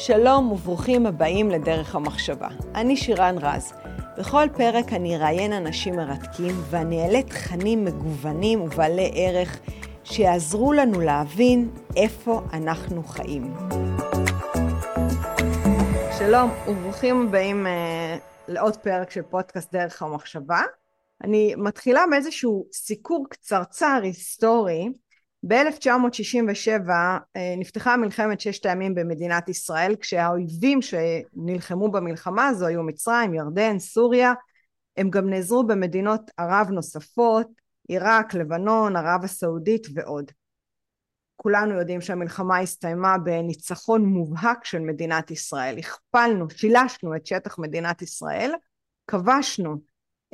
שלום וברוכים הבאים לדרך המחשבה. אני שירן רז. בכל פרק אני אראיין אנשים מרתקים ואני אעלה תכנים מגוונים ובעלי ערך שיעזרו לנו להבין איפה אנחנו חיים. שלום וברוכים הבאים uh, לעוד פרק של פודקאסט דרך המחשבה. אני מתחילה מאיזשהו סיקור קצרצר היסטורי ב-1967 אה, נפתחה מלחמת ששת הימים במדינת ישראל כשהאויבים שנלחמו במלחמה הזו היו מצרים, ירדן, סוריה הם גם נעזרו במדינות ערב נוספות, עיראק, לבנון, ערב הסעודית ועוד. כולנו יודעים שהמלחמה הסתיימה בניצחון מובהק של מדינת ישראל. הכפלנו, שילשנו את שטח מדינת ישראל, כבשנו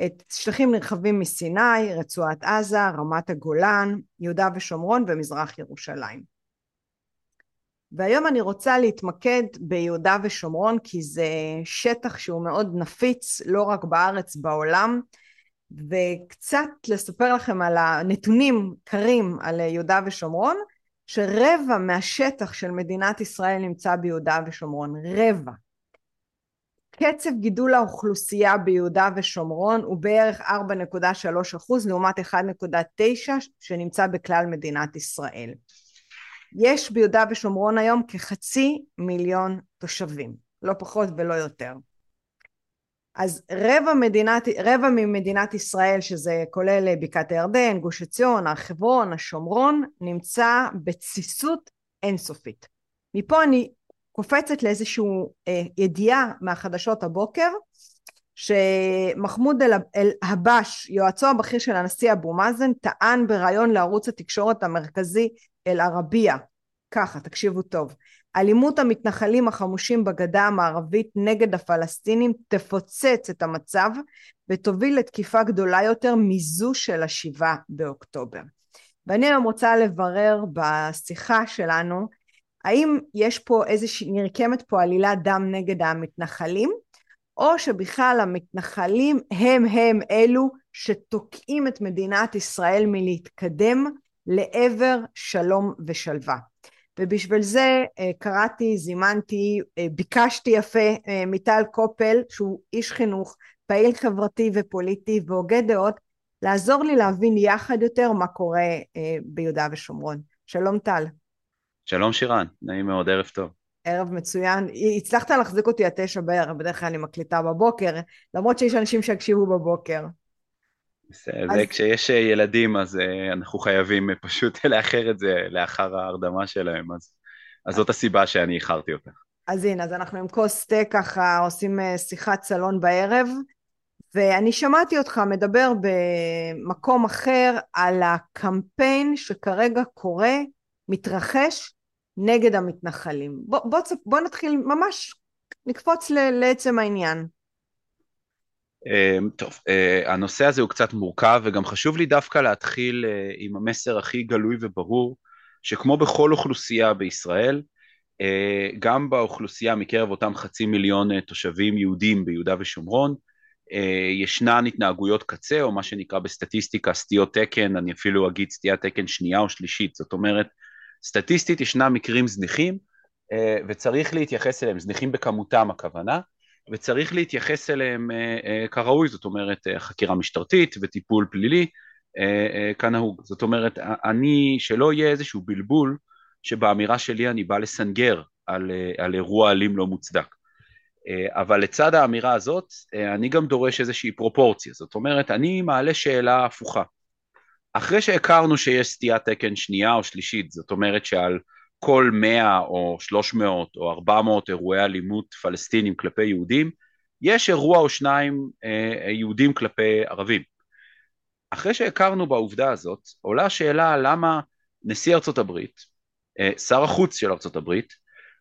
את שטחים נרחבים מסיני, רצועת עזה, רמת הגולן, יהודה ושומרון ומזרח ירושלים. והיום אני רוצה להתמקד ביהודה ושומרון כי זה שטח שהוא מאוד נפיץ לא רק בארץ, בעולם, וקצת לספר לכם על הנתונים קרים על יהודה ושומרון, שרבע מהשטח של מדינת ישראל נמצא ביהודה ושומרון, רבע. קצב גידול האוכלוסייה ביהודה ושומרון הוא בערך 4.3 אחוז לעומת 1.9 שנמצא בכלל מדינת ישראל. יש ביהודה ושומרון היום כחצי מיליון תושבים, לא פחות ולא יותר. אז רבע, מדינת, רבע ממדינת ישראל, שזה כולל בקעת הירדן, גוש עציון, הר חברון, השומרון, נמצא בתסיסות אינסופית. מפה אני קופצת לאיזושהי אה, ידיעה מהחדשות הבוקר שמחמוד אל-הבש, יועצו הבכיר של הנשיא אבו מאזן, טען בריאיון לערוץ התקשורת המרכזי אל-ערבייה, ככה, תקשיבו טוב, אלימות המתנחלים החמושים בגדה המערבית נגד הפלסטינים תפוצץ את המצב ותוביל לתקיפה גדולה יותר מזו של השבעה באוקטובר. ואני היום רוצה לברר בשיחה שלנו האם יש פה איזושהי, נרקמת פה עלילת דם נגד המתנחלים, או שבכלל המתנחלים הם הם אלו שתוקעים את מדינת ישראל מלהתקדם לעבר שלום ושלווה. ובשביל זה אה, קראתי, זימנתי, אה, ביקשתי יפה אה, מטל קופל, שהוא איש חינוך, פעיל חברתי ופוליטי והוגה דעות, לעזור לי להבין יחד יותר מה קורה ביהודה ושומרון. שלום טל. שלום שירן, נעים מאוד, ערב טוב. ערב מצוין. הצלחת להחזיק אותי עד תשע בערב, בדרך כלל אני מקליטה בבוקר, למרות שיש אנשים שיקשיבו בבוקר. בסדר, אז... כשיש ילדים אז uh, אנחנו חייבים uh, פשוט לאחר את זה לאחר ההרדמה שלהם, אז, אז זאת הסיבה שאני איחרתי אותך. אז הנה, אז אנחנו עם כוס תה ככה עושים שיחת סלון בערב, ואני שמעתי אותך מדבר במקום אחר על הקמפיין שכרגע קורה, מתרחש נגד המתנחלים. בוא, בוא, בוא נתחיל ממש, נקפוץ ל, לעצם העניין. אמ, טוב, אה, הנושא הזה הוא קצת מורכב וגם חשוב לי דווקא להתחיל אה, עם המסר הכי גלוי וברור שכמו בכל אוכלוסייה בישראל, אה, גם באוכלוסייה מקרב אותם חצי מיליון תושבים יהודים ביהודה ושומרון, ישנן התנהגויות קצה או מה שנקרא בסטטיסטיקה סטיות תקן, אני אפילו אגיד סטיית תקן שנייה או שלישית, זאת אומרת סטטיסטית ישנם מקרים זניחים אה, וצריך להתייחס אליהם, זניחים בכמותם הכוונה, וצריך להתייחס אליהם אה, אה, כראוי, זאת אומרת חקירה משטרתית וטיפול פלילי כנהוג. זאת אומרת, אני, שלא יהיה איזשהו בלבול שבאמירה שלי אני בא לסנגר על, על אירוע אלים לא מוצדק. אבל לצד האמירה הזאת, אני גם דורש איזושהי פרופורציה. זאת אומרת, אני מעלה שאלה הפוכה. אחרי שהכרנו שיש סטיית תקן שנייה או שלישית, זאת אומרת שעל כל 100 או 300 או 400 אירועי אלימות פלסטינים כלפי יהודים, יש אירוע או שניים אה, יהודים כלפי ערבים. אחרי שהכרנו בעובדה הזאת, עולה השאלה למה נשיא ארצות הברית, אה, שר החוץ של ארצות הברית,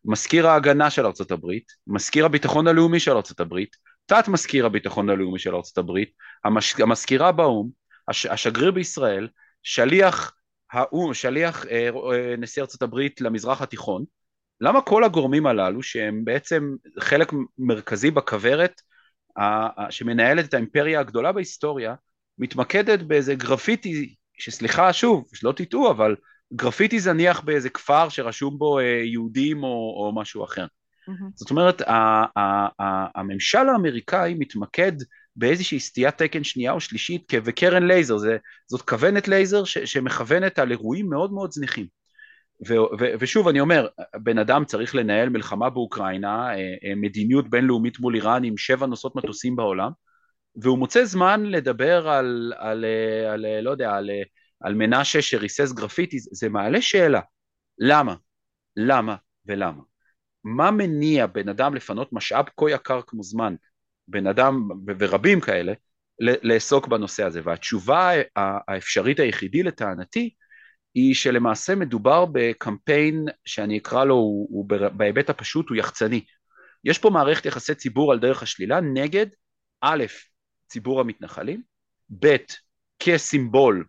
מזכיר ההגנה של ארצות הברית, מזכיר הביטחון הלאומי של ארצות הברית, תת מזכיר הביטחון הלאומי של ארצות הברית, המש... המזכירה באו"ם, הש, השגריר בישראל, שליח האו"ם, שליח אה, אה, נשיא ארצות הברית למזרח התיכון, למה כל הגורמים הללו שהם בעצם חלק מרכזי בכוורת ה, שמנהלת את האימפריה הגדולה בהיסטוריה, מתמקדת באיזה גרפיטי, שסליחה שוב, שלא תטעו, אבל גרפיטי זניח באיזה כפר שרשום בו אה, יהודים או, או משהו אחר. Mm-hmm. זאת אומרת, הממשל האמריקאי מתמקד באיזושהי סטיית תקן שנייה או שלישית, וקרן לייזר, זה, זאת כוונת לייזר ש, שמכוונת על אירועים מאוד מאוד זניחים. ו, ו, ושוב אני אומר, בן אדם צריך לנהל מלחמה באוקראינה, אה, אה, מדיניות בינלאומית מול איראן עם שבע נושאות מטוסים בעולם, והוא מוצא זמן לדבר על, על, על, על לא יודע, על, על מנשה שריסס גרפיטי, זה מעלה שאלה, למה? למה ולמה? מה מניע בן אדם לפנות משאב כה יקר כמו זמן, בן אדם ורבים כאלה, לעסוק בנושא הזה? והתשובה האפשרית היחידי לטענתי היא שלמעשה מדובר בקמפיין שאני אקרא לו, הוא, הוא בהיבט הפשוט הוא יחצני. יש פה מערכת יחסי ציבור על דרך השלילה נגד א', ציבור המתנחלים, ב', כסימבול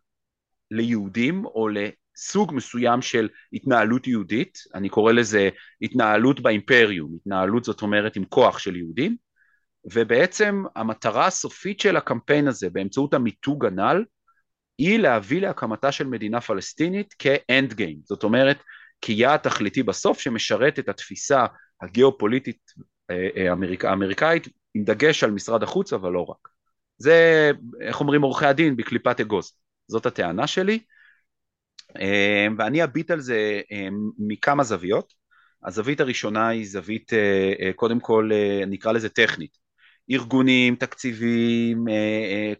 ליהודים או סוג מסוים של התנהלות יהודית, אני קורא לזה התנהלות באימפריום, התנהלות זאת אומרת עם כוח של יהודים, ובעצם המטרה הסופית של הקמפיין הזה באמצעות המיתוג הנ"ל היא להביא להקמתה של מדינה פלסטינית כאנד גיים, זאת אומרת כיעד תכליתי בסוף שמשרת את התפיסה הגיאופוליטית אה, אה, האמריק, האמריקאית עם דגש על משרד החוץ אבל לא רק. זה איך אומרים עורכי הדין בקליפת אגוז, זאת הטענה שלי אמ, ואני אביט על זה מכמה זוויות. הזווית הראשונה היא זווית אה, אה, קודם כל אה, נקרא לזה טכנית. ארגונים, תקציבים,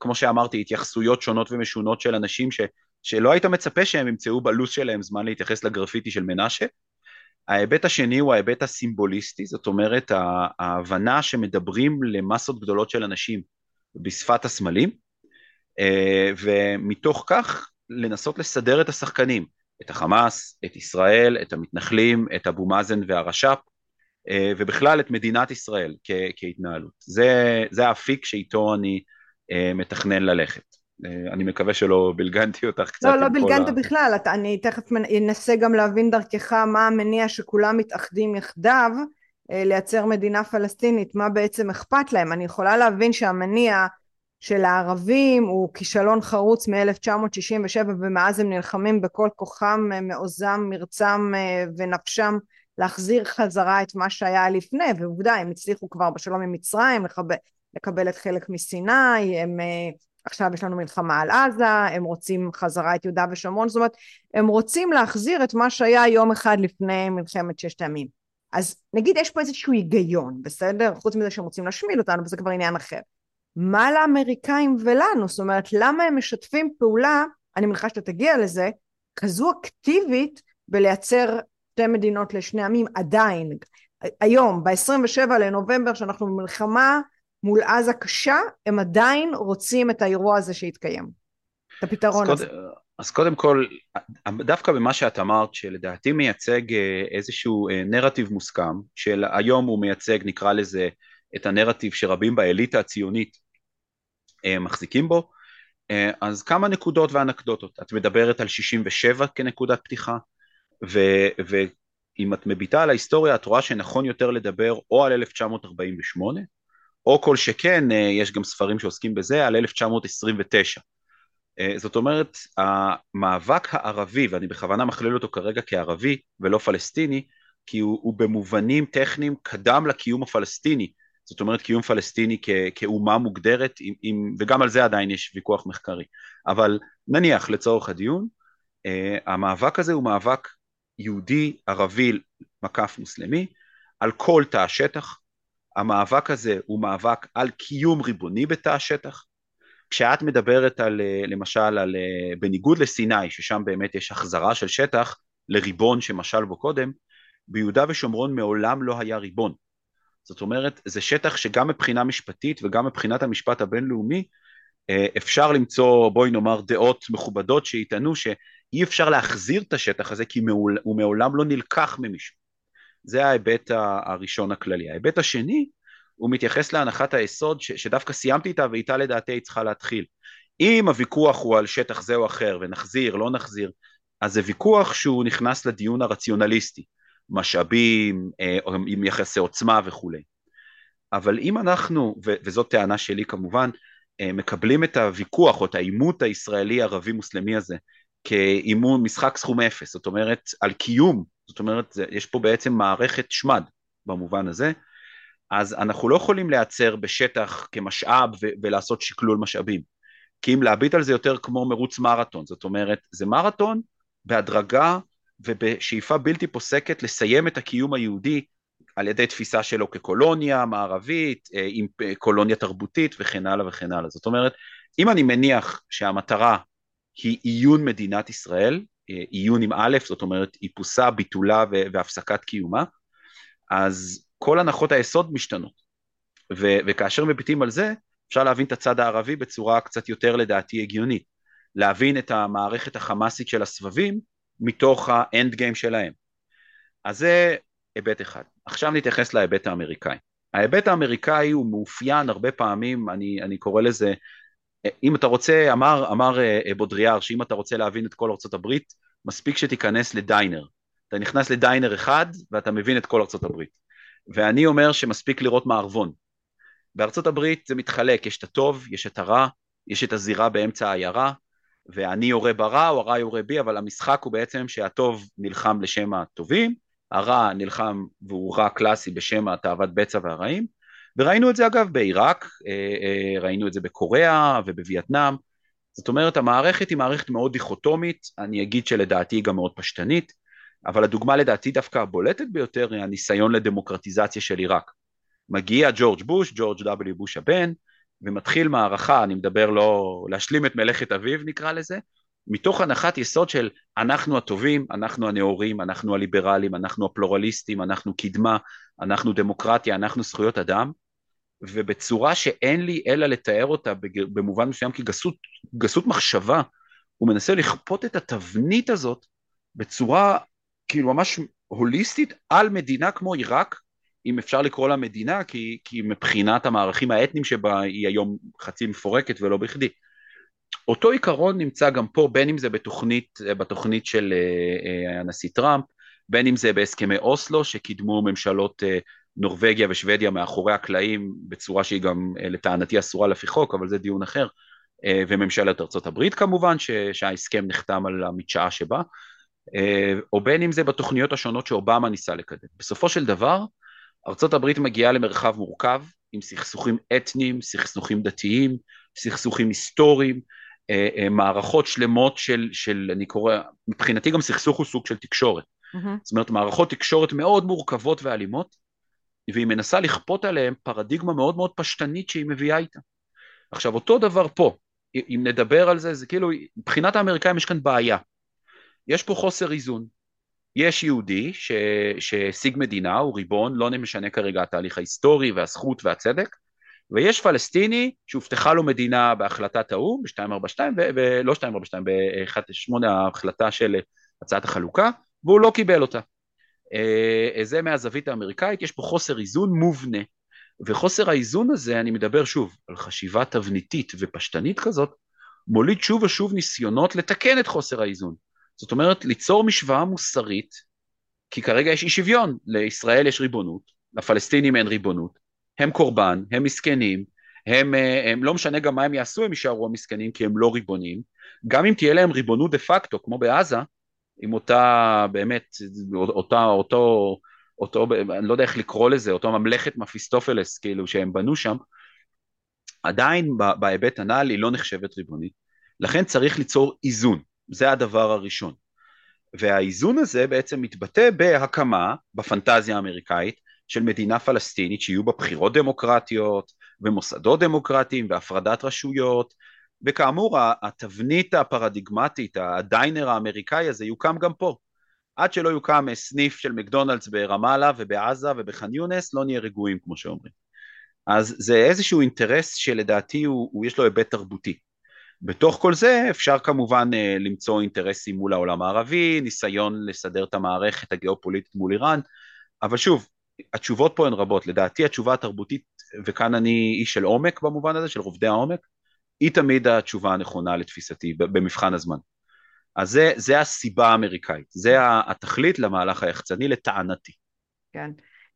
כמו שאמרתי, התייחסויות שונות ומשונות של אנשים ש, שלא היית מצפה שהם ימצאו בלו"ז שלהם זמן להתייחס לגרפיטי של מנשה. ההיבט השני הוא ההיבט הסימבוליסטי, זאת אומרת ההבנה שמדברים למסות גדולות של אנשים בשפת הסמלים, ומתוך כך לנסות לסדר את השחקנים, את החמאס, את ישראל, את המתנחלים, את אבו מאזן והרש"פ, אה, ובכלל את מדינת ישראל כ- כהתנהלות. זה, זה האפיק שאיתו אני אה, מתכנן ללכת. אה, אני מקווה שלא בלגנתי אותך קצת. לא, לא בלגנת ה... בכלל, אני תכף אנסה גם להבין דרכך מה המניע שכולם מתאחדים יחדיו לייצר מדינה פלסטינית, מה בעצם אכפת להם. אני יכולה להבין שהמניע של הערבים הוא כישלון חרוץ מ-1967 ומאז הם נלחמים בכל כוחם, אה, מעוזם, מרצם אה, ונפשם להחזיר חזרה את מה שהיה לפני ועובדה הם הצליחו כבר בשלום עם מצרים לקבל, לקבל את חלק מסיני הם אה, עכשיו יש לנו מלחמה על עזה הם רוצים חזרה את יהודה ושומרון זאת אומרת הם רוצים להחזיר את מה שהיה יום אחד לפני מלחמת ששת הימים. אז נגיד יש פה איזשהו היגיון בסדר? חוץ מזה שהם רוצים להשמיד אותנו וזה כבר עניין אחר. מה לאמריקאים ולנו? זאת אומרת, למה הם משתפים פעולה, אני מניחה שאתה תגיע לזה, כזו אקטיבית בלייצר שתי מדינות לשני עמים עדיין. היום, ב-27 לנובמבר, שאנחנו במלחמה מול עזה קשה, הם עדיין רוצים את האירוע הזה שיתקיים. את הפתרון אז הזה. קודם, אז קודם כל, דווקא במה שאת אמרת, שלדעתי מייצג אה, איזשהו אה, נרטיב מוסכם, של היום הוא מייצג, נקרא לזה, את הנרטיב שרבים באליטה הציונית אה, מחזיקים בו. אז כמה נקודות ואנקדוטות. את מדברת על 67 כנקודת פתיחה, ואם את מביטה על ההיסטוריה את רואה שנכון יותר לדבר או על 1948, או כל שכן, אה, יש גם ספרים שעוסקים בזה, על 1929. זאת אומרת, המאבק הערבי, ואני בכוונה מכליל אותו כרגע כערבי ולא פלסטיני, כי הוא, הוא במובנים טכניים קדם לקיום הפלסטיני, זאת אומרת קיום פלסטיני כ, כאומה מוגדרת, עם, עם, וגם על זה עדיין יש ויכוח מחקרי. אבל נניח לצורך הדיון, uh, המאבק הזה הוא מאבק יהודי, ערבי, מקף מוסלמי, על כל תא השטח. המאבק הזה הוא מאבק על קיום ריבוני בתא השטח. כשאת מדברת על, אה, למשל, על, אה, בניגוד לסיני, ששם באמת יש החזרה של שטח לריבון שמשל בו קודם, ביהודה ושומרון מעולם לא היה ריבון. זאת אומרת, זה שטח שגם מבחינה משפטית וגם מבחינת המשפט הבינלאומי, אה, אפשר למצוא, בואי נאמר, דעות מכובדות שיטענו שאי אפשר להחזיר את השטח הזה כי הוא מעולם לא נלקח ממישהו. זה ההיבט הראשון הכללי. ההיבט השני, הוא מתייחס להנחת היסוד ש, שדווקא סיימתי איתה ואיתה לדעתי היא צריכה להתחיל. אם הוויכוח הוא על שטח זה או אחר ונחזיר, לא נחזיר, אז זה ויכוח שהוא נכנס לדיון הרציונליסטי. משאבים, אה, עם יחסי עוצמה וכולי. אבל אם אנחנו, וזאת טענה שלי כמובן, אה, מקבלים את הוויכוח או את העימות הישראלי ערבי מוסלמי הזה כאימון משחק סכום אפס, זאת אומרת על קיום, זאת אומרת יש פה בעצם מערכת שמד, במובן הזה, אז אנחנו לא יכולים להיעצר בשטח כמשאב ו- ולעשות שקלול משאבים. כי אם להביט על זה יותר כמו מרוץ מרתון, זאת אומרת, זה מרתון בהדרגה ובשאיפה בלתי פוסקת לסיים את הקיום היהודי על ידי תפיסה שלו כקולוניה מערבית, אה, עם קולוניה תרבותית וכן הלאה וכן הלאה. זאת אומרת, אם אני מניח שהמטרה היא עיון מדינת ישראל, אה, עיון עם א', זאת אומרת איפוסה, ביטולה והפסקת קיומה, אז כל הנחות היסוד משתנות. ו- וכאשר מביטים על זה, אפשר להבין את הצד הערבי בצורה קצת יותר לדעתי הגיונית. להבין את המערכת החמאסית של הסבבים מתוך האנד גיים שלהם. אז זה היבט אחד. עכשיו נתייחס להיבט האמריקאי. ההיבט האמריקאי הוא מאופיין הרבה פעמים, אני, אני קורא לזה, אם אתה רוצה, אמר, אמר אה, בודריאר שאם אתה רוצה להבין את כל ארצות הברית, מספיק שתיכנס לדיינר. אתה נכנס לדיינר אחד ואתה מבין את כל ארצות הברית. ואני אומר שמספיק לראות מערבון. בארצות הברית זה מתחלק, יש את הטוב, יש את הרע, יש את הזירה באמצע העיירה, ואני יורה ברע או הרע יורה בי, אבל המשחק הוא בעצם שהטוב נלחם לשם הטובים, הרע נלחם והוא רע קלאסי בשם התאוות בצע והרעים, וראינו את זה אגב בעיראק, אה, אה, ראינו את זה בקוריאה ובווייטנאם, זאת אומרת המערכת היא מערכת מאוד דיכוטומית, אני אגיד שלדעתי היא גם מאוד פשטנית, אבל הדוגמה לדעתי דווקא הבולטת ביותר היא הניסיון לדמוקרטיזציה של עיראק. מגיע ג'ורג' בוש, ג'ורג' W בוש הבן, ומתחיל מערכה, אני מדבר לא, להשלים את מלאכת אביו נקרא לזה, מתוך הנחת יסוד של אנחנו הטובים, אנחנו הנאורים, אנחנו הליברלים, אנחנו הפלורליסטים, אנחנו קדמה, אנחנו דמוקרטיה, אנחנו זכויות אדם, ובצורה שאין לי אלא לתאר אותה במובן מסוים כגסות גסות מחשבה, הוא מנסה לכפות את התבנית הזאת בצורה כאילו ממש הוליסטית על מדינה כמו עיראק, אם אפשר לקרוא לה מדינה, כי, כי מבחינת המערכים האתניים שבה היא היום חצי מפורקת ולא בכדי. אותו עיקרון נמצא גם פה, בין אם זה בתוכנית, בתוכנית של אה, אה, הנשיא טראמפ, בין אם זה בהסכמי אוסלו שקידמו ממשלות אה, נורבגיה ושוודיה מאחורי הקלעים בצורה שהיא גם לטענתי אסורה לפי חוק, אבל זה דיון אחר, וממשלת ארצות הברית כמובן, שההסכם נחתם על המדשאה שבה, או בין אם זה בתוכניות השונות שאובמה ניסה לקדם. בסופו של דבר, ארצות הברית מגיעה למרחב מורכב, עם סכסוכים אתניים, סכסוכים דתיים, סכסוכים היסטוריים, אה, אה, מערכות שלמות של, של, אני קורא, מבחינתי גם סכסוך הוא סוג של תקשורת. Mm-hmm. זאת אומרת, מערכות תקשורת מאוד מורכבות ואלימות, והיא מנסה לכפות עליהן פרדיגמה מאוד מאוד פשטנית שהיא מביאה איתה. עכשיו, אותו דבר פה, אם נדבר על זה, זה כאילו, מבחינת האמריקאים יש כאן בעיה. יש פה חוסר איזון. יש יהודי שהשיג מדינה, הוא ריבון, לא משנה כרגע התהליך ההיסטורי והזכות והצדק, ויש פלסטיני שהובטחה לו מדינה בהחלטת האו"ם, ב-242, ולא 242, ב-18 ההחלטה של הצעת החלוקה, והוא לא קיבל אותה. אה, זה מהזווית האמריקאית, יש פה חוסר איזון מובנה, וחוסר האיזון הזה, אני מדבר שוב על חשיבה תבניתית ופשטנית כזאת, מוליד שוב ושוב ניסיונות לתקן את חוסר האיזון. זאת אומרת, ליצור משוואה מוסרית, כי כרגע יש אי שוויון, לישראל יש ריבונות, לפלסטינים אין ריבונות, הם קורבן, הם מסכנים, הם, אה, הם לא משנה גם מה הם יעשו, הם יישארו המסכנים כי הם לא ריבונים, גם אם תהיה להם ריבונות דה פקטו, כמו בעזה, עם אותה, באמת, אותה, אותו, אותו, אני לא יודע איך לקרוא לזה, אותו ממלכת מפיסטופלס, כאילו, שהם בנו שם, עדיין בהיבט הנ"ל היא לא נחשבת ריבונית, לכן צריך ליצור איזון, זה הדבר הראשון. והאיזון הזה בעצם מתבטא בהקמה, בפנטזיה האמריקאית, של מדינה פלסטינית שיהיו בה בחירות דמוקרטיות ומוסדות דמוקרטיים והפרדת רשויות וכאמור התבנית הפרדיגמטית, הדיינר האמריקאי הזה יוקם גם פה. עד שלא יוקם סניף של מקדונלדס ברמאללה ובעזה ובח'אן יונס לא נהיה רגועים כמו שאומרים. אז זה איזשהו אינטרס שלדעתי הוא, הוא יש לו היבט תרבותי. בתוך כל זה אפשר כמובן אה, למצוא אינטרסים מול העולם הערבי, ניסיון לסדר את המערכת הגיאופוליטית מול איראן, אבל שוב, התשובות פה הן רבות, לדעתי התשובה התרבותית, וכאן אני איש של עומק במובן הזה, של רובדי העומק, היא תמיד התשובה הנכונה לתפיסתי במבחן הזמן. אז זה, זה הסיבה האמריקאית, זה התכלית למהלך היחצני לטענתי. כן,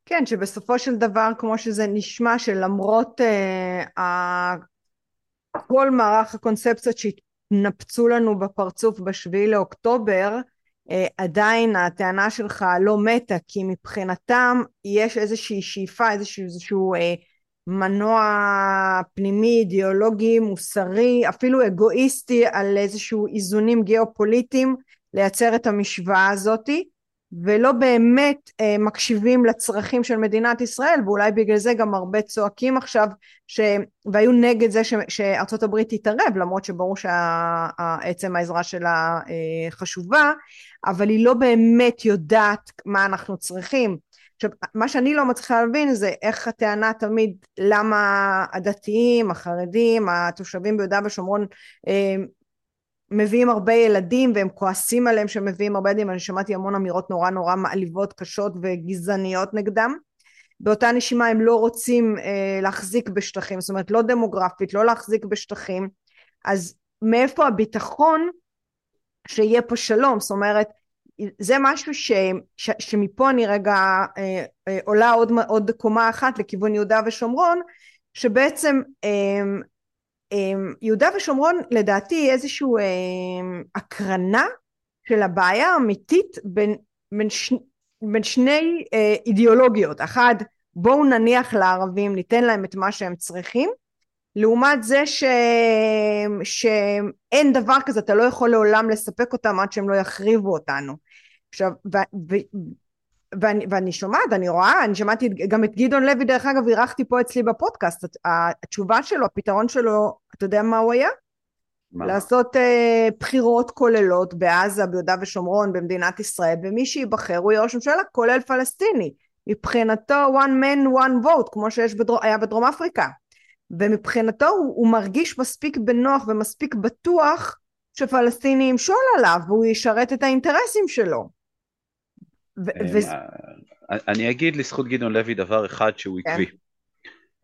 כן, שבסופו של דבר, כמו שזה נשמע, שלמרות אה, כל מערך הקונספציות שהתנפצו לנו בפרצוף בשביעי לאוקטובר, אה, עדיין הטענה שלך לא מתה, כי מבחינתם יש איזושהי שאיפה, איזשהו, איזשהו אה, מנוע פנימי, אידיאולוגי, מוסרי, אפילו אגואיסטי, על איזשהו איזונים גיאופוליטיים, לייצר את המשוואה הזאתי. ולא באמת אה, מקשיבים לצרכים של מדינת ישראל ואולי בגלל זה גם הרבה צועקים עכשיו ש... והיו נגד זה ש... שארצות הברית תתערב למרות שברור שעצם העזרה שלה אה, חשובה אבל היא לא באמת יודעת מה אנחנו צריכים עכשיו מה שאני לא מצליחה להבין זה איך הטענה תמיד למה הדתיים החרדים התושבים ביהודה ושומרון אה, מביאים הרבה ילדים והם כועסים עליהם שהם מביאים הרבה ילדים, אני שמעתי המון אמירות נורא נורא מעליבות, קשות וגזעניות נגדם. באותה נשימה הם לא רוצים אה, להחזיק בשטחים, זאת אומרת לא דמוגרפית, לא להחזיק בשטחים, אז מאיפה הביטחון שיהיה פה שלום, זאת אומרת זה משהו ש, ש, שמפה אני רגע אה, אה, עולה עוד, עוד קומה אחת לכיוון יהודה ושומרון, שבעצם אה, אמ, יהודה ושומרון לדעתי איזושהי אמ, הקרנה של הבעיה האמיתית בין, בין, ש, בין שני אה, אידיאולוגיות. אחת בואו נניח לערבים ניתן להם את מה שהם צריכים לעומת זה ש... שאין דבר כזה אתה לא יכול לעולם לספק אותם עד שהם לא יחריבו אותנו עכשיו ו... ו... ואני, ואני שומעת, אני רואה, אני שמעתי גם את גדעון לוי, דרך אגב, אירחתי פה אצלי בפודקאסט, התשובה שלו, הפתרון שלו, אתה יודע מה הוא היה? מה? לעשות uh, בחירות כוללות בעזה, ביהודה ושומרון, במדינת ישראל, ומי שייבחר הוא יהיה ראש ממשלה, כולל פלסטיני. מבחינתו one man one vote, כמו שיש בדרום, היה בדרום אפריקה. ומבחינתו הוא, הוא מרגיש מספיק בנוח ומספיק בטוח שפלסטיני ימשול עליו והוא ישרת את האינטרסים שלו. אני אגיד לזכות גדעון לוי דבר אחד שהוא כן. עקבי.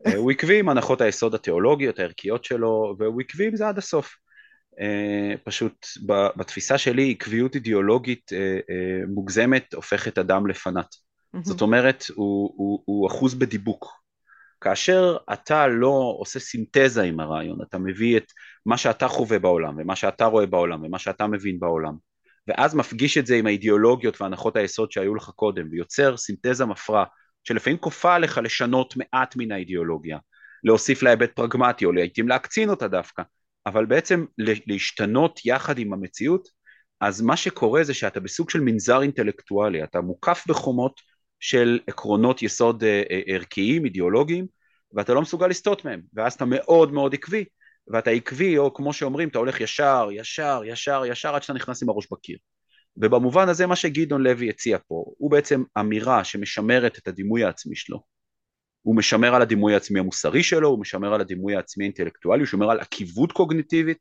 אה, הוא עקבי עם הנחות היסוד התיאולוגיות, הערכיות שלו, והוא עקבי עם זה עד הסוף. אה, פשוט בתפיסה שלי עקביות אידיאולוגית אה, מוגזמת הופכת אדם לפנאט. זאת אומרת, הוא, הוא, הוא אחוז בדיבוק. כאשר אתה לא עושה סינתזה עם הרעיון, אתה מביא את מה שאתה חווה בעולם, ומה שאתה רואה בעולם, ומה שאתה מבין בעולם, ואז מפגיש את זה עם האידיאולוגיות והנחות היסוד שהיו לך קודם, ויוצר סינתזה מפרה, שלפעמים כופה עליך לשנות מעט מן האידיאולוגיה, להוסיף לה היבט פרגמטי, או לעיתים להקצין אותה דווקא, אבל בעצם להשתנות יחד עם המציאות, אז מה שקורה זה שאתה בסוג של מנזר אינטלקטואלי, אתה מוקף בחומות של עקרונות יסוד אה, אה, ערכיים, אידיאולוגיים, ואתה לא מסוגל לסטות מהם, ואז אתה מאוד מאוד עקבי, ואתה עקבי, או כמו שאומרים, אתה הולך ישר, ישר, ישר, ישר, עד שאתה נכנס עם הראש בקיר. ובמובן הזה מה שגדעון לוי הציע פה, הוא בעצם אמירה שמשמרת את הדימוי העצמי שלו. הוא משמר על הדימוי העצמי המוסרי שלו, הוא משמר על הדימוי העצמי האינטלקטואלי, הוא שומר על עקיבות קוגניטיבית,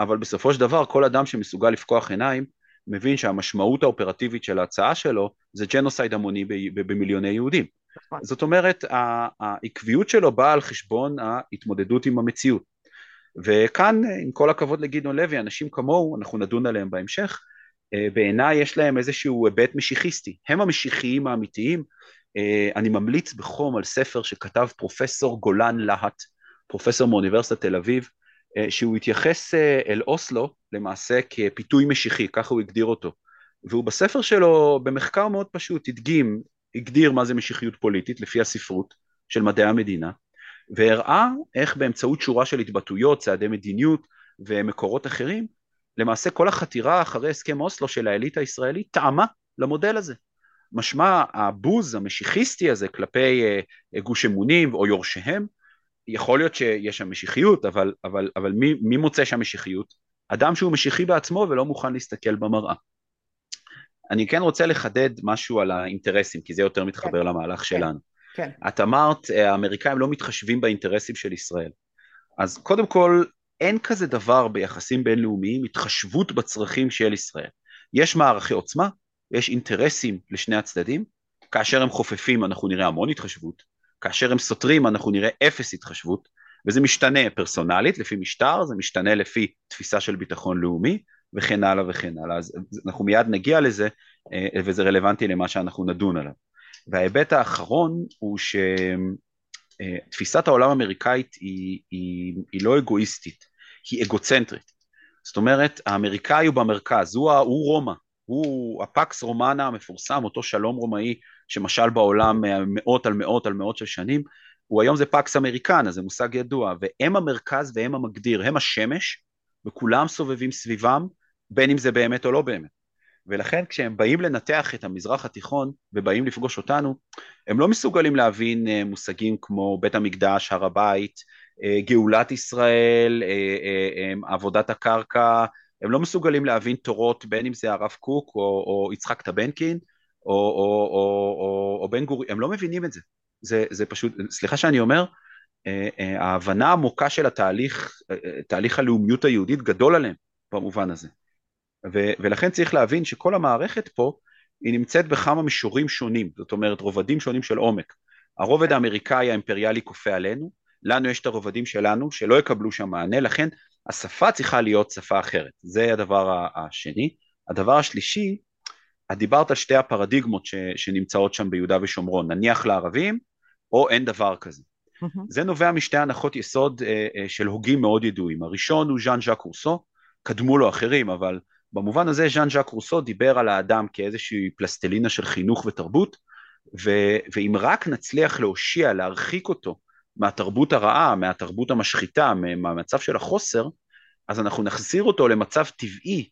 אבל בסופו של דבר כל אדם שמסוגל לפקוח עיניים, מבין שהמשמעות האופרטיבית של ההצעה שלו זה ג'נוסייד המוני במיליוני יהודים. נכון. זאת אומרת, העקביות שלו באה על חשבון ההתמודדות עם המציאות. וכאן עם כל הכבוד לגדעון לוי אנשים כמוהו אנחנו נדון עליהם בהמשך אה, בעיניי יש להם איזשהו היבט משיחיסטי. הם המשיחיים האמיתיים. אה, אני ממליץ בחום על ספר שכתב פרופסור גולן להט פרופסור מאוניברסיטת תל אביב אה, שהוא התייחס אל אוסלו למעשה כפיתוי משיחי ככה הוא הגדיר אותו. והוא בספר שלו במחקר מאוד פשוט הדגים הגדיר מה זה משיחיות פוליטית לפי הספרות של מדעי המדינה והראה איך באמצעות שורה של התבטאויות, צעדי מדיניות ומקורות אחרים, למעשה כל החתירה אחרי הסכם אוסלו של האליטה הישראלית טעמה למודל הזה. משמע הבוז המשיחיסטי הזה כלפי uh, גוש אמונים או יורשיהם, יכול להיות שיש שם משיחיות, אבל, אבל, אבל מי, מי מוצא שם משיחיות? אדם שהוא משיחי בעצמו ולא מוכן להסתכל במראה. אני כן רוצה לחדד משהו על האינטרסים, כי זה יותר מתחבר כן. למהלך כן. שלנו. כן. את אמרת, אה, האמריקאים לא מתחשבים באינטרסים של ישראל. אז קודם כל, אין כזה דבר ביחסים בינלאומיים התחשבות בצרכים של ישראל. יש מערכי עוצמה, יש אינטרסים לשני הצדדים, כאשר הם חופפים אנחנו נראה המון התחשבות, כאשר הם סותרים אנחנו נראה אפס התחשבות, וזה משתנה פרסונלית לפי משטר, זה משתנה לפי תפיסה של ביטחון לאומי, וכן הלאה וכן הלאה. אז אנחנו מיד נגיע לזה, אה, וזה רלוונטי למה שאנחנו נדון עליו. וההיבט האחרון הוא שתפיסת העולם האמריקאית היא, היא, היא לא אגואיסטית, היא אגוצנטרית. זאת אומרת, האמריקאי הוא במרכז, הוא, הוא רומא, הוא הפקס רומנה המפורסם, אותו שלום רומאי שמשל בעולם מאות על מאות על מאות של שנים, הוא היום זה פקס אמריקנה, זה מושג ידוע, והם המרכז והם המגדיר, הם השמש, וכולם סובבים סביבם, בין אם זה באמת או לא באמת. ולכן כשהם באים לנתח את המזרח התיכון ובאים לפגוש אותנו, הם לא מסוגלים להבין אה, מושגים כמו בית המקדש, הר הבית, אה, גאולת ישראל, אה, עבודת הקרקע, הם לא מסוגלים להבין תורות בין אם זה הרב קוק או, או יצחק טבנקין או, או, או, או, או בן גורי, הם לא מבינים את זה. זה, זה פשוט, סליחה שאני אומר, ההבנה העמוקה של התהליך, תהליך הלאומיות היהודית גדול עליהם במובן הזה. ו- ולכן צריך להבין שכל המערכת פה היא נמצאת בכמה מישורים שונים, זאת אומרת רובדים שונים של עומק. הרובד האמריקאי האימפריאלי כופה עלינו, לנו יש את הרובדים שלנו שלא יקבלו שם מענה, לכן השפה צריכה להיות שפה אחרת, זה הדבר השני. הדבר השלישי, את דיברת על שתי הפרדיגמות ש, שנמצאות שם ביהודה ושומרון, נניח לערבים או אין דבר כזה. Mm-hmm. זה נובע משתי הנחות יסוד אה, אה, של הוגים מאוד ידועים. הראשון הוא ז'אן ז'אק רוסו, קדמו לו אחרים, אבל במובן הזה ז'אן ז'אק רוסו דיבר על האדם כאיזושהי פלסטלינה של חינוך ותרבות, ו- ואם רק נצליח להושיע, להרחיק אותו מהתרבות הרעה, מהתרבות המשחיתה, מהמצב של החוסר, אז אנחנו נחזיר אותו למצב טבעי,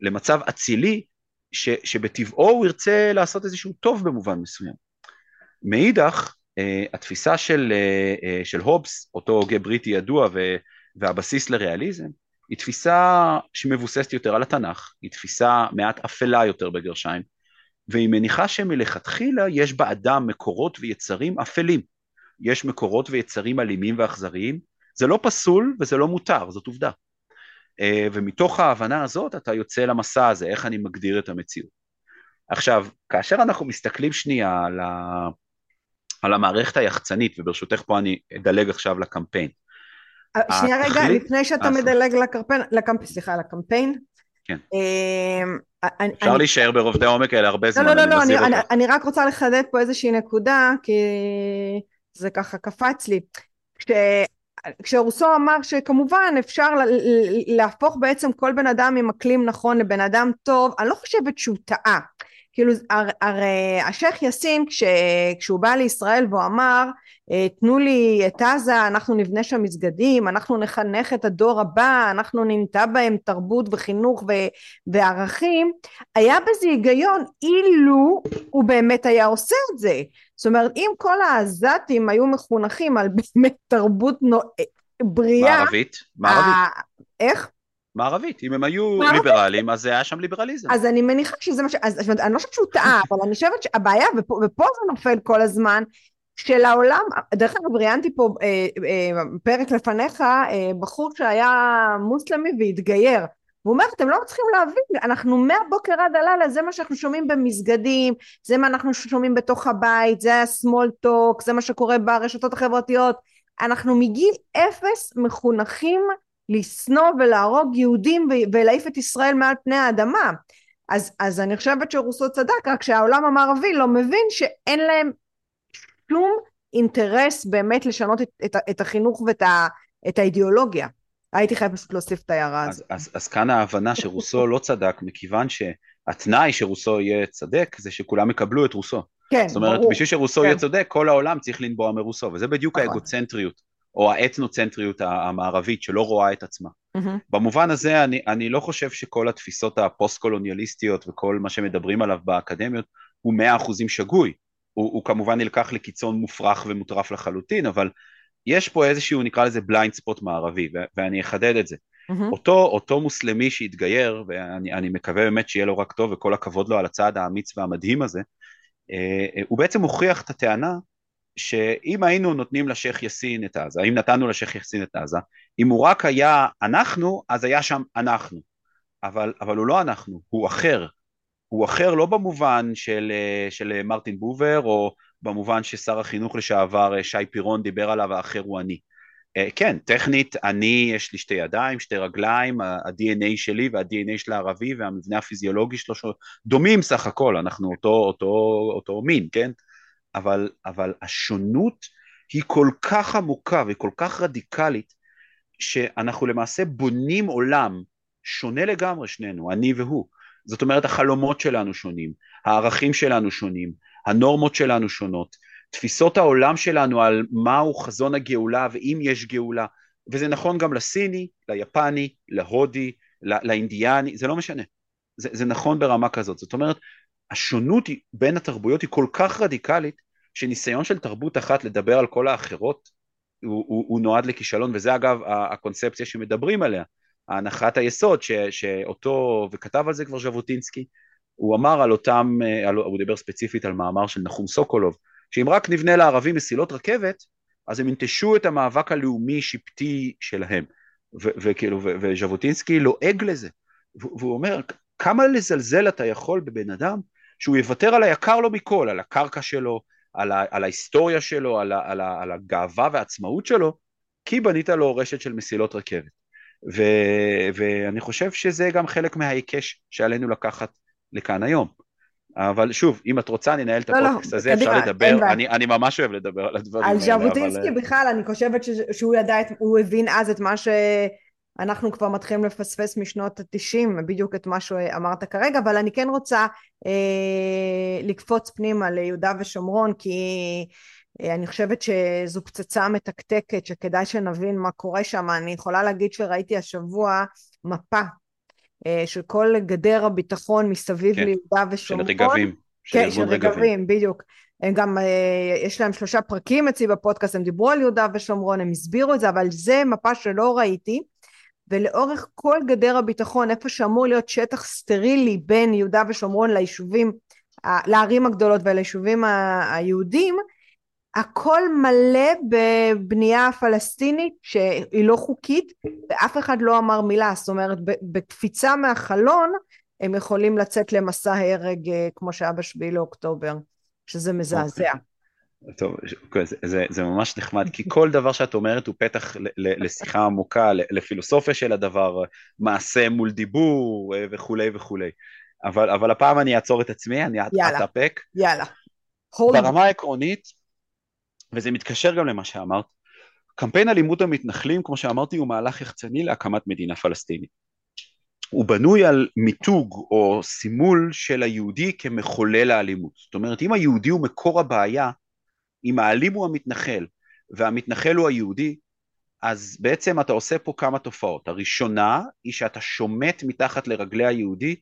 למצב אצילי, ש- שבטבעו הוא ירצה לעשות איזשהו טוב במובן מסוים. מאידך, uh, התפיסה של, uh, uh, של הובס, אותו הוגה בריטי ידוע והבסיס לריאליזם, היא תפיסה שמבוססת יותר על התנ"ך, היא תפיסה מעט אפלה יותר בגרשיים, והיא מניחה שמלכתחילה יש באדם מקורות ויצרים אפלים. יש מקורות ויצרים אלימים ואכזריים, זה לא פסול וזה לא מותר, זאת עובדה. אה, ומתוך ההבנה הזאת אתה יוצא למסע הזה, איך אני מגדיר את המציאות. עכשיו, כאשר אנחנו מסתכלים שנייה על, ה... על המערכת היחצנית, וברשותך פה אני אדלג עכשיו לקמפיין, אה, שנייה רגע, לפני שאתה אה, מדלג לקמפיין, סליחה, לקמפיין. כן. אמ, אפשר להישאר ברובדי העומק האלה הרבה זמן, לא, לא, לא, אני רק רוצה לחדד פה איזושהי נקודה, כי זה ככה קפץ לי. כשרוסו אמר שכמובן אפשר להפוך בעצם כל בן אדם עם אקלים נכון לבן אדם טוב, אני לא חושבת שהוא טעה. כאילו הרי השייח' יאסין כש, כשהוא בא לישראל והוא אמר אה, תנו לי את עזה אנחנו נבנה שם מסגדים אנחנו נחנך את הדור הבא אנחנו ננטע בהם תרבות וחינוך ו, וערכים היה בזה היגיון אילו הוא באמת היה עושה את זה. זאת אומרת אם כל העזתים היו מחונכים על באמת תרבות נו... בריאה מערבית מערבית איך? מערבית, אם הם היו מערבית. ליברלים אז היה שם ליברליזם. אז אני מניחה שזה מה ש... אז, אני לא חושבת שהוא טעה, אבל אני חושבת שהבעיה, ופה, ופה זה נופל כל הזמן, של העולם, דרך אגב ראיינתי פה אה, אה, פרק לפניך אה, בחור שהיה מוסלמי והתגייר והוא אומר אתם לא צריכים להבין אנחנו מהבוקר עד הלילה זה מה שאנחנו שומעים במסגדים זה מה אנחנו שומעים בתוך הבית זה ה-small talk זה מה שקורה ברשתות החברתיות אנחנו מגיל אפס מחונכים לשנוא ולהרוג יהודים ולהעיף את ישראל מעל פני האדמה. אז, אז אני חושבת שרוסו צדק, רק שהעולם המערבי לא מבין שאין להם שום אינטרס באמת לשנות את, את, את החינוך ואת ה, את האידיאולוגיה. הייתי חייב פשוט להוסיף את ההערה הזאת. אז, אז, אז כאן ההבנה שרוסו לא צדק, מכיוון שהתנאי שרוסו יהיה צדק זה שכולם יקבלו את רוסו. כן, זאת אומרת, ברור. בשביל שרוסו כן. יהיה צודק, כל העולם צריך לנבוע מרוסו, וזה בדיוק נכון. האגוצנטריות או האתנוצנטריות המערבית שלא רואה את עצמה. Mm-hmm. במובן הזה אני, אני לא חושב שכל התפיסות הפוסט-קולוניאליסטיות וכל מה שמדברים עליו באקדמיות הוא מאה אחוזים שגוי. הוא, הוא כמובן נלקח לקיצון מופרך ומוטרף לחלוטין, אבל יש פה איזשהו נקרא לזה בליינד ספוט מערבי, ו- ואני אחדד את זה. Mm-hmm. אותו, אותו מוסלמי שהתגייר, ואני מקווה באמת שיהיה לו רק טוב וכל הכבוד לו על הצעד האמיץ והמדהים הזה, אה, אה, הוא בעצם הוכיח את הטענה שאם היינו נותנים לשייח' יאסין את עזה, אם נתנו לשייח' יאסין את עזה, אם הוא רק היה אנחנו, אז היה שם אנחנו. אבל, אבל הוא לא אנחנו, הוא אחר. הוא אחר לא במובן של, של מרטין בובר, או במובן ששר החינוך לשעבר שי פירון דיבר עליו, האחר הוא אני. אה, כן, טכנית, אני, יש לי שתי ידיים, שתי רגליים, ה-DNA שלי וה-DNA של הערבי והמבנה הפיזיולוגי שלו דומים סך הכל, אנחנו אותו, אותו, אותו מין, כן? אבל, אבל השונות היא כל כך עמוקה וכל כך רדיקלית, שאנחנו למעשה בונים עולם שונה לגמרי שנינו, אני והוא, זאת אומרת החלומות שלנו שונים, הערכים שלנו שונים, הנורמות שלנו שונות, תפיסות העולם שלנו על מהו חזון הגאולה ואם יש גאולה, וזה נכון גם לסיני, ליפני, להודי, לאינדיאני, זה לא משנה, זה, זה נכון ברמה כזאת, זאת אומרת השונות בין התרבויות היא כל כך רדיקלית שניסיון של תרבות אחת לדבר על כל האחרות הוא, הוא, הוא נועד לכישלון וזה אגב הקונספציה שמדברים עליה, הנחת היסוד ש, שאותו, וכתב על זה כבר ז'בוטינסקי, הוא אמר על אותם, על, הוא דיבר ספציפית על מאמר של נחום סוקולוב, שאם רק נבנה לערבים מסילות רכבת, אז הם ינטשו את המאבק הלאומי-שבטי שלהם. וכאילו, וז'בוטינסקי לועג לזה. והוא אומר, כמה לזלזל אתה יכול בבן אדם שהוא יוותר על היקר לו מכל, על הקרקע שלו, על, ה, על ההיסטוריה שלו, על, ה, על, ה, על הגאווה והעצמאות שלו, כי בנית לו רשת של מסילות רכבת. ו, ואני חושב שזה גם חלק מההיקש שעלינו לקחת לכאן היום. אבל שוב, אם את רוצה, אני אנהל את לא, לא הפודקאסט לא, הזה, אפשר לדבר, אני, אני ממש אוהב לדבר על הדברים האלה. על ז'בוטינסקי אבל... בכלל, אני חושבת ש, שהוא ידע, את, הוא הבין אז את מה שאנחנו כבר מתחילים לפספס משנות התשעים, בדיוק את מה שאמרת כרגע, אבל אני כן רוצה אה, לקפוץ פנימה ליהודה ושומרון, כי אה, אני חושבת שזו פצצה מתקתקת, שכדאי שנבין מה קורה שם. אני יכולה להגיד שראיתי השבוע מפה אה, של כל גדר הביטחון מסביב כן, ליהודה ושומרון. של רגבים. כן, של רגבים, רגבים, בדיוק. הם גם, אה, יש להם שלושה פרקים אצלי בפודקאסט, הם דיברו על יהודה ושומרון, הם הסבירו את זה, אבל זה מפה שלא ראיתי, ולאורך כל גדר הביטחון, איפה שאמור להיות שטח סטרילי בין יהודה ושומרון ליישובים, לערים הגדולות וליישובים היהודים, הכל מלא בבנייה פלסטינית שהיא לא חוקית ואף אחד לא אמר מילה זאת אומרת בקפיצה מהחלון הם יכולים לצאת למסע הרג אה, כמו שהיה בשביעי לאוקטובר שזה מזעזע. Okay. טוב, זה, זה, זה ממש נחמד, כי כל דבר שאת אומרת הוא פתח לשיחה עמוקה, לפילוסופיה של הדבר, מעשה מול דיבור אה, וכולי וכולי. אבל, אבל הפעם אני אעצור את עצמי, אני אתאפק. יאללה. ברמה העקרונית, וזה מתקשר גם למה שאמרת, קמפיין אלימות המתנחלים, כמו שאמרתי, הוא מהלך יחצני להקמת מדינה פלסטינית. הוא בנוי על מיתוג או סימול של היהודי כמחולל האלימות. זאת אומרת, אם היהודי הוא מקור הבעיה, אם האלים הוא המתנחל והמתנחל הוא היהודי, אז בעצם אתה עושה פה כמה תופעות. הראשונה היא שאתה שומט מתחת לרגלי היהודי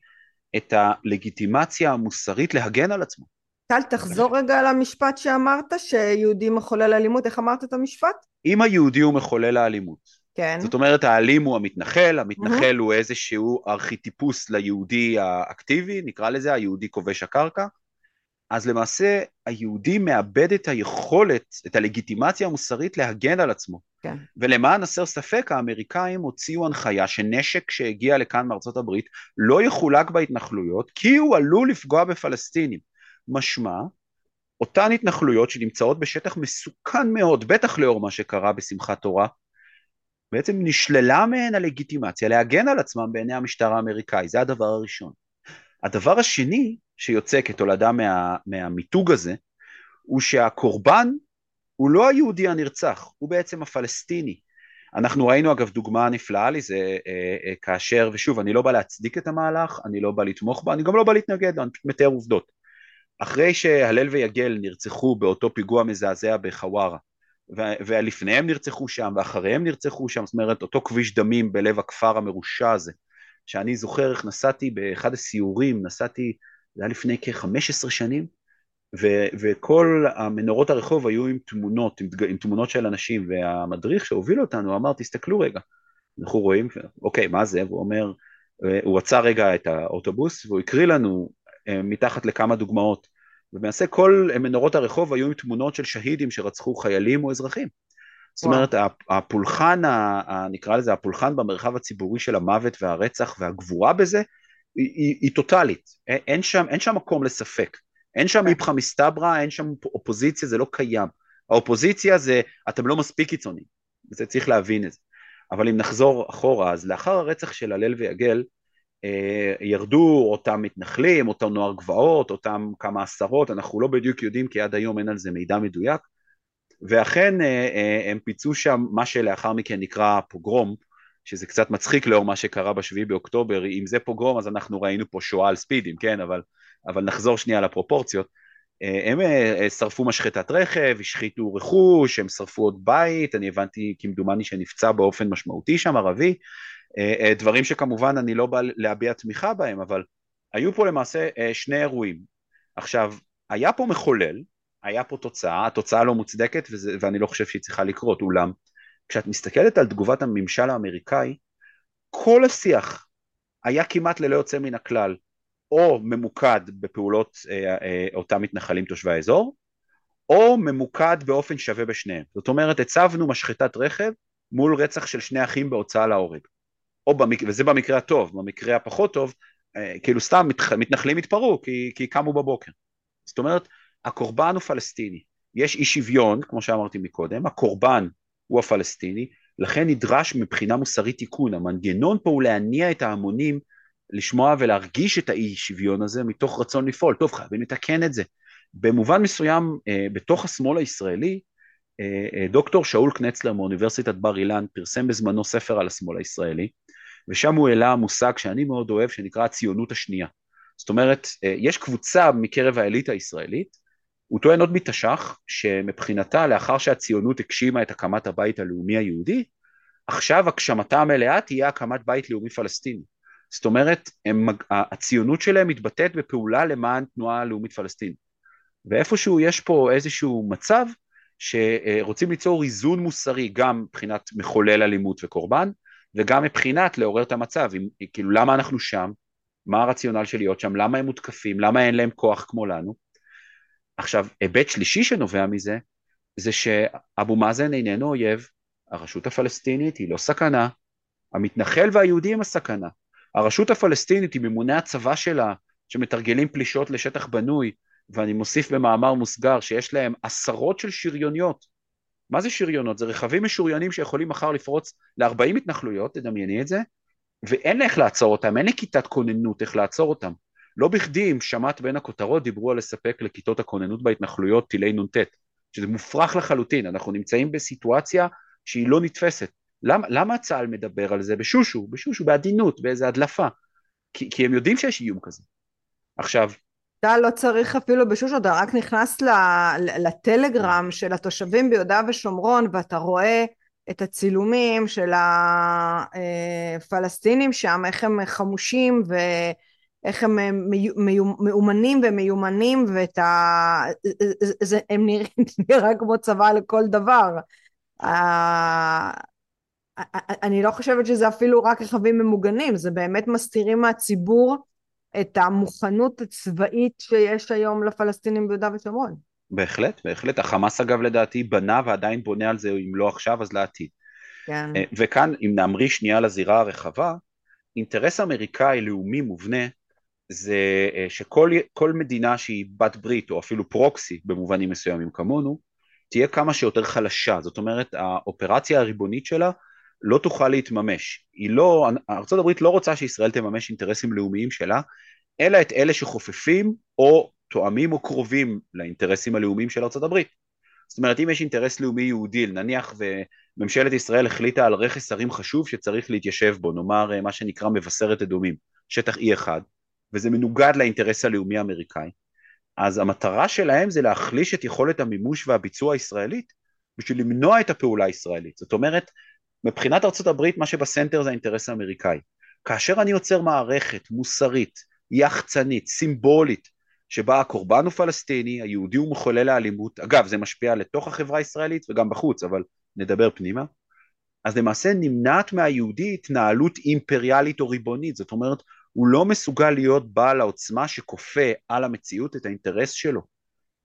את הלגיטימציה המוסרית להגן על עצמו. טל, תחזור רגע על המשפט שאמרת, שיהודי מחולל אלימות, איך אמרת את המשפט? אם היהודי הוא מחולל האלימות. כן. זאת אומרת, האלים הוא המתנחל, המתנחל mm-hmm. הוא איזשהו ארכיטיפוס ליהודי האקטיבי, נקרא לזה היהודי כובש הקרקע, אז למעשה היהודי מאבד את היכולת, את הלגיטימציה המוסרית להגן על עצמו. כן. ולמען הסר ספק, האמריקאים הוציאו הנחיה שנשק שהגיע לכאן מארצות הברית לא יחולק בהתנחלויות, כי הוא עלול לפגוע בפלסטינים. משמע, אותן התנחלויות שנמצאות בשטח מסוכן מאוד, בטח לאור מה שקרה בשמחת תורה, בעצם נשללה מהן הלגיטימציה להגן על עצמם בעיני המשטר האמריקאי, זה הדבר הראשון. הדבר השני שיוצא כתולדה מה, מהמיתוג הזה, הוא שהקורבן הוא לא היהודי הנרצח, הוא בעצם הפלסטיני. אנחנו ראינו אגב דוגמה נפלאה לזה אה, אה, כאשר, ושוב אני לא בא להצדיק את המהלך, אני לא בא לתמוך בו, אני גם לא בא להתנגד לו, אני פשוט מתאר עובדות. אחרי שהלל ויגל נרצחו באותו פיגוע מזעזע בחווארה, ולפניהם נרצחו שם ואחריהם נרצחו שם, זאת אומרת אותו כביש דמים בלב הכפר המרושע הזה, שאני זוכר איך נסעתי באחד הסיורים, נסעתי, זה היה לפני כ-15 שנים, ו- וכל המנורות הרחוב היו עם תמונות, עם, עם תמונות של אנשים, והמדריך שהוביל אותנו אמר, תסתכלו רגע, אנחנו רואים, אוקיי, מה זה? והוא אומר, הוא עצר רגע את האוטובוס והוא הקריא לנו אה, מתחת לכמה דוגמאות. ולמעשה כל מנורות הרחוב היו עם תמונות של שהידים שרצחו חיילים או אזרחים. זאת אומרת, הפולחן, נקרא לזה הפולחן במרחב הציבורי של המוות והרצח והגבורה בזה, היא, היא, היא טוטאלית, אין שם, אין שם מקום לספק, אין שם כן. איפכא מסתברא, אין שם אופוזיציה, זה לא קיים. האופוזיציה זה, אתם לא מספיק קיצוניים, זה צריך להבין את זה. אבל אם נחזור אחורה, אז לאחר הרצח של הלל ויגל, אה, ירדו אותם מתנחלים, אותו נוער גבעות, אותם כמה עשרות, אנחנו לא בדיוק יודעים כי עד היום אין על זה מידע מדויק, ואכן אה, אה, הם פיצו שם מה שלאחר מכן נקרא פוגרום, שזה קצת מצחיק לאור מה שקרה בשביעי באוקטובר, אם זה פוגרום אז אנחנו ראינו פה שואה על ספידים, כן, אבל, אבל נחזור שנייה לפרופורציות. אה, הם אה, אה, שרפו משחטת רכב, השחיתו רכוש, הם שרפו עוד בית, אני הבנתי כמדומני שנפצע באופן משמעותי שם ערבי, דברים שכמובן אני לא בא להביע תמיכה בהם, אבל היו פה למעשה שני אירועים. עכשיו, היה פה מחולל, היה פה תוצאה, התוצאה לא מוצדקת וזה, ואני לא חושב שהיא צריכה לקרות, אולם כשאת מסתכלת על תגובת הממשל האמריקאי, כל השיח היה כמעט ללא יוצא מן הכלל, או ממוקד בפעולות אה, אה, אותם מתנחלים תושבי האזור, או ממוקד באופן שווה בשניהם. זאת אומרת, הצבנו משחטת רכב מול רצח של שני אחים בהוצאה להורג. או במק... וזה במקרה הטוב, במקרה הפחות טוב, אה, כאילו סתם מת... מתנחלים התפרעו כי, כי קמו בבוקר. זאת אומרת, הקורבן הוא פלסטיני. יש אי שוויון, כמו שאמרתי מקודם, הקורבן הוא הפלסטיני, לכן נדרש מבחינה מוסרית תיקון. המנגנון פה הוא להניע את ההמונים לשמוע ולהרגיש את האי שוויון הזה מתוך רצון לפעול. טוב, חייבים לתקן את זה. במובן מסוים, אה, בתוך השמאל הישראלי, אה, אה, דוקטור שאול קנצלר מאוניברסיטת בר אילן פרסם בזמנו ספר על השמאל הישראלי, ושם הוא העלה מושג שאני מאוד אוהב, שנקרא הציונות השנייה. זאת אומרת, יש קבוצה מקרב האליטה הישראלית, הוא טוען עוד מתש"ח, שמבחינתה, לאחר שהציונות הגשימה את הקמת הבית הלאומי היהודי, עכשיו הגשמתה המלאה תהיה הקמת בית לאומי פלסטיני. זאת אומרת, הם, הציונות שלהם מתבטאת בפעולה למען תנועה לאומית פלסטינית. ואיפשהו יש פה איזשהו מצב שרוצים ליצור איזון מוסרי גם מבחינת מחולל אלימות וקורבן, וגם מבחינת לעורר את המצב, אם, כאילו למה אנחנו שם, מה הרציונל של להיות שם, למה הם מותקפים, למה אין להם כוח כמו לנו. עכשיו, היבט שלישי שנובע מזה, זה שאבו מאזן איננו אויב, הרשות הפלסטינית היא לא סכנה, המתנחל והיהודי הם הסכנה. הרשות הפלסטינית עם ממוני הצבא שלה שמתרגלים פלישות לשטח בנוי ואני מוסיף במאמר מוסגר שיש להם עשרות של שריוניות מה זה שריונות? זה רכבים משוריינים שיכולים מחר לפרוץ ל-40 התנחלויות, תדמייני את זה, ואין איך לעצור אותם, אין לכיתת כוננות איך לעצור אותם. לא בכדי אם שמעת בין הכותרות דיברו על לספק לכיתות הכוננות בהתנחלויות טילי נ"ט, שזה מופרך לחלוטין, אנחנו נמצאים בסיטואציה שהיא לא נתפסת. למה, למה צה"ל מדבר על זה בשושו, בשושו, בעדינות, באיזה הדלפה? כי, כי הם יודעים שיש איום כזה. עכשיו... צה"ל לא צריך אפילו בשושו, אתה רק נכנס לטלגרם של התושבים ביהודה ושומרון ואתה רואה את הצילומים של הפלסטינים שם, איך הם חמושים ואיך הם מאומנים ומיומנים ואת ה... הם נראים נראה כמו צבא לכל דבר. אני לא חושבת שזה אפילו רק רכבים ממוגנים, זה באמת מסתירים מהציבור את המוכנות הצבאית שיש היום לפלסטינים ביהודה ושומרון. בהחלט, בהחלט. החמאס אגב לדעתי בנה ועדיין בונה על זה, אם לא עכשיו אז לעתיד. כן. אה, וכאן, אם נאמרי שנייה לזירה הרחבה, אינטרס אמריקאי לאומי מובנה זה אה, שכל מדינה שהיא בת ברית או אפילו פרוקסי במובנים מסוימים כמונו, תהיה כמה שיותר חלשה. זאת אומרת, האופרציה הריבונית שלה לא תוכל להתממש. היא לא, ארה"ב לא רוצה שישראל תממש אינטרסים לאומיים שלה, אלא את אלה שחופפים או תואמים או קרובים לאינטרסים הלאומיים של ארה"ב. זאת אומרת, אם יש אינטרס לאומי יהודי, נניח וממשלת ישראל החליטה על רכס הרים חשוב שצריך להתיישב בו, נאמר אה, מה שנקרא מבשרת אדומים, שטח E1, וזה מנוגד לאינטרס הלאומי האמריקאי, אז המטרה שלהם זה להחליש את יכולת המימוש והביצוע הישראלית בשביל למנוע את הפעולה הישראלית. זאת אומרת, מבחינת הברית מה שבסנטר זה האינטרס האמריקאי. כאשר אני יוצר מערכת מוסרית, יחצנית, סימבולית, שבה הקורבן הוא פלסטיני, היהודי הוא מחולל האלימות, אגב זה משפיע לתוך החברה הישראלית וגם בחוץ, אבל נדבר פנימה, אז למעשה נמנעת מהיהודי התנהלות אימפריאלית או ריבונית, זאת אומרת הוא לא מסוגל להיות בעל העוצמה שכופה על המציאות את האינטרס שלו.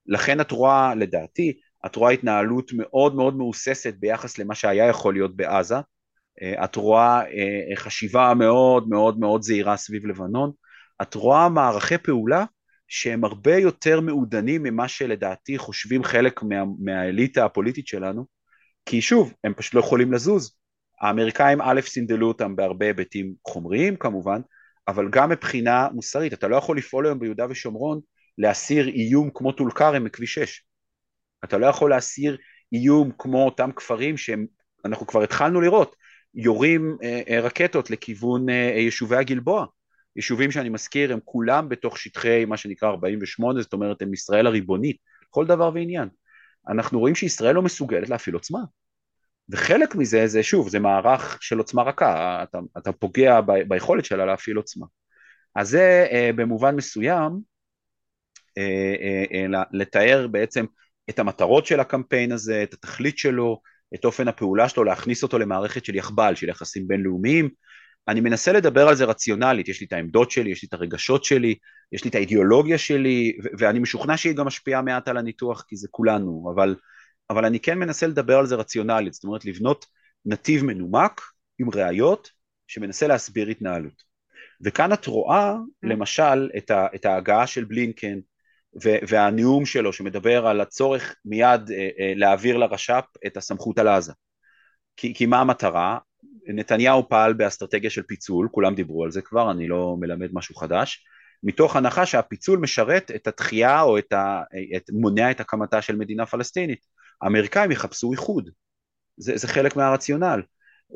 לכן את רואה, לדעתי, את רואה התנהלות מאוד מאוד מהוססת ביחס למה שהיה יכול להיות בעזה, אה, את רואה אה, חשיבה מאוד מאוד מאוד זהירה סביב לבנון, את רואה מערכי פעולה שהם הרבה יותר מעודנים ממה שלדעתי חושבים חלק מה, מהאליטה הפוליטית שלנו, כי שוב, הם פשוט לא יכולים לזוז. האמריקאים א' סינדלו אותם בהרבה היבטים חומריים כמובן, אבל גם מבחינה מוסרית, אתה לא יכול לפעול היום ביהודה ושומרון להסיר איום כמו טול כרם מכביש 6. אתה לא יכול להסיר איום כמו אותם כפרים שאנחנו כבר התחלנו לראות, יורים רקטות לכיוון יישובי הגלבוע. יישובים שאני מזכיר הם כולם בתוך שטחי מה שנקרא 48, זאת אומרת הם ישראל הריבונית, כל דבר ועניין. אנחנו רואים שישראל לא מסוגלת להפעיל עוצמה. וחלק מזה זה שוב, זה מערך של עוצמה רכה, אתה, אתה פוגע ב, ביכולת שלה להפעיל עוצמה. אז זה אה, במובן מסוים אה, אה, אה, לתאר בעצם את המטרות של הקמפיין הזה, את התכלית שלו, את אופן הפעולה שלו, להכניס אותו למערכת של יחב"ל, של יחסים בינלאומיים. אני מנסה לדבר על זה רציונלית, יש לי את העמדות שלי, יש לי את הרגשות שלי, יש לי את האידיאולוגיה שלי, ואני משוכנע שהיא גם משפיעה מעט על הניתוח, כי זה כולנו, אבל, אבל אני כן מנסה לדבר על זה רציונלית, זאת אומרת לבנות נתיב מנומק עם ראיות שמנסה להסביר התנהלות. וכאן את רואה mm. למשל את, ה, את ההגעה של בלינקן והנאום שלו שמדבר על הצורך מיד אה, אה, להעביר לרש"פ את הסמכות על עזה. כי, כי מה המטרה? נתניהו פעל באסטרטגיה של פיצול, כולם דיברו על זה כבר, אני לא מלמד משהו חדש, מתוך הנחה שהפיצול משרת את התחייה או את ה, את, מונע את הקמתה של מדינה פלסטינית. האמריקאים יחפשו איחוד, זה, זה חלק מהרציונל.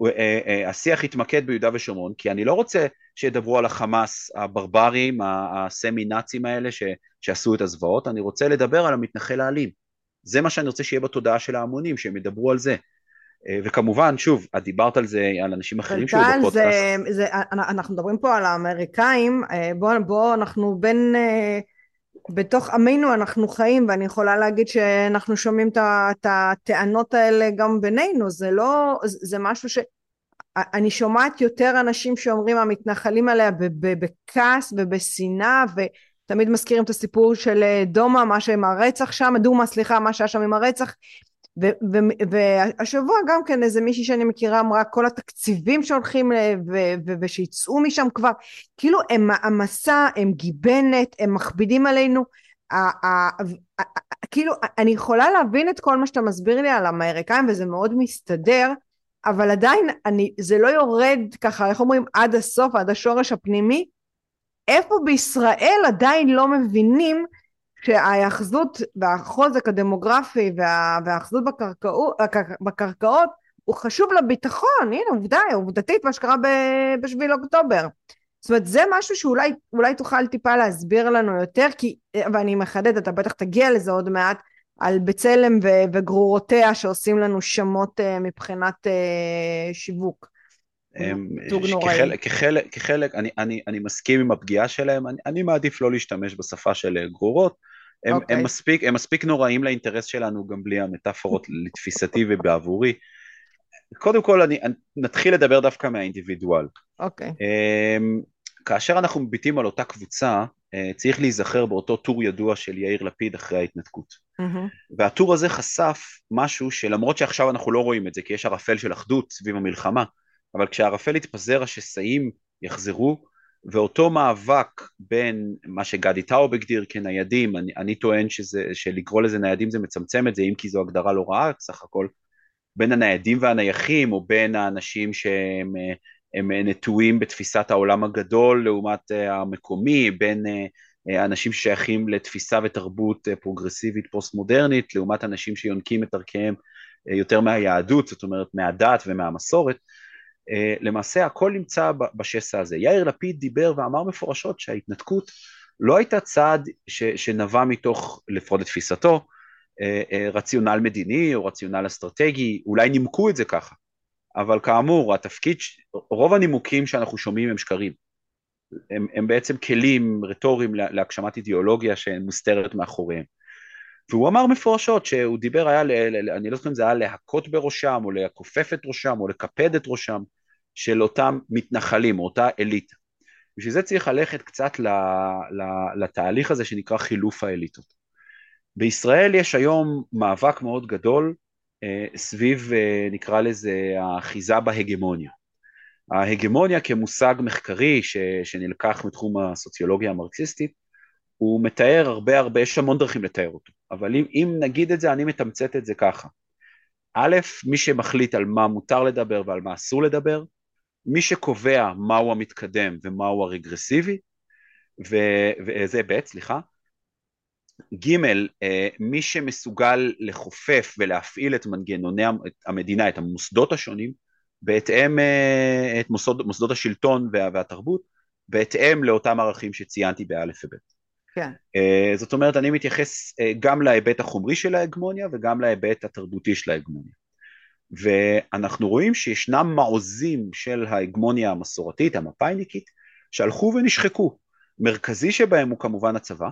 אה, אה, השיח יתמקד ביהודה ושומרון, כי אני לא רוצה שידברו על החמאס הברברים, הסמי נאצים האלה ש, שעשו את הזוועות, אני רוצה לדבר על המתנחל האלים. זה מה שאני רוצה שיהיה בתודעה של ההמונים, שהם ידברו על זה. אה, וכמובן, שוב, את דיברת על זה, על אנשים אחרים שהיו בפודקאסט. זה, זה, אנחנו מדברים פה על האמריקאים, בואו בוא, אנחנו בין... בתוך עמנו אנחנו חיים ואני יכולה להגיד שאנחנו שומעים את הטענות האלה גם בינינו. זה לא זה משהו שאני שומעת יותר אנשים שאומרים המתנחלים עליה בכעס ובשנאה ותמיד מזכירים את הסיפור של דומא מה שעם הרצח שם דומא סליחה מה שהיה שם עם הרצח והשבוע גם כן איזה מישהי שאני מכירה אמרה כל התקציבים שהולכים ושיצאו משם כבר. כאילו הם המסע הם גיבנת הם מכבידים עלינו. כאילו אני יכולה להבין את כל מה שאתה מסביר לי על האמריקאים וזה מאוד מסתדר אבל עדיין אני זה לא יורד ככה איך אומרים עד הסוף עד השורש הפנימי. איפה בישראל עדיין לא מבינים שההיאחזות והחוזק הדמוגרפי וה, וההיאחזות בקרקעות, בקרקעות הוא חשוב לביטחון, הנה עובדה, עובדתית מה שקרה בשביל אוקטובר. זאת אומרת זה משהו שאולי תוכל טיפה להסביר לנו יותר, כי, ואני מחדדת, אתה בטח תגיע לזה עוד מעט, על בצלם ו, וגרורותיה שעושים לנו שמות uh, מבחינת uh, שיווק. אמ, כחלק, כחלק, כחלק אני, אני, אני מסכים עם הפגיעה שלהם, אני, אני מעדיף לא להשתמש בשפה של אה, גרורות, הם, okay. הם, אוקיי. מספיק, הם מספיק נוראים לאינטרס שלנו גם בלי המטאפורות לתפיסתי ובעבורי. קודם כל אני, נתחיל לדבר דווקא מהאינדיבידואל. אוקיי. Okay. אמ, כאשר אנחנו מביטים על אותה קבוצה, אה, צריך להיזכר באותו טור ידוע של יאיר לפיד אחרי ההתנתקות. Mm-hmm. והטור הזה חשף משהו שלמרות שעכשיו אנחנו לא רואים את זה, כי יש ערפל של אחדות סביב המלחמה, אבל כשהערפל יתפזר השסעים יחזרו, ואותו מאבק בין מה שגדי טאוב הגדיר כניידים, אני, אני טוען שזה, שלקרוא לזה ניידים זה מצמצם את זה, אם כי זו הגדרה לא רעה סך הכל, בין הניידים והנייחים, או בין האנשים שהם הם נטועים בתפיסת העולם הגדול לעומת המקומי, בין אנשים ששייכים לתפיסה ותרבות פרוגרסיבית פוסט מודרנית, לעומת אנשים שיונקים את ערכיהם יותר מהיהדות, זאת אומרת מהדת ומהמסורת, אה, למעשה הכל נמצא בשסע הזה. יאיר לפיד דיבר ואמר מפורשות שההתנתקות לא הייתה צעד ש, שנבע מתוך, לפחות לתפיסתו, אה, אה, רציונל מדיני או רציונל אסטרטגי, אולי נימקו את זה ככה, אבל כאמור התפקיד, רוב הנימוקים שאנחנו שומעים הם שקרים, הם, הם בעצם כלים רטוריים להגשמת אידיאולוגיה שמוסתרת מאחוריהם. והוא אמר מפורשות שהוא דיבר, היה, אני לא זוכר אם זה היה להכות בראשם או לכופף את ראשם או לקפד את ראשם, של אותם מתנחלים, אותה אליטה. בשביל זה צריך ללכת קצת לתהליך הזה שנקרא חילוף האליטות. בישראל יש היום מאבק מאוד גדול אה, סביב, אה, נקרא לזה, האחיזה בהגמוניה. ההגמוניה כמושג מחקרי ש, שנלקח מתחום הסוציולוגיה המרקסיסטית, הוא מתאר הרבה הרבה, יש המון דרכים לתאר אותו, אבל אם, אם נגיד את זה, אני מתמצת את זה ככה. א', מי שמחליט על מה מותר לדבר ועל מה אסור לדבר, מי שקובע מהו המתקדם ומהו הרגרסיבי, וזה ב', סליחה, ג', אה, מי שמסוגל לחופף ולהפעיל את מנגנוני המדינה, את המוסדות השונים, בהתאם אה, את מוסדות, מוסדות השלטון וה, והתרבות, בהתאם לאותם ערכים שציינתי באלף ובית. כן. Uh, זאת אומרת, אני מתייחס גם להיבט החומרי של ההגמוניה וגם להיבט התרבותי של ההגמוניה. ואנחנו רואים שישנם מעוזים של ההגמוניה המסורתית, המפאיניקית, שהלכו ונשחקו. מרכזי שבהם הוא כמובן הצבא.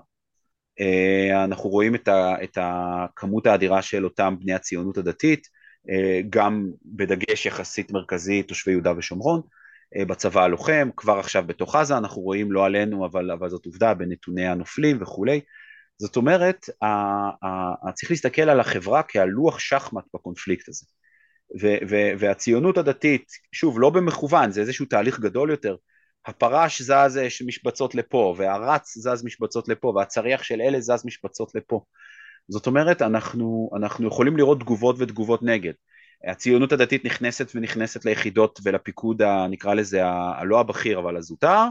Uh, אנחנו רואים את, ה, את הכמות האדירה של אותם בני הציונות הדתית, uh, גם בדגש יחסית מרכזי תושבי יהודה ושומרון, uh, בצבא הלוחם, כבר עכשיו בתוך עזה אנחנו רואים, לא עלינו, אבל, אבל זאת עובדה, בנתוני הנופלים וכולי. זאת אומרת, צריך להסתכל על החברה כעל לוח שחמט בקונפליקט הזה. ו- ו- והציונות הדתית, שוב, לא במכוון, זה איזשהו תהליך גדול יותר, הפרש זז משבצות לפה, והרץ זז משבצות לפה, והצריח של אלה זז משבצות לפה. זאת אומרת, אנחנו, אנחנו יכולים לראות תגובות ותגובות נגד. הציונות הדתית נכנסת ונכנסת ליחידות ולפיקוד, ה, נקרא לזה, ה, הלא הבכיר, אבל הזוטר,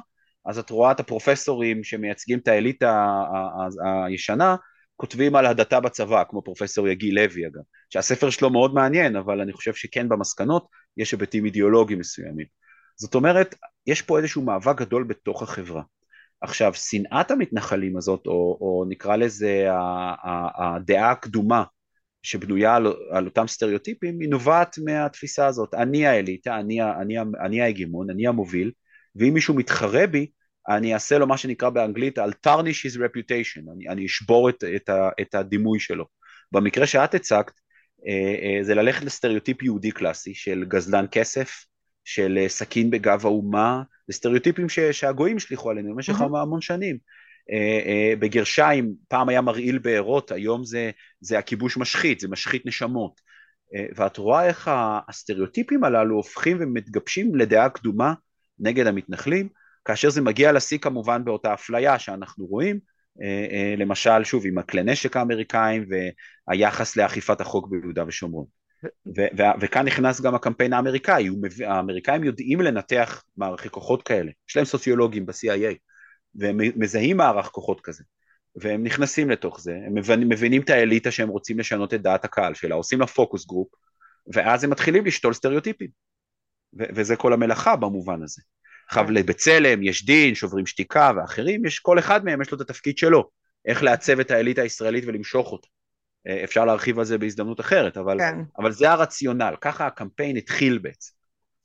אז את רואה את הפרופסורים שמייצגים את האליטה הישנה, כותבים על הדתה בצבא, כמו פרופסור יגיל לוי אגב, שהספר שלו מאוד מעניין, אבל אני חושב שכן במסקנות יש היבטים אידיאולוגיים מסוימים. זאת אומרת, יש פה איזשהו מאבק גדול בתוך החברה. עכשיו, שנאת המתנחלים הזאת, או, או נקרא לזה הדעה הקדומה שבנויה על, על אותם סטריאוטיפים, היא נובעת מהתפיסה הזאת. אני האליטה, אני, אני, אני ההגמון, אני המוביל, ואם מישהו מתחרה בי, אני אעשה לו מה שנקרא באנגלית I'll tarnish his reputation, אני, אני אשבור את, את, ה, את הדימוי שלו. במקרה שאת הצגת, אה, אה, זה ללכת לסטריאוטיפ יהודי קלאסי של גזלן כסף, של אה, סכין בגב האומה, זה סטריאוטיפים ש, שהגויים השליכו עלינו במשך mm-hmm. המון שנים. בגרשיים, פעם היה מרעיל בארות, היום זה, זה הכיבוש משחית, זה משחית נשמות. ואת רואה איך הסטריאוטיפים הללו הופכים ומתגבשים לדעה קדומה נגד המתנחלים, כאשר זה מגיע לשיא כמובן באותה אפליה שאנחנו רואים, אה, אה, למשל שוב עם הכלי נשק האמריקאים והיחס לאכיפת החוק ביהודה ושומרון. וכאן נכנס גם הקמפיין האמריקאי, האמריקאים יודעים לנתח מערכי כוחות כאלה, יש להם סוציולוגים ב-CIA, והם מזהים מערך כוחות כזה, והם נכנסים לתוך זה, הם מבינים, מבינים את האליטה שהם רוצים לשנות את דעת הקהל שלה, עושים לה focus group, ואז הם מתחילים לשתול סטריאוטיפים, וזה כל המלאכה במובן הזה. עכשיו לבצלם, יש דין, שוברים שתיקה ואחרים, יש כל אחד מהם יש לו את התפקיד שלו, איך לעצב את האליטה הישראלית ולמשוך אותה. אה, אפשר להרחיב על זה בהזדמנות אחרת, אבל, כן. אבל זה הרציונל, ככה הקמפיין התחיל בעצם.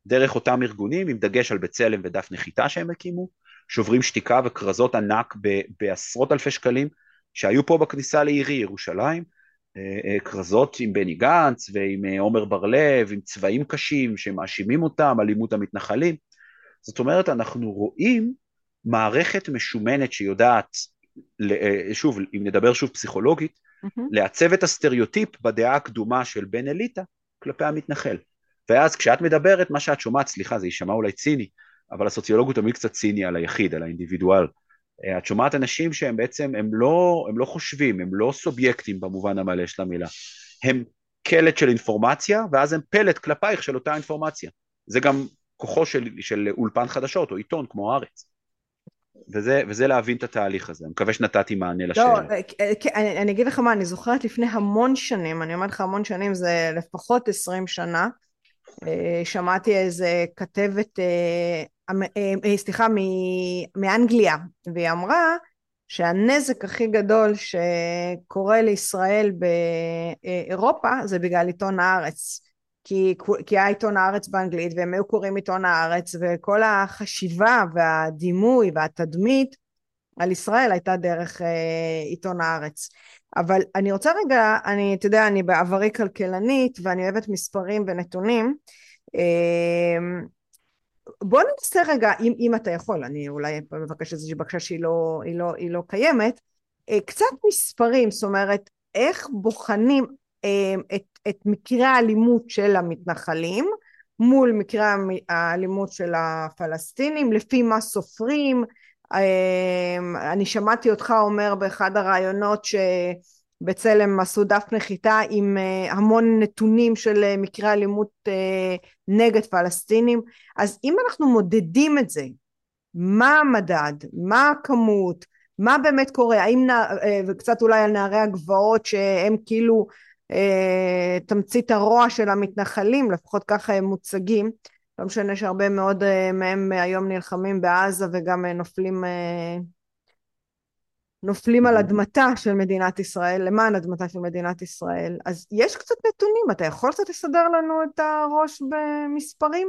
דרך אותם ארגונים, עם דגש על בצלם ודף נחיתה שהם הקימו, שוברים שתיקה וכרזות ענק ב, בעשרות אלפי שקלים, שהיו פה בכניסה לעירי ירושלים, אה, אה, כרזות עם בני גנץ ועם עומר בר-לב, עם צבעים קשים שמאשימים אותם, אלימות המתנחלים. זאת אומרת, אנחנו רואים מערכת משומנת שיודעת, אה, שוב, אם נדבר שוב פסיכולוגית, mm-hmm. לעצב את הסטריאוטיפ בדעה הקדומה של בן אליטה כלפי המתנחל. ואז כשאת מדברת, מה שאת שומעת, סליחה, זה יישמע אולי ציני, אבל הסוציולוג הוא תמיד קצת ציני על היחיד, על האינדיבידואל. אה, את שומעת אנשים שהם בעצם, הם לא, הם לא חושבים, הם לא סובייקטים במובן המלא של המילה. הם קלט של אינפורמציה, ואז הם פלט כלפייך של אותה אינפורמציה. זה גם כוחו של, של אולפן חדשות או עיתון כמו הארץ. וזה, וזה להבין את התהליך הזה, אני מקווה שנתתי מענה לא, לשאלה. לא, אני, אני אגיד לך מה, אני זוכרת לפני המון שנים, אני אומרת לך המון שנים, זה לפחות עשרים שנה, אה, שמעתי איזה כתבת, סליחה, מאנגליה, והיא אמרה שהנזק הכי גדול שקורה לישראל באירופה זה בגלל עיתון הארץ. כי, כי היה עיתון הארץ באנגלית והם היו קוראים עיתון הארץ וכל החשיבה והדימוי והתדמית על ישראל הייתה דרך אה, עיתון הארץ. אבל אני רוצה רגע, אני, אתה יודע, אני בעברי כלכלנית ואני אוהבת מספרים ונתונים. אה, בוא ננסה רגע, אם, אם אתה יכול, אני אולי מבקש איזושהי בקשה שהיא לא, היא לא, היא לא קיימת, אה, קצת מספרים, זאת אומרת, איך בוחנים את את מקרי האלימות של המתנחלים מול מקרי האלימות של הפלסטינים, לפי מה סופרים. אמ, אני שמעתי אותך אומר באחד הראיונות שבצלם עשו דף נחיתה עם אה, המון נתונים של אה, מקרי אלימות אה, נגד פלסטינים. אז אם אנחנו מודדים את זה, מה המדד, מה הכמות, מה באמת קורה, האם, וקצת אולי על נערי הגבעות שהם כאילו תמצית הרוע של המתנחלים, לפחות ככה הם מוצגים. לא משנה שהרבה מאוד אה, מהם היום נלחמים בעזה וגם אה, נופלים אה, נופלים על אדמתה של מדינת ישראל, למען אדמתה של מדינת ישראל. אז יש קצת נתונים, אתה יכול קצת לסדר לנו את הראש במספרים?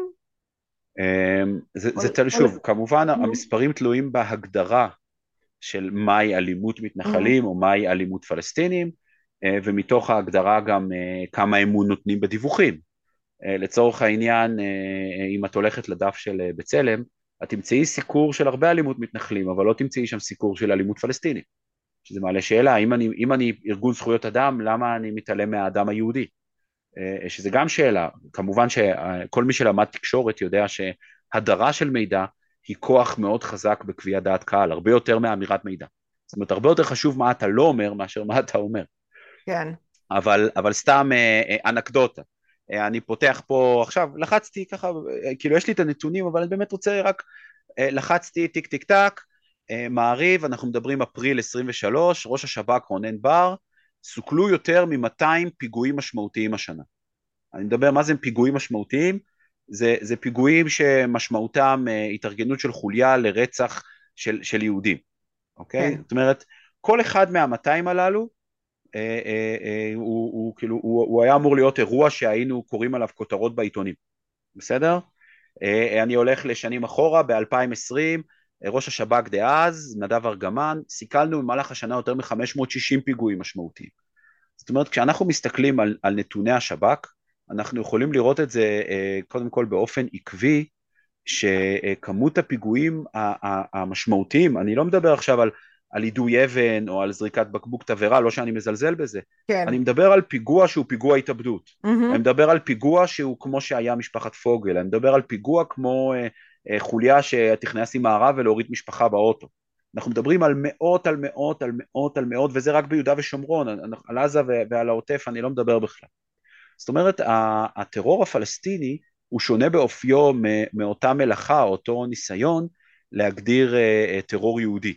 אמ, זה תלוי שוב, כמובן המספרים תלויים בהגדרה של מהי אלימות מתנחלים או מהי אלימות פלסטינים, ומתוך ההגדרה גם כמה אמון נותנים בדיווחים. אה, לצורך העניין, אה, אה, אם את הולכת לדף של בצלם, את תמצאי סיקור של הרבה אלימות מתנחלים, אבל לא תמצאי שם סיקור של אלימות פלסטינית. שזה מעלה שאלה, אם אני, אם אני ארגון זכויות אדם, למה אני מתעלם מהאדם היהודי? שזה גם שאלה, כמובן שכל מי שלמד תקשורת יודע שהדרה של מידע היא כוח מאוד חזק בקביעת דעת קהל, הרבה יותר מאמירת מידע. זאת אומרת, הרבה יותר חשוב מה אתה לא אומר מאשר מה אתה אומר. כן. אבל, אבל סתם אנקדוטה. אה, אני פותח פה עכשיו, לחצתי ככה, אה, כאילו יש לי את הנתונים, אבל אני באמת רוצה רק, אה, לחצתי טיק טיק טק, מעריב, אנחנו מדברים אפריל 23, ראש השב"כ רונן בר, סוכלו יותר מ-200 פיגועים משמעותיים השנה. אני מדבר, מה זה פיגועים משמעותיים? זה, זה פיגועים שמשמעותם התארגנות של חוליה לרצח של, של יהודים, אוקיי? כן. זאת אומרת, כל אחד מהמאתיים הללו אה, אה, אה, הוא, הוא, כאילו, הוא, הוא היה אמור להיות אירוע שהיינו קוראים עליו כותרות בעיתונים, בסדר? אני הולך לשנים אחורה, ב-2020, ראש השב"כ דאז, נדב ארגמן, סיכלנו במהלך השנה יותר מ-560 פיגועים משמעותיים. זאת אומרת, כשאנחנו מסתכלים על, על נתוני השב"כ, אנחנו יכולים לראות את זה קודם כל באופן עקבי, שכמות הפיגועים המשמעותיים, אני לא מדבר עכשיו על על יידוי אבן או על זריקת בקבוק תבערה, לא שאני מזלזל בזה. כן. אני מדבר על פיגוע שהוא פיגוע התאבדות. Mm-hmm. אני מדבר על פיגוע שהוא כמו שהיה משפחת פוגל. אני מדבר על פיגוע כמו אה, אה, חוליה שתכנס עם מערב ולהוריד משפחה באוטו. אנחנו מדברים על מאות על מאות על מאות על מאות, וזה רק ביהודה ושומרון, על עזה ועל העוטף אני לא מדבר בכלל. זאת אומרת, הטרור הפלסטיני הוא שונה באופיו מאותה מלאכה, אותו ניסיון להגדיר אה, טרור יהודי.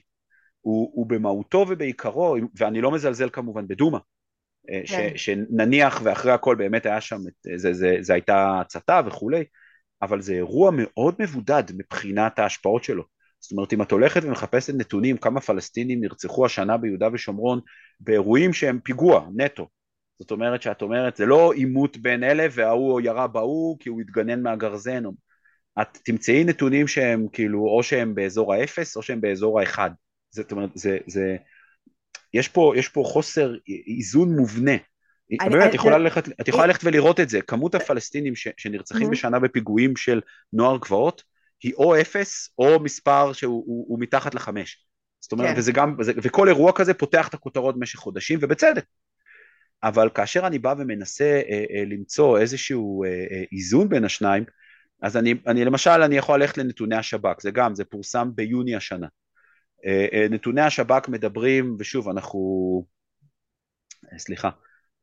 הוא, הוא במהותו ובעיקרו, ואני לא מזלזל כמובן בדומא, אה, כן. ש, שנניח ואחרי הכל באמת היה שם, זה, זה, זה, זה הייתה הצתה וכולי, אבל זה אירוע מאוד מבודד מבחינת ההשפעות שלו. זאת אומרת, אם את הולכת ומחפשת נתונים כמה פלסטינים נרצחו השנה ביהודה ושומרון באירועים שהם פיגוע, נטו. זאת אומרת שאת אומרת, זה לא עימות בין אלה וההוא ירה בהוא כי הוא התגנן מהגרזן. את תמצאי נתונים שהם כאילו, או שהם באזור האפס או שהם באזור האחד. זאת אומרת, זה, זה, יש פה, יש פה חוסר איזון מובנה. אני, באמת, את יכולה ללכת, את יכולה ללכת ולראות את זה, כמות הפלסטינים ש, שנרצחים בשנה בפיגועים של נוער גבעות, היא או אפס או מספר שהוא הוא, הוא מתחת לחמש. זאת אומרת, כן. וזה גם, וזה, וכל אירוע כזה פותח את הכותרות במשך חודשים, ובצדק. אבל כאשר אני בא ומנסה אה, אה, למצוא איזשהו אה, אה, איזון בין השניים, אז אני, אני למשל, אני יכול ללכת לנתוני השב"כ, זה גם, זה פורסם ביוני השנה. אה, אה, נתוני השב"כ מדברים, ושוב, אנחנו, אה, סליחה,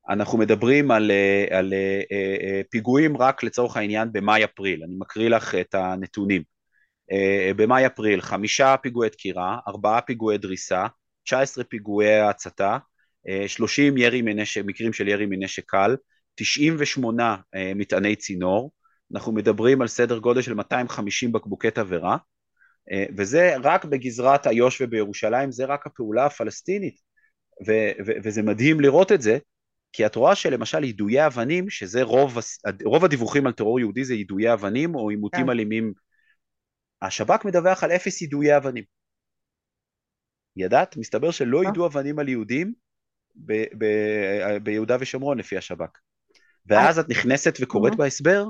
אנחנו מדברים על, על פיגועים רק לצורך העניין במאי-אפריל, אני מקריא לך את הנתונים. במאי-אפריל חמישה פיגועי דקירה, ארבעה פיגועי דריסה, 19 פיגועי הצתה, 30 ירי מנשק, מקרים של ירי מנשק קל, 98 מטעני צינור, אנחנו מדברים על סדר גודל של 250 בקבוקי תבערה, וזה רק בגזרת איו"ש ובירושלים, זה רק הפעולה הפלסטינית, ו- ו- וזה מדהים לראות את זה, כי את רואה שלמשל יידויי אבנים, שזה רוב, רוב הדיווחים על טרור יהודי זה יידויי אבנים או עימותים כן. אלימים, השב"כ מדווח על אפס יידויי אבנים. ידעת? מסתבר שלא יידו אבנים על יהודים ב- ב- ביהודה ושומרון לפי השב"כ. ואז את נכנסת וקוראת בהסבר,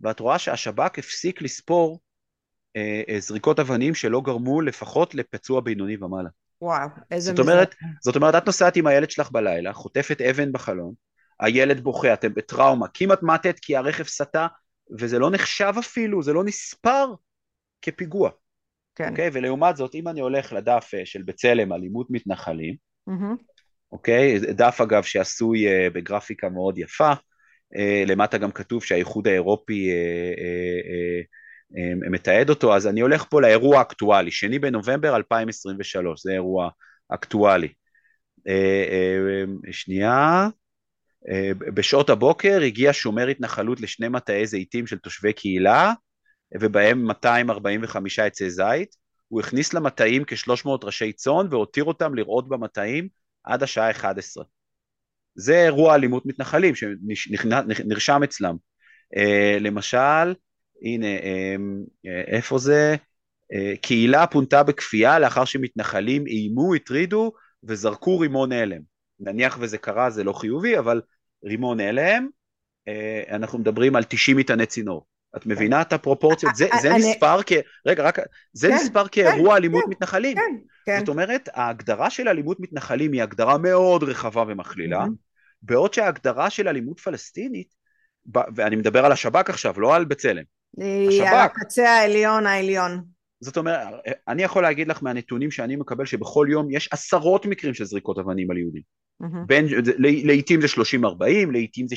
ואת רואה שהשב"כ הפסיק לספור אה, אה, זריקות אבנים שלא גרמו לפחות לפצוע בינוני ומעלה. וואו, איזה זאת אומרת, זאת אומרת, את נוסעת עם הילד שלך בלילה, חוטפת אבן בחלון, הילד בוכה, אתם בטראומה, כמעט מתת כי הרכב סטה, וזה לא נחשב אפילו, זה לא נספר כפיגוע. כן. אוקיי? ולעומת זאת, אם אני הולך לדף אה, של בצלם, אלימות מתנחלים, mm-hmm. אוקיי? דף אגב שעשוי uh, בגרפיקה מאוד יפה, uh, למטה גם כתוב שהאיחוד האירופי uh, מתעד אותו, אז אני הולך פה לאירוע האקטואלי, שני בנובמבר 2023, זה אירוע אקטואלי. אה, אה, שנייה, אה, בשעות הבוקר הגיע שומר התנחלות לשני מטעי זיתים של תושבי קהילה, ובהם 245 עצי זית. הוא הכניס למטעים כ-300 ראשי צאן והותיר אותם לראות במטעים עד השעה 11. זה אירוע אלימות מתנחלים שנרשם אצלם. אה, למשל, הנה, איפה זה? קהילה פונתה בכפייה לאחר שמתנחלים איימו, הטרידו וזרקו רימון הלם. נניח וזה קרה זה לא חיובי, אבל רימון הלם, אה, אנחנו מדברים על 90 מטעני צינור. את מבינה את הפרופורציות? זה, זה נספר כ... רגע, רק... זה כן, נספר כאירוע כן, אלימות כן, מתנחלים. כן, כן. זאת אומרת, ההגדרה של אלימות מתנחלים היא הגדרה מאוד רחבה ומכלילה, בעוד שההגדרה של אלימות פלסטינית, ואני מדבר על השב"כ עכשיו, לא על בצלם. היא על הקצה העליון העליון. זאת אומרת, אני יכול להגיד לך מהנתונים שאני מקבל שבכל יום יש עשרות מקרים של זריקות אבנים על יהודים. Mm-hmm. בין, לעיתים זה 30-40, לעיתים זה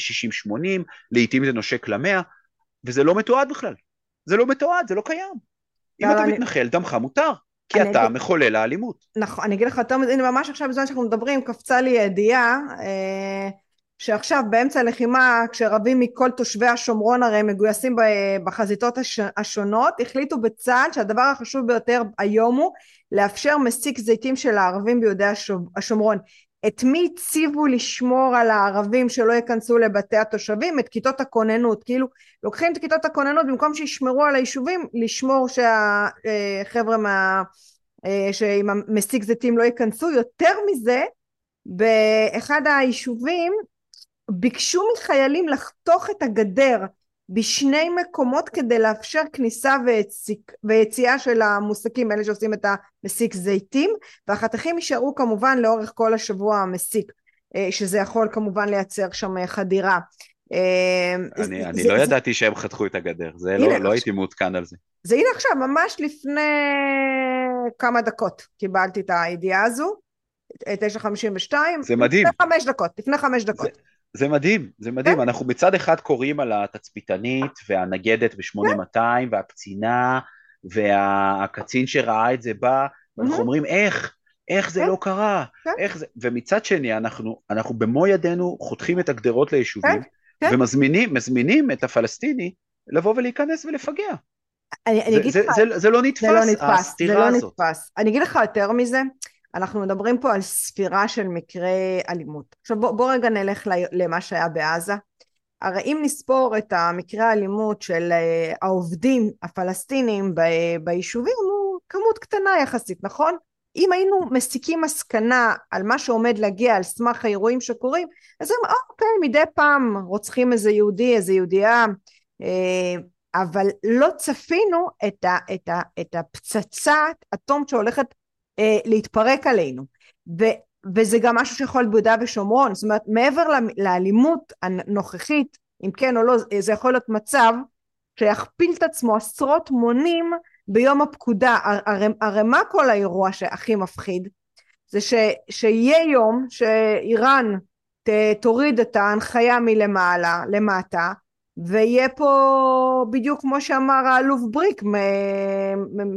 60-80, לעיתים זה נושק למאה, וזה לא מתועד בכלל. זה לא מתועד, זה לא קיים. אם אתה אני... מתנחל, דמך מותר, כי אתה אגיד... מחולל האלימות. נכון, אני אגיד לך יותר מזה, הנה ממש עכשיו בזמן שאנחנו מדברים, קפצה לי ידיעה, אה, שעכשיו באמצע הלחימה כשרבים מכל תושבי השומרון הרי מגויסים בחזיתות השונות החליטו בצה"ל שהדבר החשוב ביותר היום הוא לאפשר מסיק זיתים של הערבים ביהודי השומרון את מי הציבו לשמור על הערבים שלא ייכנסו לבתי התושבים? את כיתות הכוננות. כאילו לוקחים את כיתות הכוננות במקום שישמרו על היישובים, לשמור שהחבר'ה מה... שעם המסיק זיתים לא ייכנסו. יותר מזה, באחד היישובים ביקשו מחיילים לחתוך את הגדר בשני מקומות כדי לאפשר כניסה ויציק, ויציאה של המוסקים אלה שעושים את המסיק זיתים והחתכים יישארו כמובן לאורך כל השבוע המסיק אה, שזה יכול כמובן לייצר שם אה, חדירה. אה, אני, זה, אני זה, לא זה, ידעתי שהם חתכו את הגדר, זה לא, לא הייתי מעודכן על זה. זה הנה עכשיו, ממש לפני כמה דקות קיבלתי את הידיעה הזו, 9.52. זה מדהים. לפני חמש דקות, לפני חמש דקות. זה... זה מדהים, זה מדהים, כן. אנחנו מצד אחד קוראים על התצפיתנית והנגדת ב-8200 והקצינה והקצין שראה את זה בא, ואנחנו אומרים איך, איך זה כן. לא קרה, כן. איך זה, ומצד שני אנחנו, אנחנו במו ידינו חותכים את הגדרות ליישובים ומזמינים מזמינים את הפלסטיני לבוא ולהיכנס ולפגע. אני, אני זה, זה, זה, זה לא נתפס, זה לא נתפס, הסתירה זה לא הזאת. נתפס. אני אגיד לך יותר מזה, אנחנו מדברים פה על ספירה של מקרי אלימות. עכשיו בוא, בוא רגע נלך למה שהיה בעזה. הרי אם נספור את המקרי האלימות של אה, העובדים הפלסטינים ביישובים הוא כמות קטנה יחסית, נכון? אם היינו מסיקים מסקנה על מה שעומד להגיע על סמך האירועים שקורים, אז הם אוקיי, מדי פעם רוצחים איזה יהודי, איזה יהודייה, אה, אבל לא צפינו את, ה, את, ה, את הפצצת אטום שהולכת אה, להתפרק עלינו. ו, וזה גם משהו שיכול להיות ביהודה ושומרון, זאת אומרת מעבר לאלימות הנוכחית, אם כן או לא, זה יכול להיות מצב שיכפיל את עצמו עשרות מונים ביום הפקודה. הרי, הרי מה כל האירוע שהכי מפחיד? זה ש, שיהיה יום שאיראן ת, תוריד את ההנחיה מלמעלה למטה ויהיה פה בדיוק כמו שאמר האלוף בריק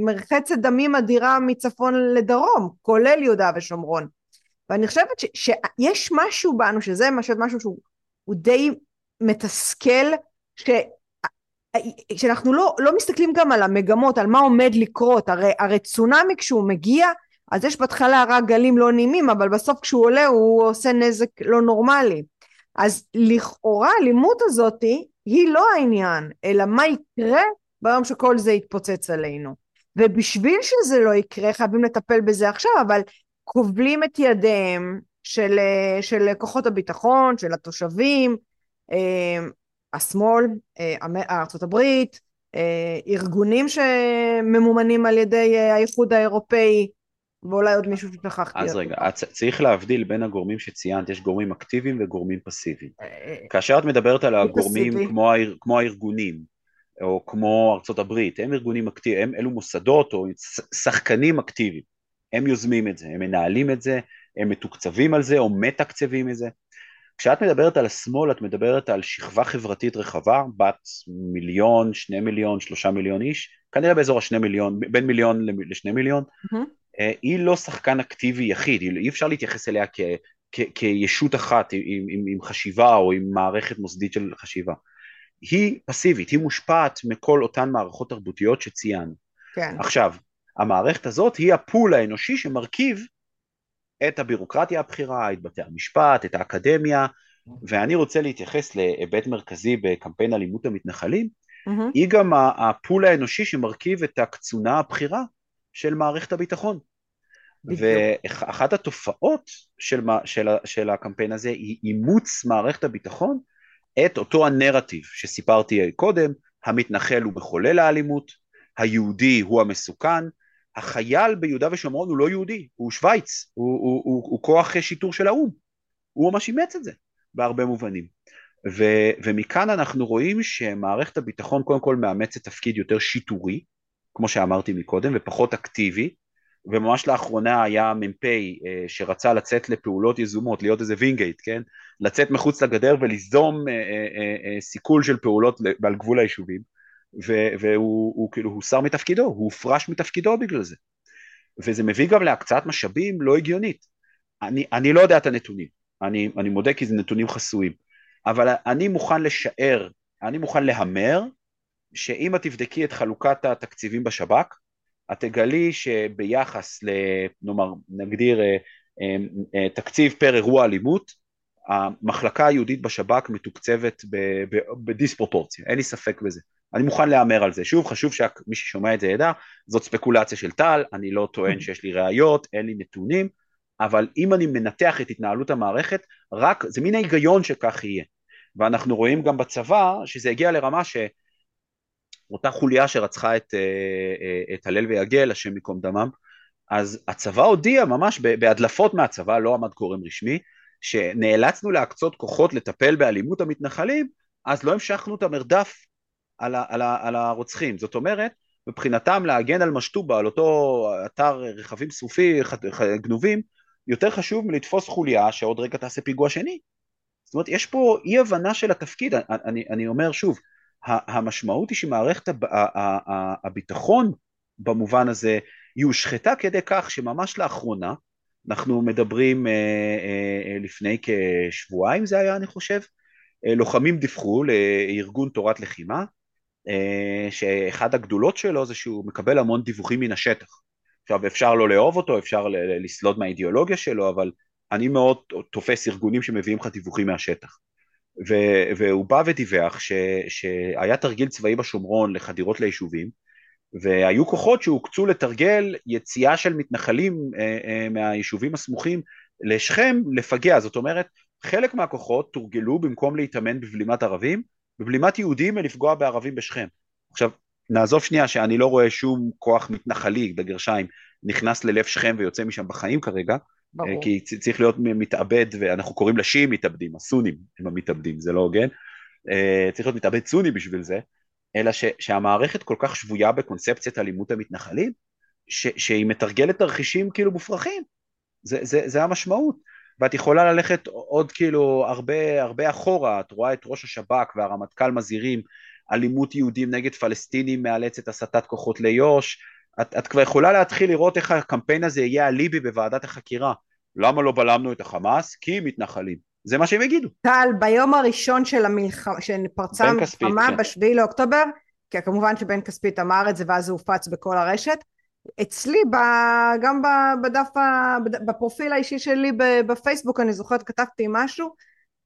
מרחצת דמים אדירה מצפון לדרום כולל יהודה ושומרון. ואני חושבת ש, שיש משהו בנו שזה משהו שהוא די מתסכל ש, שאנחנו לא, לא מסתכלים גם על המגמות על מה עומד לקרות. הרי, הרי צונאמי כשהוא מגיע אז יש בהתחלה רק גלים לא נעימים אבל בסוף כשהוא עולה הוא עושה נזק לא נורמלי. אז לכאורה האלימות הזאתי היא לא העניין, אלא מה יקרה ביום שכל זה יתפוצץ עלינו. ובשביל שזה לא יקרה חייבים לטפל בזה עכשיו, אבל כובלים את ידיהם של, של כוחות הביטחון, של התושבים, אה, השמאל, אה, אה, ארגונים שממומנים על ידי האיחוד האירופאי, ואולי עוד מישהו ששכחתי. אז רגע, צריך להבדיל בין הגורמים שציינת, יש גורמים אקטיביים וגורמים פסיביים. אה, אה, כאשר את מדברת על הגורמים כמו הארגונים, או כמו ארצות הברית, הם ארגונים אקטיביים, הם אלו מוסדות או שחקנים אקטיביים, הם יוזמים את זה, הם מנהלים את זה, הם מתוקצבים על זה או מתקצבים את זה. כשאת מדברת על השמאל, את מדברת על שכבה חברתית רחבה, בת מיליון, שני מיליון, שלושה מיליון איש, כנראה באזור השני מיליון, בין מיליון לשני מיליון, mm-hmm. היא לא שחקן אקטיבי יחיד, אי אפשר להתייחס אליה כ, כ- כישות אחת עם, עם, עם חשיבה או עם מערכת מוסדית של חשיבה. היא פסיבית, היא מושפעת מכל אותן מערכות תרבותיות שציינו. כן. עכשיו, המערכת הזאת היא הפול האנושי שמרכיב את הבירוקרטיה הבכירה, את בתי המשפט, את האקדמיה, ואני רוצה להתייחס להיבט מרכזי בקמפיין אלימות המתנחלים, mm-hmm. היא גם הפול האנושי שמרכיב את הקצונה הבכירה של מערכת הביטחון. ואחת התופעות של, של, של הקמפיין הזה היא אימוץ מערכת הביטחון את אותו הנרטיב שסיפרתי קודם, המתנחל הוא מחולל האלימות, היהודי הוא המסוכן, החייל ביהודה ושומרון הוא לא יהודי, הוא שווייץ, הוא, הוא, הוא, הוא כוח שיטור של האו"ם, הוא ממש אימץ את זה בהרבה מובנים. ו, ומכאן אנחנו רואים שמערכת הביטחון קודם כל מאמצת תפקיד יותר שיטורי, כמו שאמרתי מקודם, ופחות אקטיבי, וממש לאחרונה היה מ"פ אה, שרצה לצאת לפעולות יזומות, להיות איזה וינגייט, כן? לצאת מחוץ לגדר וליזום אה, אה, סיכול של פעולות על גבול היישובים, והוא הוא, כאילו הוסר מתפקידו, הוא הופרש מתפקידו בגלל זה. וזה מביא גם להקצאת משאבים לא הגיונית. אני, אני לא יודע את הנתונים, אני, אני מודה כי זה נתונים חסויים, אבל אני מוכן לשער, אני מוכן להמר, שאם את תבדקי את חלוקת התקציבים בשב"כ, את תגלי שביחס, נאמר, נגדיר אה, אה, אה, תקציב פר אירוע אלימות, המחלקה היהודית בשב"כ מתוקצבת בדיספרופורציה, אין לי ספק בזה. אני מוכן להמר על זה. שוב, חשוב שמי ששומע את זה ידע, זאת ספקולציה של טל, אני לא טוען שיש לי ראיות, אין לי נתונים, אבל אם אני מנתח את התנהלות המערכת, רק, זה מין ההיגיון שכך יהיה. ואנחנו רואים גם בצבא שזה הגיע לרמה ש... אותה חוליה שרצחה את, אה, אה, את הלל ויגל, השם ייקום דמם, אז הצבא הודיע ממש בהדלפות מהצבא, לא עמד גורם רשמי, שנאלצנו להקצות כוחות לטפל באלימות המתנחלים, אז לא המשכנו את המרדף על, ה, על, ה, על הרוצחים. זאת אומרת, מבחינתם להגן על משטובה, על אותו אתר רכבים שרופי, גנובים, יותר חשוב מלתפוס חוליה שעוד רגע תעשה פיגוע שני. זאת אומרת, יש פה אי הבנה של התפקיד, אני, אני אומר שוב, המשמעות היא שמערכת הביטחון במובן הזה היא הושחתה כדי כך שממש לאחרונה, אנחנו מדברים אה, אה, לפני כשבועיים זה היה אני חושב, אה, לוחמים דיווחו לארגון תורת לחימה, שאחד הגדולות שלו זה שהוא מקבל המון דיווחים מן השטח. עכשיו אפשר לא לאהוב אותו, אפשר לסלוד מהאידיאולוגיה שלו, אבל אני מאוד תופס ארגונים שמביאים לך דיווחים מהשטח. ו- והוא בא ודיווח ש- שהיה תרגיל צבאי בשומרון לחדירות ליישובים והיו כוחות שהוקצו לתרגל יציאה של מתנחלים אה, אה, מהיישובים הסמוכים לשכם לפגע, זאת אומרת חלק מהכוחות תורגלו במקום להתאמן בבלימת ערבים, בבלימת יהודים ולפגוע בערבים בשכם. עכשיו נעזוב שנייה שאני לא רואה שום כוח מתנחלי בגרשיים נכנס ללב שכם ויוצא משם בחיים כרגע, ברור. כי צריך להיות מתאבד, ואנחנו קוראים לשיעים מתאבדים, הסונים הם המתאבדים, זה לא הוגן, אה, צריך להיות מתאבד סוני בשביל זה, אלא ש, שהמערכת כל כך שבויה בקונספציית אלימות המתנחלים, ש, שהיא מתרגלת תרחישים כאילו מופרכים, זה, זה, זה המשמעות. ואת יכולה ללכת עוד כאילו הרבה הרבה אחורה, את רואה את ראש השב"כ והרמטכ"ל מזהירים אלימות יהודים נגד פלסטינים מאלצת הסטת כוחות ליו"ש, את, את כבר יכולה להתחיל לראות איך הקמפיין הזה יהיה אליבי בוועדת החקירה. למה לא בלמנו את החמאס? כי מתנחלים. זה מה שהם יגידו. טל, ביום הראשון של המלחמה, שפרצה המלחמה כן. בשביעי לאוקטובר, כי כמובן שבן כספית אמר את זה ואז זה הופץ בכל הרשת, אצלי ב, גם בדף, בפרופיל האישי שלי בפייסבוק אני זוכרת כתבתי משהו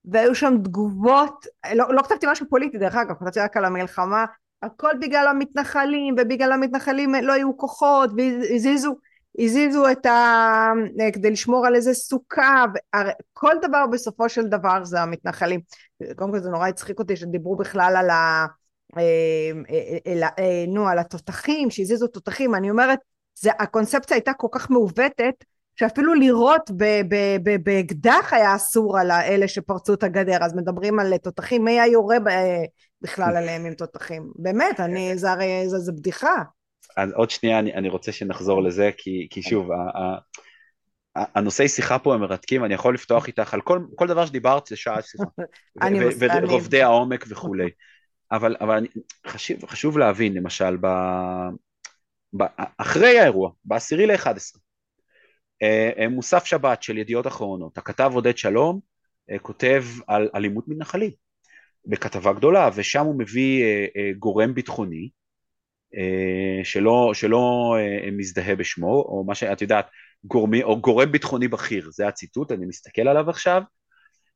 והיו שם תגובות, לא, לא כתבתי משהו פוליטי דרך אגב, כתבתי רק על המלחמה הכל בגלל המתנחלים, ובגלל המתנחלים לא היו כוחות, והזיזו הזיזו את ה... כדי לשמור על איזה סוכה, כל דבר בסופו של דבר זה המתנחלים. קודם כל זה נורא הצחיק אותי שדיברו בכלל על ה... אה, אה, אה, נו, על התותחים, שהזיזו תותחים, אני אומרת, זה, הקונספציה הייתה כל כך מעוותת, שאפילו לירות באקדח היה אסור על אלה שפרצו את הגדר, אז מדברים על תותחים, מי היה יורה בכלל עליהם עם תותחים? באמת, אני, זה הרי, זה, זה בדיחה. אז עוד שנייה אני, אני רוצה שנחזור לזה, כי, כי שוב, ה, ה, הנושאי שיחה פה הם מרתקים, אני יכול לפתוח איתך על כל, כל דבר שדיברת זה שעה שיחה, ורובדי העומק וכולי, אבל, אבל אני, חשוב, חשוב להבין, למשל, ב, ב, אחרי האירוע, בעשירי ל-11, מוסף שבת של ידיעות אחרונות, הכתב עודד שלום כותב על אלימות מתנחלים בכתבה גדולה, ושם הוא מביא גורם ביטחוני שלא, שלא מזדהה בשמו, או מה שאת יודעת, גורמי, או גורם ביטחוני בכיר, זה הציטוט, אני מסתכל עליו עכשיו,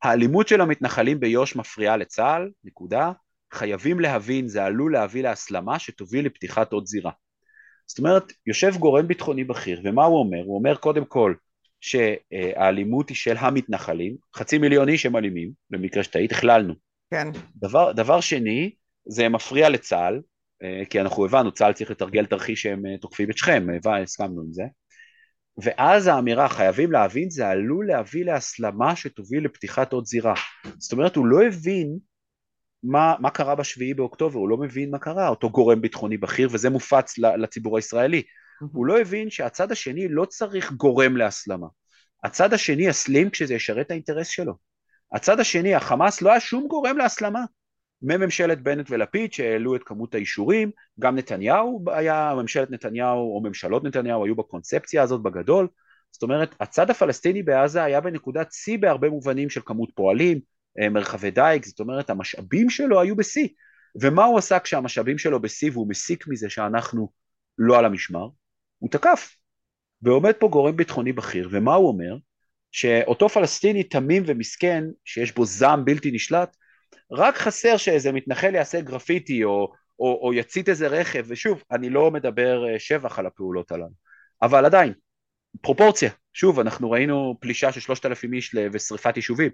האלימות של המתנחלים ביו"ש מפריעה לצה"ל, נקודה, חייבים להבין, זה עלול להביא להסלמה שתוביל לפתיחת עוד זירה. זאת אומרת, יושב גורם ביטחוני בכיר, ומה הוא אומר? הוא אומר קודם כל שהאלימות היא של המתנחלים, חצי מיליון איש הם אלימים, במקרה שטעית, הכללנו. כן. דבר, דבר שני, זה מפריע לצה"ל, אה, כי אנחנו הבנו, צה"ל צריך לתרגל תרחיש שהם אה, תוקפים את שכם, הסכמנו עם זה. ואז האמירה חייבים להבין זה עלול להביא להסלמה שתוביל לפתיחת עוד זירה. זאת אומרת הוא לא הבין מה, מה קרה בשביעי באוקטובר, הוא לא מבין מה קרה, אותו גורם ביטחוני בכיר וזה מופץ לציבור הישראלי. הוא לא הבין שהצד השני לא צריך גורם להסלמה. הצד השני יסלים כשזה ישרת את האינטרס שלו. הצד השני, החמאס, לא היה שום גורם להסלמה. מממשלת בנט ולפיד שהעלו את כמות האישורים, גם נתניהו היה, ממשלת נתניהו או ממשלות נתניהו היו בקונספציה הזאת בגדול, זאת אומרת הצד הפלסטיני בעזה היה בנקודת שיא בהרבה מובנים של כמות פועלים, אה, מרחבי דייג, זאת אומרת המשאבים שלו היו בשיא, ומה הוא עשה כשהמשאבים שלו בשיא והוא מסיק מזה שאנחנו לא על המשמר? הוא תקף, ועומד פה גורם ביטחוני בכיר, ומה הוא אומר? שאותו פלסטיני תמים ומסכן, שיש בו זעם בלתי נשלט, רק חסר שאיזה מתנחל יעשה גרפיטי או, או, או יצית איזה רכב, ושוב, אני לא מדבר אה, שבח על הפעולות הללו, אבל עדיין, פרופורציה, שוב, אנחנו ראינו פלישה של שלושת אלפים איש ושריפת יישובים,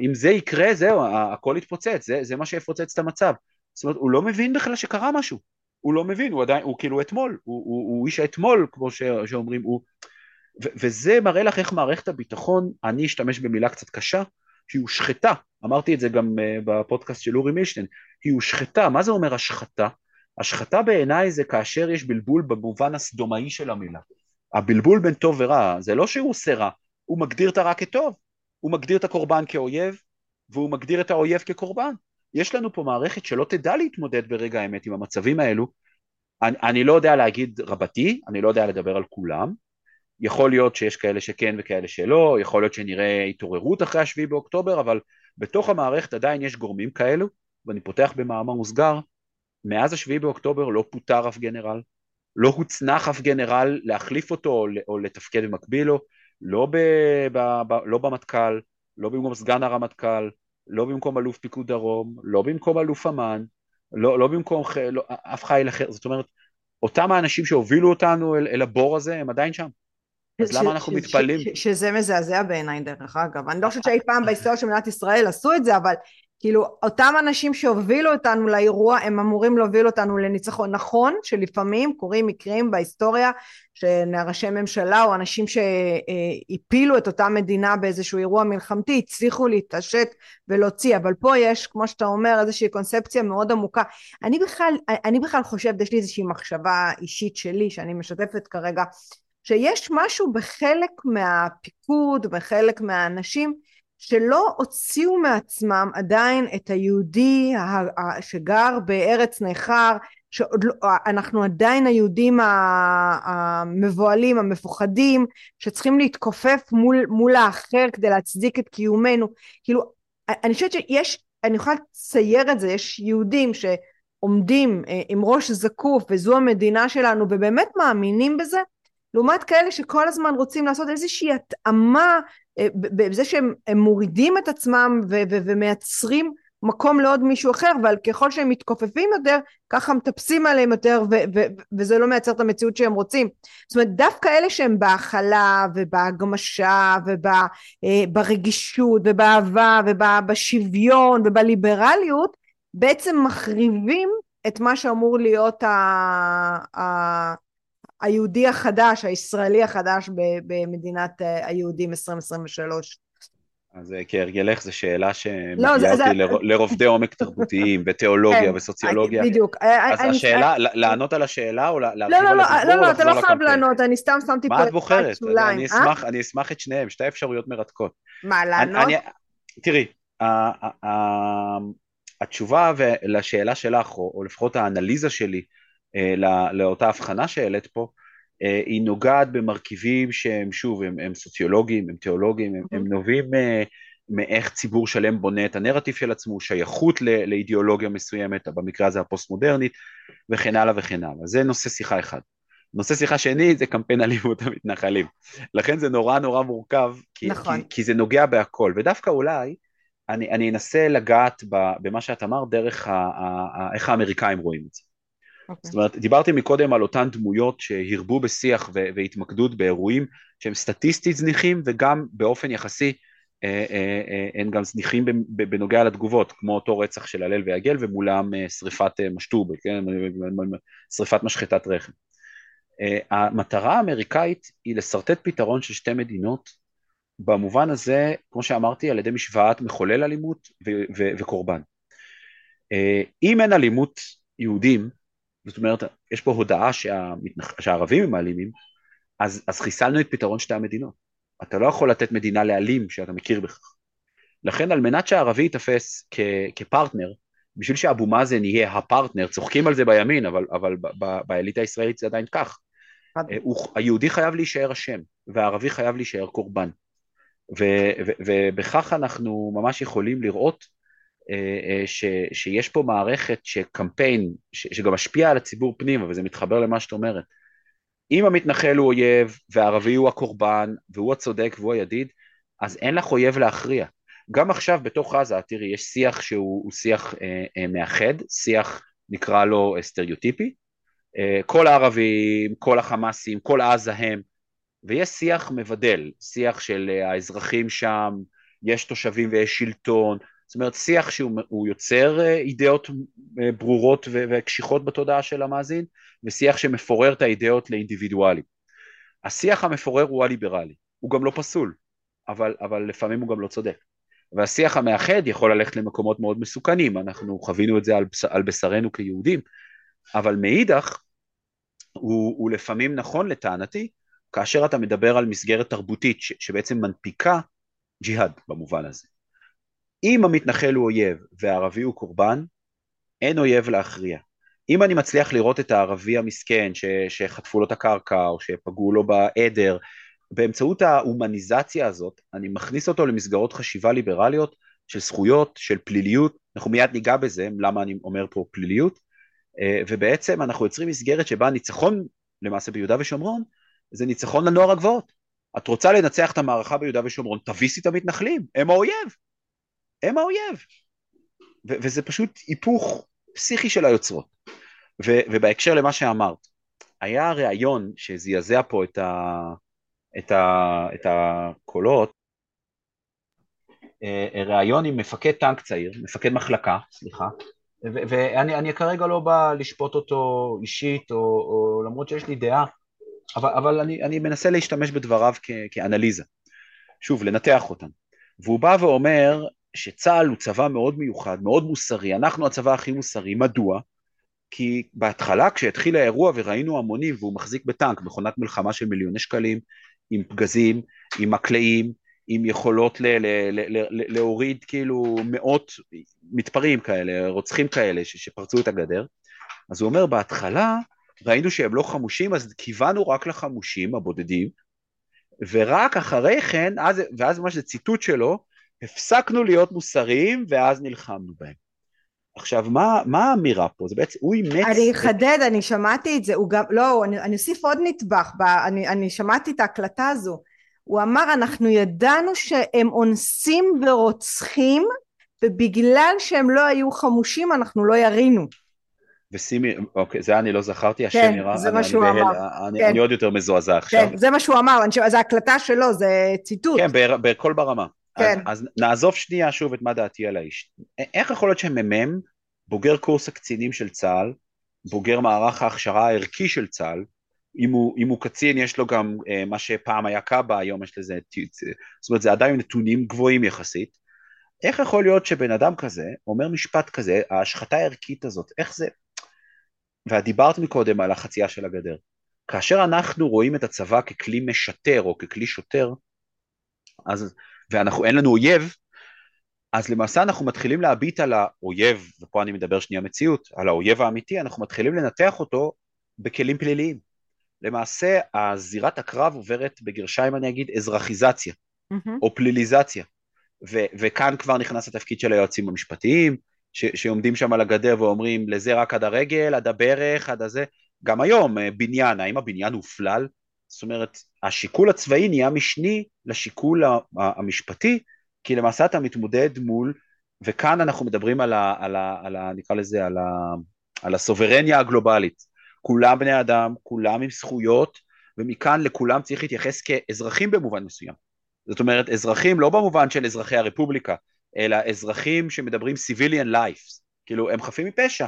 אם זה יקרה, זהו, הכל יתפוצץ, זה, זה מה שיפוצץ את המצב. זאת אומרת, הוא לא מבין בכלל שקרה משהו. הוא לא מבין, הוא עדיין, הוא כאילו אתמול, הוא, הוא, הוא איש האתמול, כמו ש, שאומרים, הוא... וזה מראה לך איך מערכת הביטחון, אני אשתמש במילה קצת קשה, שהיא הושחתה, אמרתי את זה גם uh, בפודקאסט של אורי מילשטיין, היא הושחתה, מה זה אומר השחתה? השחתה בעיניי זה כאשר יש בלבול במובן הסדומאי של המילה. הבלבול בין טוב ורע, זה לא שהוא עושה רע, הוא מגדיר את הרע כטוב, הוא מגדיר את הקורבן כאויב, והוא מגדיר את האויב כקורבן. יש לנו פה מערכת שלא תדע להתמודד ברגע האמת עם המצבים האלו. אני, אני לא יודע להגיד רבתי, אני לא יודע לדבר על כולם, יכול להיות שיש כאלה שכן וכאלה שלא, יכול להיות שנראה התעוררות אחרי השביעי באוקטובר, אבל בתוך המערכת עדיין יש גורמים כאלו, ואני פותח במאמר מוסגר, מאז השביעי באוקטובר לא פוטר אף גנרל, לא הוצנח אף גנרל להחליף אותו או, לתפקד במקביל לו, לא, ב, ב, ב, לא במטכ"ל, לא במקום סגן הרמטכ"ל, לא במקום אלוף פיקוד דרום, לא במקום אלוף אמ"ן, לא, לא במקום לא, אף חיל אחר, זאת אומרת, אותם האנשים שהובילו אותנו אל, אל הבור הזה הם עדיין שם. אז למה אנחנו מתפלאים? שזה מזעזע בעיניי דרך אגב. אני לא חושבת שאי פעם בהיסטוריה של מדינת ישראל עשו את זה, אבל כאילו אותם אנשים שהובילו אותנו לאירוע הם אמורים להוביל אותנו לניצחון. נכון שלפעמים קורים מקרים בהיסטוריה שראשי ממשלה או אנשים שהפילו את אותה מדינה באיזשהו אירוע מלחמתי הצליחו להתעשת ולהוציא, אבל פה יש כמו שאתה אומר איזושהי קונספציה מאוד עמוקה. אני בכלל, אני בכלל חושבת, יש לי איזושהי מחשבה אישית שלי שאני משתפת כרגע שיש משהו בחלק מהפיקוד, בחלק מהאנשים, שלא הוציאו מעצמם עדיין את היהודי שגר בארץ נכר, שאנחנו לא, עדיין היהודים המבוהלים, המפוחדים, שצריכים להתכופף מול, מול האחר כדי להצדיק את קיומנו. כאילו, אני חושבת שיש, אני יכולה לצייר את זה, יש יהודים שעומדים אה, עם ראש זקוף וזו המדינה שלנו ובאמת מאמינים בזה, לעומת כאלה שכל הזמן רוצים לעשות איזושהי התאמה אה, בזה שהם מורידים את עצמם ו- ו- ומייצרים מקום לעוד מישהו אחר אבל ככל שהם מתכופפים יותר ככה מטפסים עליהם יותר ו- ו- וזה לא מייצר את המציאות שהם רוצים. זאת אומרת דווקא אלה שהם בהכלה ובהגמשה וברגישות אה, ובאהבה ובשוויון ובליברליות בעצם מחריבים את מה שאמור להיות ה- היהודי החדש, הישראלי החדש במדינת אה, היהודים 2023? אז אה, כהרגלך זו שאלה לא, שמגיעה לא, אותי זה... לרובדי עומק תרבותיים, בתיאולוגיה כן, וסוציולוגיה. בדיוק. אז אני, השאלה, אני... לענות על השאלה או להרחיב לא, לא, על הדיבור לא, לא, לא, אתה לא חייב לענות, אני סתם שמתי פה את בוחרת? אני אשמח, אני אשמח את שניהם, שתי אפשרויות מרתקות. מה, לענות? אני, תראי, התשובה לשאלה שלך, או לפחות האנליזה שלי, אה, לאותה הבחנה שהעלית פה, אה, היא נוגעת במרכיבים שהם שוב, הם, הם סוציולוגיים, הם תיאולוגיים, הם, הם נובעים מאיך ציבור שלם בונה את הנרטיב של עצמו, שייכות לאידיאולוגיה מסוימת, במקרה הזה הפוסט-מודרנית, וכן הלאה וכן הלאה. זה נושא שיחה אחד. נושא שיחה שני זה קמפיין אלימות המתנחלים. לכן זה נורא נורא מורכב, כי, נכון. כי, כי זה נוגע בהכל, ודווקא אולי אני, אני אנסה לגעת במה שאת אמרת דרך ה, ה, ה, איך האמריקאים רואים את זה. Okay. אוקיי. זאת אומרת, דיברתי מקודם על אותן דמויות שהרבו בשיח והתמקדות באירועים שהם סטטיסטית זניחים וגם באופן יחסי אה, אה, אה, הם גם זניחים בנוגע לתגובות, כמו אותו רצח של הלל ויגל ומולם שריפת משטובה, כן? שריפת משחטת רחם. המטרה האמריקאית היא לשרטט פתרון של שתי מדינות במובן הזה, כמו שאמרתי, על ידי משוואת מחולל אלימות ו- ו- וקורבן. אם אין אלימות יהודים, זאת אומרת, יש פה הודעה שהמתנח... שהערבים הם האלימים, אז, אז חיסלנו את פתרון שתי המדינות. אתה לא יכול לתת מדינה לאלים שאתה מכיר בכך. לכן על מנת שהערבי ייתפס כ- כפרטנר, בשביל שאבו מאזן יהיה הפרטנר, צוחקים על זה בימין, אבל, אבל באליטה הישראלית זה עדיין כך. אה, הוא, היהודי חייב להישאר אשם, והערבי חייב להישאר קורבן. ו- ו- ובכך אנחנו ממש יכולים לראות ש, שיש פה מערכת שקמפיין, ש, שגם משפיע על הציבור פנימה, וזה מתחבר למה שאת אומרת. אם המתנחל הוא אויב, והערבי הוא הקורבן, והוא הצודק והוא הידיד, אז אין לך אויב להכריע. גם עכשיו בתוך עזה, תראי, יש שיח שהוא שיח אה, אה, מאחד, שיח נקרא לו סטריאוטיפי. אה, כל הערבים, כל החמאסים, כל עזה הם, ויש שיח מבדל, שיח של אה, האזרחים שם, יש תושבים ויש שלטון, זאת אומרת שיח שהוא יוצר אה, אידאות אה, ברורות וקשיחות בתודעה של המאזין ושיח שמפורר את האידאות לאינדיבידואלים. השיח המפורר הוא הליברלי, הוא גם לא פסול, אבל, אבל לפעמים הוא גם לא צודק. והשיח המאחד יכול ללכת למקומות מאוד מסוכנים, אנחנו חווינו את זה על, בש, על בשרנו כיהודים, אבל מאידך הוא, הוא לפעמים נכון לטענתי, כאשר אתה מדבר על מסגרת תרבותית ש, שבעצם מנפיקה ג'יהאד במובן הזה. אם המתנחל הוא אויב והערבי הוא קורבן, אין אויב להכריע. אם אני מצליח לראות את הערבי המסכן ש, שחטפו לו את הקרקע או שפגעו לו בעדר, באמצעות ההומניזציה הזאת, אני מכניס אותו למסגרות חשיבה ליברליות של זכויות, של פליליות, אנחנו מיד ניגע בזה, למה אני אומר פה פליליות, אה, ובעצם אנחנו יוצרים מסגרת שבה ניצחון למעשה ביהודה ושומרון, זה ניצחון לנוער הגבוהות. את רוצה לנצח את המערכה ביהודה ושומרון, תביסי את המתנחלים, הם האויב. הם האויב. ו- וזה פשוט היפוך פסיכי של היוצרות. ו- ובהקשר למה שאמרת, היה ראיון שזעזע פה את, ה- את, ה- את הקולות, אה, ראיון עם מפקד טנק צעיר, מפקד מחלקה, סליחה, ו- ואני כרגע לא בא לשפוט אותו אישית, או, או למרות שיש לי דעה, אבל, אבל אני, אני מנסה להשתמש בדבריו כ- כאנליזה, שוב, לנתח אותם. והוא בא ואומר שצה"ל הוא צבא מאוד מיוחד, מאוד מוסרי, אנחנו הצבא הכי מוסרי, מדוע? כי בהתחלה כשהתחיל האירוע וראינו המונים והוא מחזיק בטנק, מכונת מלחמה של מיליוני שקלים, עם פגזים, עם מקלעים, עם יכולות ל- ל- ל- ל- להוריד כאילו מאות מתפרעים כאלה, רוצחים כאלה ש- שפרצו את הגדר, אז הוא אומר בהתחלה ראינו שהם לא חמושים אז כיוונו רק לחמושים הבודדים ורק אחרי כן, אז, ואז ממש זה ציטוט שלו, הפסקנו להיות מוסריים ואז נלחמנו בהם. עכשיו, מה, מה האמירה פה? זה בעצם, הוא אימץ... אני אחדד, את... אני שמעתי את זה, הוא גם, לא, אני, אני אוסיף עוד נדבך, ב, אני, אני שמעתי את ההקלטה הזו. הוא אמר, אנחנו ידענו שהם אונסים ורוצחים, ובגלל שהם לא היו חמושים, אנחנו לא ירינו. ושימי, אוקיי, זה אני לא זכרתי, השם כן, נראה, זה מה שהוא אני, אמר. אני, כן. אני עוד יותר מזועזע עכשיו. כן, זה מה שהוא אמר, זו הקלטה שלו, זה ציטוט. כן, בקול ברמה. כן. אז, אז נעזוב שנייה שוב את מה דעתי על האיש. איך יכול להיות שמ"מ, בוגר קורס הקצינים של צה"ל, בוגר מערך ההכשרה הערכי של צה"ל, אם הוא, אם הוא קצין יש לו גם אה, מה שפעם היה קאבה, היום יש לזה, זאת אומרת זה עדיין נתונים גבוהים יחסית. איך יכול להיות שבן אדם כזה אומר משפט כזה, ההשחתה הערכית הזאת, איך זה... ואת דיברת מקודם על החצייה של הגדר. כאשר אנחנו רואים את הצבא ככלי משטר או ככלי שוטר, אז ואנחנו, אין לנו אויב, אז למעשה אנחנו מתחילים להביט על האויב, ופה אני מדבר שנייה מציאות, על האויב האמיתי, אנחנו מתחילים לנתח אותו בכלים פליליים. למעשה הזירת הקרב עוברת בגרשיים אני אגיד אזרחיזציה Mm-hmm. או פליליזציה ו- וכאן כבר נכנס התפקיד של היועצים המשפטיים ש- שעומדים שם על הגדר ואומרים לזה רק עד הרגל, עד הברך, עד הזה גם היום אה, בניין, האם הבניין הופלל? זאת אומרת השיקול הצבאי נהיה משני לשיקול המשפטי כי למעשה אתה מתמודד מול וכאן אנחנו מדברים על ה... על ה, על ה נקרא לזה על, ה, על הסוברניה הגלובלית. כולם בני אדם, כולם עם זכויות, ומכאן לכולם צריך להתייחס כאזרחים במובן מסוים. זאת אומרת, אזרחים לא במובן של אזרחי הרפובליקה, אלא אזרחים שמדברים civilian lives, כאילו הם חפים מפשע,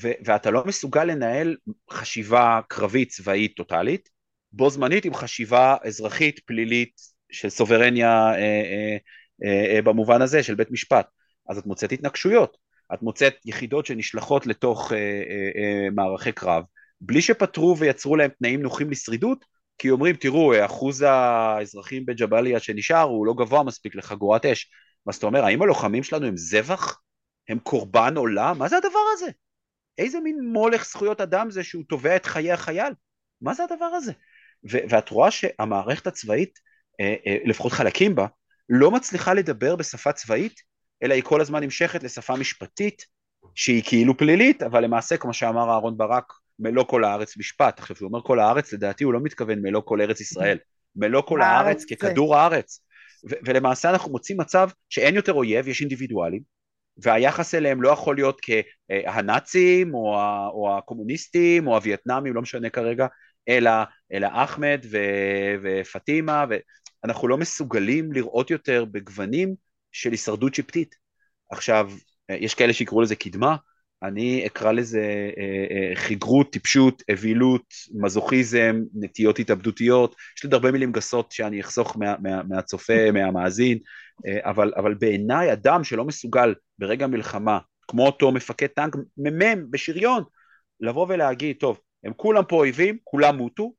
ואתה לא מסוגל לנהל חשיבה קרבית צבאית טוטאלית, בו זמנית עם חשיבה אזרחית פלילית של סוברניה אה, אה, אה, אה, במובן הזה של בית משפט, אז את מוצאת התנגשויות, את מוצאת יחידות שנשלחות לתוך אה, אה, אה, מערכי קרב, בלי שפתרו ויצרו להם תנאים נוחים לשרידות, כי אומרים, תראו, אחוז האזרחים בג'באליה שנשאר הוא לא גבוה מספיק לחגורת אש. אז אתה אומר, האם הלוחמים שלנו הם זבח? הם קורבן עולם? מה זה הדבר הזה? איזה מין מולך זכויות אדם זה שהוא תובע את חיי החייל? מה זה הדבר הזה? ו- ואת רואה שהמערכת הצבאית, אה, אה, לפחות חלקים בה, לא מצליחה לדבר בשפה צבאית, אלא היא כל הזמן נמשכת לשפה משפטית, שהיא כאילו פלילית, אבל למעשה, כמו שאמר אהרון ברק, מלוא כל הארץ משפט. עכשיו, כשהוא אומר כל הארץ, לדעתי הוא לא מתכוון מלוא כל ארץ ישראל, מלוא כל הארץ ככדור הארץ. ו- ולמעשה אנחנו מוצאים מצב שאין יותר אויב, יש אינדיבידואלים, והיחס אליהם לא יכול להיות כהנאצים, או, ה- או הקומוניסטים, או הווייטנאמים, לא משנה כרגע, אלא, אלא אחמד ו- ופטימה, ואנחנו לא מסוגלים לראות יותר בגוונים של הישרדות שבטית. עכשיו, יש כאלה שיקראו לזה קדמה, אני אקרא לזה אה, אה, חיגרות, טיפשות, אווילות, מזוכיזם, נטיות התאבדותיות, יש לי עוד הרבה מילים גסות שאני אחסוך מה, מה, מהצופה, מהמאזין, אה, אבל, אבל בעיניי אדם שלא מסוגל ברגע מלחמה, כמו אותו מפקד טנק מ"מ בשריון, לבוא ולהגיד, טוב, הם כולם פה אויבים, כולם מותו,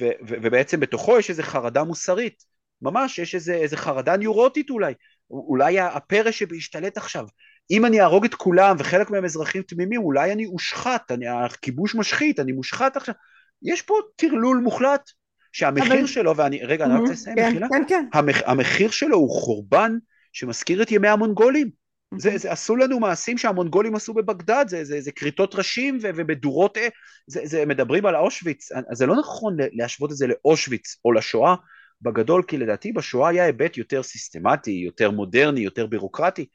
ו, ו, ובעצם בתוכו יש איזו חרדה מוסרית, ממש יש איזו, איזו חרדה ניורוטית אולי, אולי הפרא שבהשתלט עכשיו, אם אני אהרוג את כולם וחלק מהם אזרחים תמימים, אולי אני אושחת, אני, הכיבוש משחית, אני מושחת עכשיו. יש פה טרלול מוחלט, שהמחיר אבל... שלו, ואני, רגע, אני רוצה לסיים, כן, מחילה. כן, כן. המח, המחיר שלו הוא חורבן שמזכיר את ימי המונגולים. זה, זה עשו לנו מעשים שהמונגולים עשו בבגדד, זה, זה, זה כריתות ראשים ובדורות, אה, זה, זה מדברים על אושוויץ, זה לא נכון להשוות את זה לאושוויץ או לשואה בגדול, כי לדעתי בשואה היה היבט יותר סיסטמטי, יותר מודרני, יותר בירוקרטי,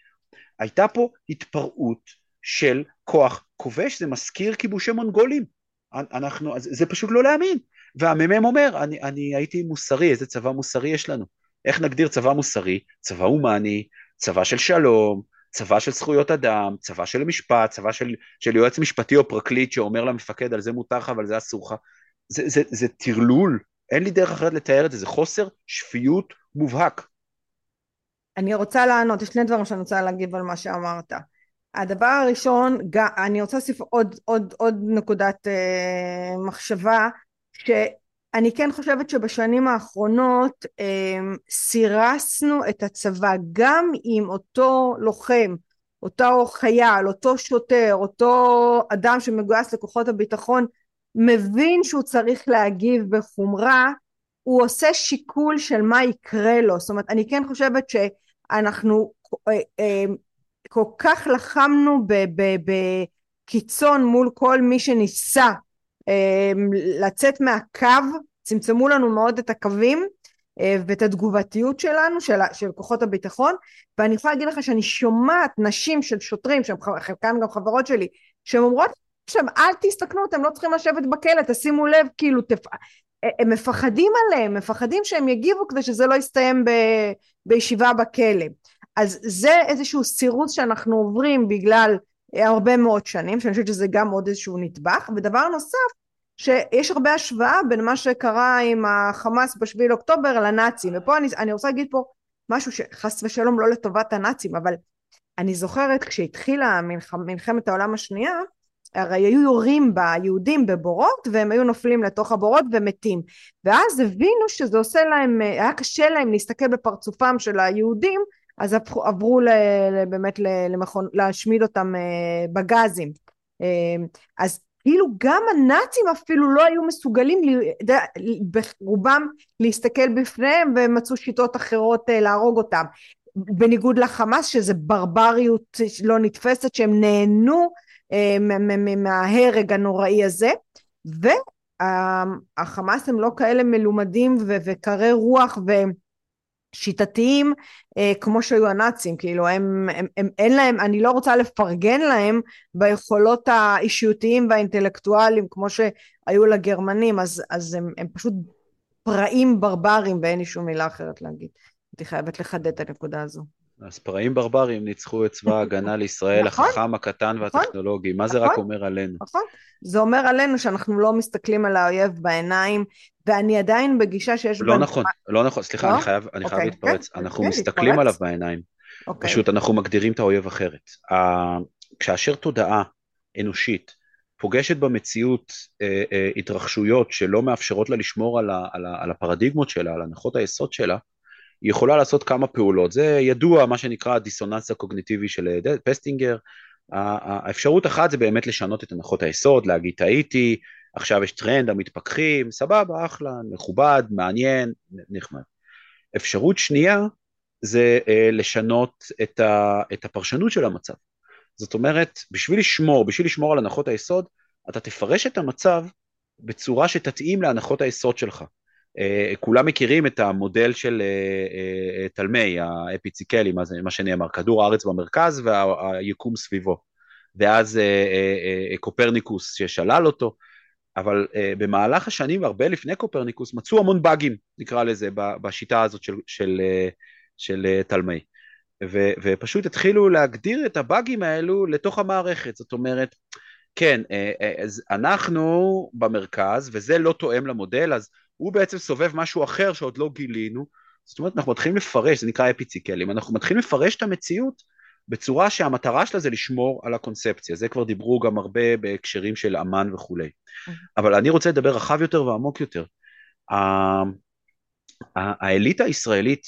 הייתה פה התפרעות של כוח כובש, זה מזכיר כיבושי מונגולים. אנחנו, זה פשוט לא להאמין. והמ"מ אומר, אני, אני הייתי מוסרי, איזה צבא מוסרי יש לנו? איך נגדיר צבא מוסרי? צבא הומני, צבא של שלום, צבא של זכויות אדם, צבא של משפט, צבא של, של יועץ משפטי או פרקליט שאומר למפקד על זה מותר לך ועל זה אסור לך. זה, זה, זה טרלול, אין לי דרך אחרת לתאר את זה, זה חוסר שפיות מובהק. אני רוצה לענות, יש שני דברים שאני רוצה להגיב על מה שאמרת. הדבר הראשון, אני רוצה להוסיף עוד, עוד, עוד נקודת אה, מחשבה, שאני כן חושבת שבשנים האחרונות אה, סירסנו את הצבא גם עם אותו לוחם, אותו חייל, אותו שוטר, אותו אדם שמגויס לכוחות הביטחון, מבין שהוא צריך להגיב בחומרה, הוא עושה שיקול של מה יקרה לו. זאת אומרת, אני כן חושבת ש... אנחנו אה, אה, כל כך לחמנו בקיצון מול כל מי שניסה לצאת מהקו, צמצמו לנו מאוד את הקווים ואת התגובתיות שלנו, של, של כוחות הביטחון, ואני יכולה להגיד לך שאני שומעת נשים של שוטרים, שחלקן גם חברות שלי, שהן אומרות עכשיו אל תסתכנו, אתם לא צריכים לשבת בכלא, תשימו לב, כאילו, תפ... הם מפחדים עליהם, מפחדים שהם יגיבו כדי שזה לא יסתיים ב, בישיבה בכלא. אז זה איזשהו סירוס שאנחנו עוברים בגלל הרבה מאוד שנים, שאני חושבת שזה גם עוד איזשהו נדבך, ודבר נוסף, שיש הרבה השוואה בין מה שקרה עם החמאס בשביל אוקטובר לנאצים, ופה אני, אני רוצה להגיד פה משהו שחס ושלום לא לטובת הנאצים, אבל אני זוכרת כשהתחילה מלח, מלחמת העולם השנייה, הרי היו יורים ביהודים בבורות והם היו נופלים לתוך הבורות ומתים. ואז הבינו שזה עושה להם, היה קשה להם להסתכל בפרצופם של היהודים אז עברו ל, באמת למכון, להשמיד אותם אה, בגזים. אה, אז כאילו גם הנאצים אפילו לא היו מסוגלים ברובם להסתכל בפניהם ומצאו שיטות אחרות אה, להרוג אותם. בניגוד לחמאס שזה ברבריות לא נתפסת שהם נהנו אה, מההרג הנוראי הזה. והחמאס הם לא כאלה מלומדים וקרי רוח ושיטתיים אה, כמו שהיו הנאצים כאילו הם, הם, הם אין להם אני לא רוצה לפרגן להם ביכולות האישיותיים והאינטלקטואליים כמו שהיו לגרמנים אז, אז הם, הם פשוט פראים ברברים ואין לי שום מילה אחרת להגיד. הייתי חייבת לחדד את הנקודה הזו אז פראים ברברים ניצחו את צבא ההגנה לישראל נכון, החכם, הקטן נכון, והטכנולוגי. מה זה רק נכון. אומר עלינו? נכון. זה אומר עלינו שאנחנו לא מסתכלים על האויב בעיניים, ואני עדיין בגישה שיש... לא נכון, לא נכון, סליחה, אני חייב אוקיי, להתפרץ. כן, אנחנו מסתכלים עליו בעיניים. אוקיי. פשוט אנחנו מגדירים את האויב אחרת. כאשר תודעה אנושית פוגשת במציאות אה, אה, התרחשויות שלא מאפשרות לה לשמור על הפרדיגמות שלה, על הנחות היסוד שלה, היא יכולה לעשות כמה פעולות, זה ידוע מה שנקרא הדיסוננס הקוגניטיבי של אה, פסטינגר, האפשרות אחת זה באמת לשנות את הנחות היסוד, להגיד טעיתי, עכשיו יש טרנד המתפכחים, סבבה, אחלה, מכובד, מעניין, נחמד. אפשרות שנייה זה אה, לשנות את, ה, את הפרשנות של המצב. זאת אומרת, בשביל לשמור, בשביל לשמור על הנחות היסוד, אתה תפרש את המצב בצורה שתתאים להנחות היסוד שלך. אה, כולם מכירים את המודל של אה, אה, תלמי, האפיציקלי, מה, שנאמר, כדור הארץ במרכז והיקום סביבו. ואז קופרניקוס ששלל אותו, אבל במהלך השנים, הרבה לפני קופרניקוס, מצאו המון באגים, נקרא לזה, בשיטה הזאת של, של, של תלמי. ו, ופשוט התחילו להגדיר את הבאגים האלו לתוך המערכת, זאת אומרת, כן, אנחנו במרכז, וזה לא תואם למודל, אז הוא בעצם סובב משהו אחר שעוד לא גילינו, זאת אומרת אנחנו מתחילים לפרש, זה נקרא אפיציקלים, אנחנו מתחילים לפרש את המציאות בצורה שהמטרה שלה זה לשמור על הקונספציה, זה כבר דיברו גם הרבה בהקשרים של אמן וכולי. אבל אני רוצה לדבר רחב יותר ועמוק יותר. האליטה הישראלית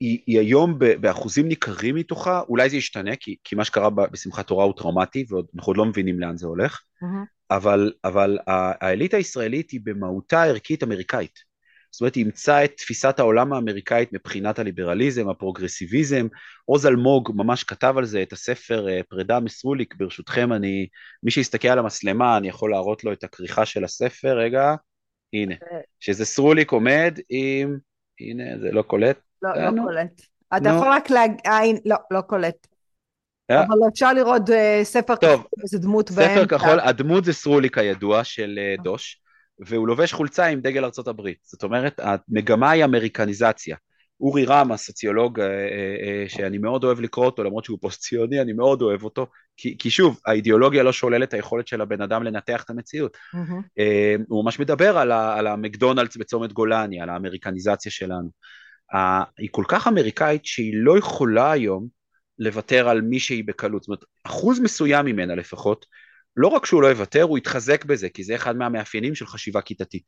היא, היא היום באחוזים ניכרים מתוכה, אולי זה ישתנה, כי, כי מה שקרה בשמחת תורה הוא טראומטי, ואנחנו עוד לא מבינים לאן זה הולך, mm-hmm. אבל, אבל האליטה הישראלית היא במהותה ערכית אמריקאית. זאת אומרת, היא אימצה את תפיסת העולם האמריקאית מבחינת הליברליזם, הפרוגרסיביזם. עוז אלמוג ממש כתב על זה את הספר אה, פרידה מסרוליק, ברשותכם, אני, מי שיסתכל על המצלמה, אני יכול להראות לו את הכריכה של הספר, רגע, הנה, אה. שזה סרוליק עומד עם, הנה, זה לא קולט. לא, לא קולט. אתה יכול רק להגיד, לא, לא קולט. אה? אבל אפשר לראות אה, ספר כחול, איזה דמות באמצע. ספר כחול, הדמות זה סרוליק הידוע של אה, דוש, והוא לובש חולצה עם דגל ארצות הברית. זאת אומרת, המגמה היא אמריקניזציה. אורי רם, הסוציולוג שאני מאוד אוהב לקרוא אותו, למרות שהוא פוסט ציוני, אני מאוד אוהב אותו, כי, כי שוב, האידיאולוגיה לא שוללת את היכולת של הבן אדם לנתח את המציאות. Mm-hmm. הוא ממש מדבר על, ה, על המקדונלדס בצומת גולני, על האמריקניזציה שלנו. היא כל כך אמריקאית שהיא לא יכולה היום לוותר על מי שהיא בקלות, זאת אומרת אחוז מסוים ממנה לפחות, לא רק שהוא לא יוותר, הוא יתחזק בזה, כי זה אחד מהמאפיינים של חשיבה כיתתית.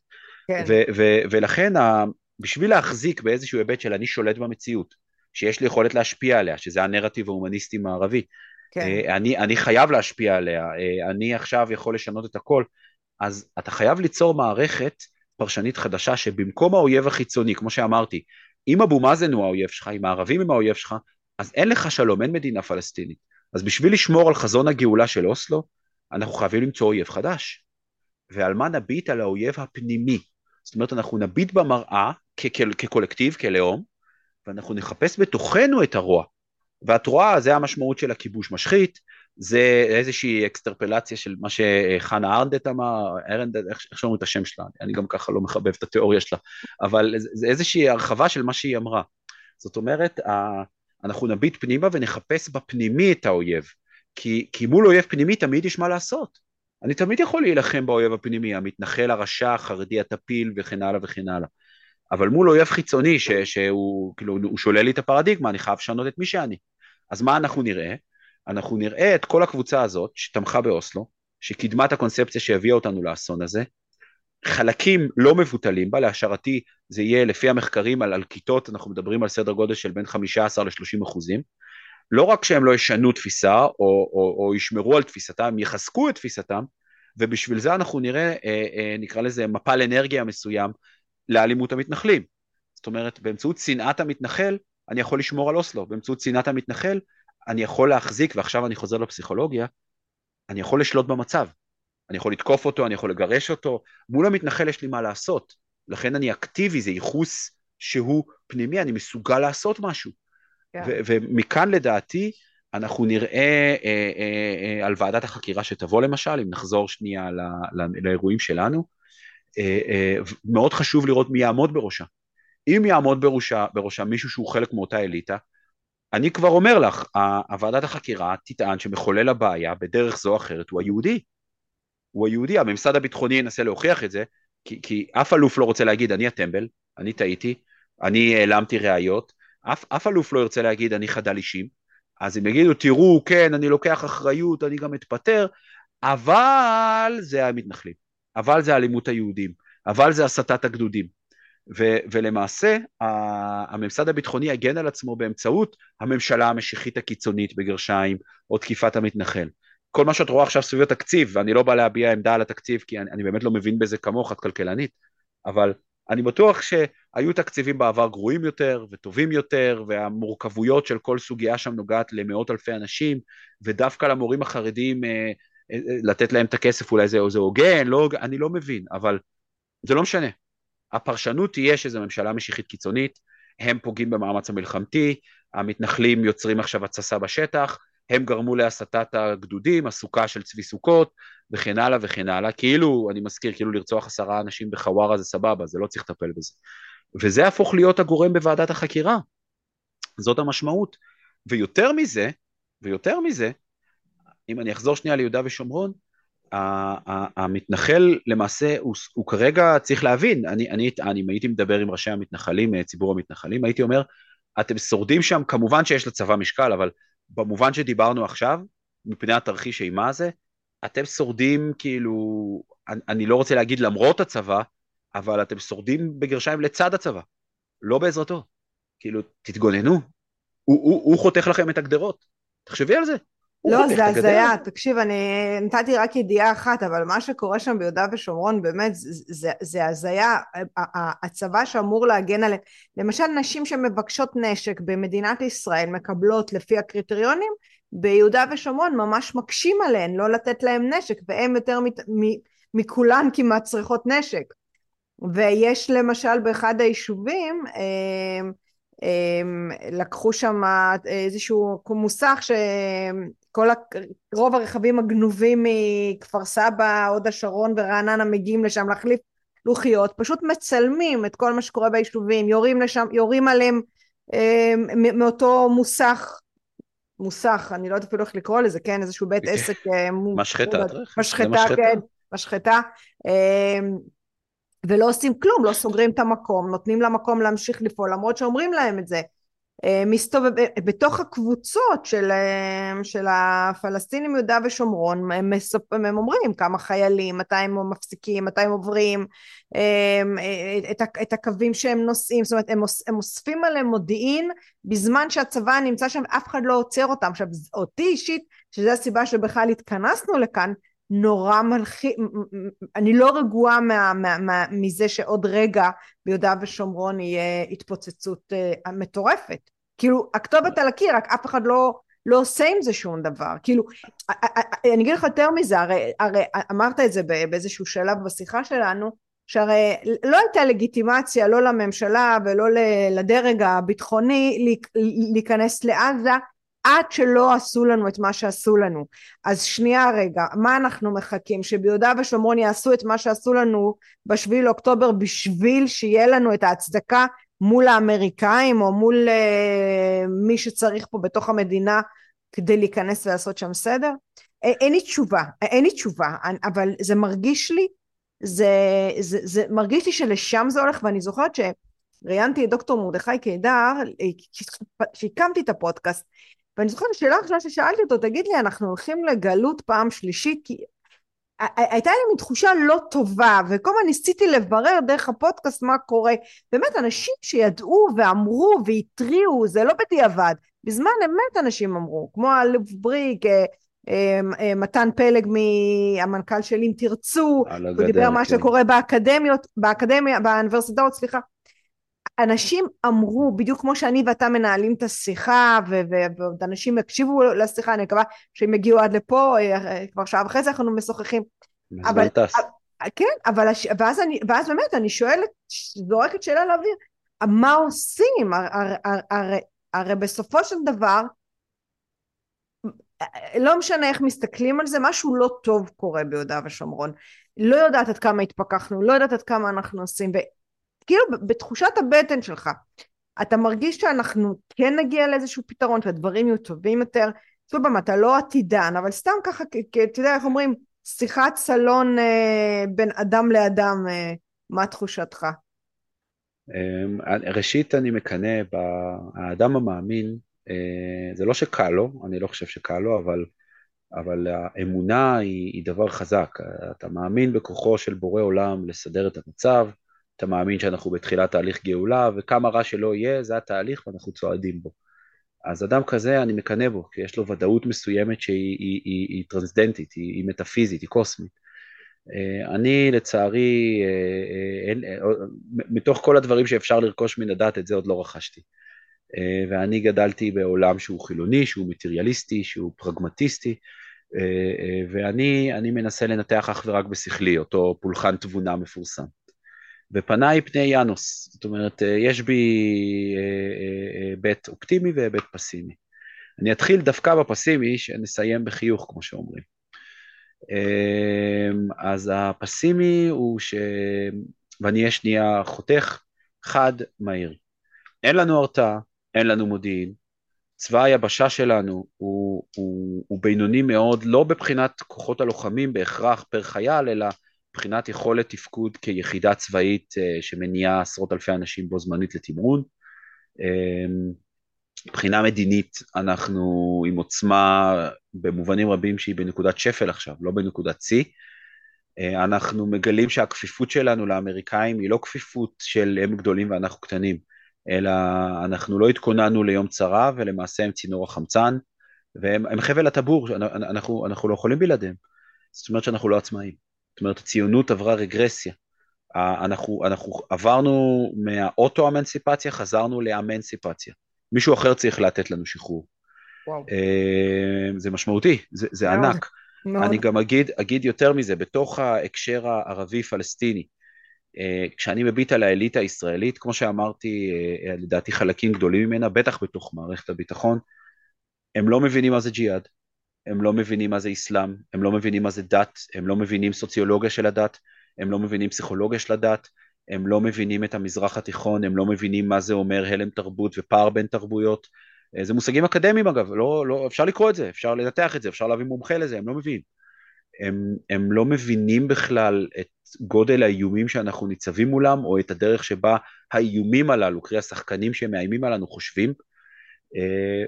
כן. ולכן ה- בשביל להחזיק באיזשהו היבט של אני שולט במציאות, שיש לי יכולת להשפיע עליה, שזה הנרטיב ההומניסטי מערבי, כן. אה, אני, אני חייב להשפיע עליה, אה, אני עכשיו יכול לשנות את הכל, אז אתה חייב ליצור מערכת פרשנית חדשה שבמקום האויב החיצוני, כמו שאמרתי, אם אבו מאזן הוא האויב שלך, אם הערבים הם האויב שלך, אז אין לך שלום, אין מדינה פלסטינית. אז בשביל לשמור על חזון הגאולה של אוסלו, אנחנו חייבים למצוא אויב חדש. ועל מה נביט? על האויב הפנימי. זאת אומרת, אנחנו נביט במראה כקולקטיב, כלאום, ואנחנו נחפש בתוכנו את הרוע. ואת רואה, זה המשמעות של הכיבוש משחית, זה איזושהי אקסטרפלציה של מה שחנה ארנדט אמר, ארנדט, איך שאומרים את השם שלה, אני גם ככה לא מחבב את התיאוריה שלה, אבל זה איזושהי הרחבה של מה שהיא אמרה. זאת אומרת, אנחנו נביט פנימה ונחפש בפנימי את האויב, כי, כי מול אויב פנימי תמיד יש מה לעשות. אני תמיד יכול להילחם באויב הפנימי, המתנחל, הרשע, החרדי, הטפיל וכן הלאה וכן הלאה. אבל מול אויב חיצוני ש, שהוא כאילו, הוא שולל לי את הפרדיגמה, אני חייב לשנות את מי שאני. אז מה אנחנו נראה? אנחנו נראה את כל הקבוצה הזאת שתמכה באוסלו, שקידמה את הקונספציה שהביאה אותנו לאסון הזה, חלקים לא מבוטלים בה, להשערתי זה יהיה לפי המחקרים על, על כיתות, אנחנו מדברים על סדר גודל של בין 15 ל-30 אחוזים, לא רק שהם לא ישנו תפיסה או, או, או ישמרו על תפיסתם, הם יחזקו את תפיסתם, ובשביל זה אנחנו נראה, אה, אה, נקרא לזה מפל אנרגיה מסוים לאלימות המתנחלים. זאת אומרת, באמצעות שנאת המתנחל, אני יכול לשמור על אוסלו, באמצעות שנאת המתנחל, אני יכול להחזיק, ועכשיו אני חוזר לפסיכולוגיה, אני יכול לשלוט במצב. אני יכול לתקוף אותו, אני יכול לגרש אותו, מול המתנחל יש לי מה לעשות, לכן אני אקטיבי, זה ייחוס שהוא פנימי, אני מסוגל לעשות משהו. Yeah. כן. ומכאן לדעתי, אנחנו נראה אה, אה, אה, על ועדת החקירה שתבוא למשל, אם נחזור שנייה לא, לא, לאירועים שלנו, אה, אה, מאוד חשוב לראות מי יעמוד בראשה. אם יעמוד בראשה, בראשה מישהו שהוא חלק מאותה אליטה, אני כבר אומר לך, הוועדת החקירה תטען שמחולל הבעיה בדרך זו או אחרת הוא היהודי. הוא היהודי, הממסד הביטחוני ינסה להוכיח את זה, כי, כי אף אלוף לא רוצה להגיד אני הטמבל, אני טעיתי, אני העלמתי ראיות, אף, אף אלוף לא ירצה להגיד אני חדל אישים, אז הם יגידו תראו כן אני לוקח אחריות, אני גם אתפטר, אבל זה המתנחלים, אבל זה אלימות היהודים, אבל זה הסטת הגדודים. ו- ולמעשה הממסד הביטחוני יגן על עצמו באמצעות הממשלה המשיחית הקיצונית בגרשיים או תקיפת המתנחל. כל מה שאת רואה עכשיו סביב התקציב, ואני לא בא להביע עמדה על התקציב כי אני, אני באמת לא מבין בזה כמוך, את כלכלנית, אבל אני בטוח שהיו תקציבים בעבר גרועים יותר וטובים יותר, והמורכבויות של כל סוגיה שם נוגעת למאות אלפי אנשים, ודווקא למורים החרדים אה, אה, אה, לתת להם את הכסף אולי זה, זה הוגן, לא, אני לא מבין, אבל זה לא משנה. הפרשנות תהיה שזו ממשלה משיחית קיצונית, הם פוגעים במאמץ המלחמתי, המתנחלים יוצרים עכשיו התססה בשטח, הם גרמו להסטת הגדודים, הסוכה של צבי סוכות, וכן הלאה וכן הלאה, כאילו, אני מזכיר, כאילו לרצוח עשרה אנשים בחווארה זה סבבה, זה לא צריך לטפל בזה. וזה יהפוך להיות הגורם בוועדת החקירה, זאת המשמעות. ויותר מזה, ויותר מזה, אם אני אחזור שנייה ליהודה ושומרון, המתנחל למעשה הוא, הוא כרגע צריך להבין, אני, אני, אני, אם הייתי מדבר עם ראשי המתנחלים, ציבור המתנחלים, הייתי אומר, אתם שורדים שם, כמובן שיש לצבא משקל, אבל במובן שדיברנו עכשיו, מפני התרחיש אימה הזה, אתם שורדים כאילו, אני, אני לא רוצה להגיד למרות הצבא, אבל אתם שורדים בגרשיים לצד הצבא, לא בעזרתו. כאילו, תתגוננו, הוא, הוא, הוא חותך לכם את הגדרות, תחשבי על זה. לא, זה הזיה, תקשיב, אני נתתי רק ידיעה אחת, אבל מה שקורה שם ביהודה ושומרון באמת זה הזיה, הצבא שאמור להגן עליהם, למשל נשים שמבקשות נשק במדינת ישראל מקבלות לפי הקריטריונים, ביהודה ושומרון ממש מקשים עליהן לא לתת להם נשק, והן יותר מכולן כמעט צריכות נשק. ויש למשל באחד היישובים, אה, לקחו שם איזשהו מוסך ש... כל ה... רוב הרכבים הגנובים מכפר סבא, הוד השרון ורעננה מגיעים לשם להחליף לוחיות, פשוט מצלמים את כל מה שקורה ביישובים, יורים לשם, יורים עליהם אה, מאותו מוסך, מוסך, אני לא יודעת אפילו איך לקרוא לזה, כן, איזשהו בית עסק. אה, משחטה, משחטה, כן, משחטה. אה, ולא עושים כלום, לא סוגרים את המקום, נותנים למקום להמשיך לפעול, למרות שאומרים להם את זה. אה, מסתובב, בתוך הקבוצות של, אה, של הפלסטינים יהודה ושומרון הם, מסופ, הם אומרים כמה חיילים, מתי הם מפסיקים, מתי הם עוברים אה, את, את הקווים שהם נוסעים, זאת אומרת הם, הם אוספים עליהם מודיעין בזמן שהצבא נמצא שם ואף אחד לא עוצר אותם. עכשיו אותי אישית, שזו הסיבה שבכלל התכנסנו לכאן, נורא מלחיץ, אני לא רגועה מה, מה, מה, מזה שעוד רגע ביהודה ושומרון יהיה התפוצצות uh, מטורפת. כאילו, הכתובת על הקיר, רק אף אחד לא, לא עושה עם זה שום דבר. כאילו, אני אגיד לך יותר מזה, הרי, הרי אמרת את זה באיזשהו שלב בשיחה שלנו, שהרי לא הייתה לגיטימציה לא לממשלה ולא לדרג הביטחוני להיכנס לעזה עד שלא עשו לנו את מה שעשו לנו. אז שנייה רגע, מה אנחנו מחכים? שביהודה ושומרון יעשו את מה שעשו לנו בשביעי לאוקטובר בשביל שיהיה לנו את ההצדקה מול האמריקאים או מול uh, מי שצריך פה בתוך המדינה כדי להיכנס ולעשות שם סדר? אין לי תשובה, אין לי תשובה, אבל זה מרגיש לי, זה, זה, זה מרגיש לי שלשם זה הולך ואני זוכרת שראיינתי את דוקטור מרדכי קידר, כשהקמתי את הפודקאסט, ואני זוכרת השאלה הראשונה ששאלתי אותו, תגיד לי, אנחנו הולכים לגלות פעם שלישית? כי הייתה לי מין תחושה לא טובה, וכל הזמן ניסיתי לברר דרך הפודקאסט מה קורה. באמת, אנשים שידעו ואמרו והתריעו, זה לא בדיעבד. בזמן אמת אנשים אמרו, כמו האלוף בריק, אה, מתן פלג מהמנכ"ל של אם תרצו, הוא דיבר מה כן. שקורה באקדמיות, באקדמיה, באוניברסיטאות, סליחה. אנשים אמרו, בדיוק כמו שאני ואתה מנהלים את השיחה, ועוד אנשים יקשיבו לשיחה, אני מקווה שהם יגיעו עד לפה, כבר שעה וחצי אנחנו משוחחים. אבל, כן, אבל ואז, אני, ואז באמת אני שואלת, זורקת שאלה לאוויר, מה עושים? הרי, הרי, הרי בסופו של דבר, לא משנה איך מסתכלים על זה, משהו לא טוב קורה ביהודה ושומרון. לא יודעת עד כמה התפכחנו, לא יודעת עד כמה אנחנו עושים, וכאילו בתחושת הבטן שלך, אתה מרגיש שאנחנו כן נגיע לאיזשהו פתרון, שהדברים יהיו טובים יותר. שוב פעם, אתה לא עתידן, אבל סתם ככה, אתה יודע איך אומרים, שיחת סלון אה, בין אדם לאדם, אה, מה תחושתך? אמ, ראשית אני מקנא באדם המאמין, אה, זה לא שקל לו, אני לא חושב שקל לו, אבל, אבל האמונה היא, היא דבר חזק. אתה מאמין בכוחו של בורא עולם לסדר את המצב, אתה מאמין שאנחנו בתחילת תהליך גאולה, וכמה רע שלא יהיה, זה התהליך ואנחנו צועדים בו. אז אדם כזה אני מקנא בו, כי יש לו ודאות מסוימת שהיא היא, היא, היא טרנסדנטית, היא, היא מטאפיזית, היא קוסמית. אה, אני לצערי, אה, אה, מתוך כל הדברים שאפשר לרכוש מן הדת, את זה עוד לא רכשתי. ואני גדלתי בעולם שהוא חילוני, שהוא מטריאליסטי, שהוא פרגמטיסטי, ואני מנסה לנתח אך ורק בשכלי, אותו פולחן תבונה מפורסם. ופניי פני יאנוס, זאת אומרת, אה, יש בי היבט אה, אה, אופטימי והיבט פסימי. אני אתחיל דווקא בפסימי, שנסיים בחיוך, כמו שאומרים. אז הפסימי הוא ש... ואני אהיה שנייה חותך, חד, מהיר. אין לנו הרתעה, אין לנו מודיעין, צבא היבשה שלנו הוא, הוא, הוא בינוני מאוד, לא בבחינת כוחות הלוחמים בהכרח פר חייל, אלא מבחינת יכולת תפקוד כיחידה צבאית אה, שמניעה עשרות אלפי אנשים בו זמנית לתמרון. אמ, מבחינה מדינית אנחנו עם עוצמה במובנים רבים שהיא בנקודת שפל עכשיו, לא בנקודת שיא. אה, אנחנו מגלים שהכפיפות שלנו לאמריקאים היא לא כפיפות של הם גדולים ואנחנו קטנים, אלא אנחנו לא התכוננו ליום צרה ולמעשה הם צינור החמצן והם חבל הטבור, אנחנו, אנחנו לא יכולים בלעדיהם. זאת אומרת שאנחנו לא עצמאים. זאת אומרת, הציונות עברה רגרסיה. אנחנו, אנחנו עברנו מהאוטו-אמנסיפציה, חזרנו לאמנסיפציה. מישהו אחר צריך לתת לנו שחרור. וואו. אה, זה משמעותי, זה, זה מאוד, ענק. מאוד. אני גם אגיד, אגיד יותר מזה, בתוך ההקשר הערבי-פלסטיני, אה, כשאני מביט על האליטה הישראלית, כמו שאמרתי, אה, לדעתי חלקים גדולים ממנה, בטח בתוך מערכת הביטחון, הם לא מבינים מה זה ג'יהאד, הם לא מבינים מה זה אסלאם, הם לא מבינים מה זה דת, הם לא מבינים סוציולוגיה של הדת, הם לא מבינים פסיכולוגיה של הדת, הם לא מבינים את המזרח התיכון, הם לא מבינים מה זה אומר הלם תרבות ופער בין תרבויות. אה, זה מושגים אקדמיים אגב, לא, לא, אפשר לקרוא את זה, אפשר לנתח את זה, אפשר להביא מומחה לזה, הם לא מבינים. הם, הם לא מבינים בכלל את גודל האיומים שאנחנו ניצבים מולם, או את הדרך שבה האיומים הללו, קרי השחקנים שמאיימים עלינו חושבים, אה,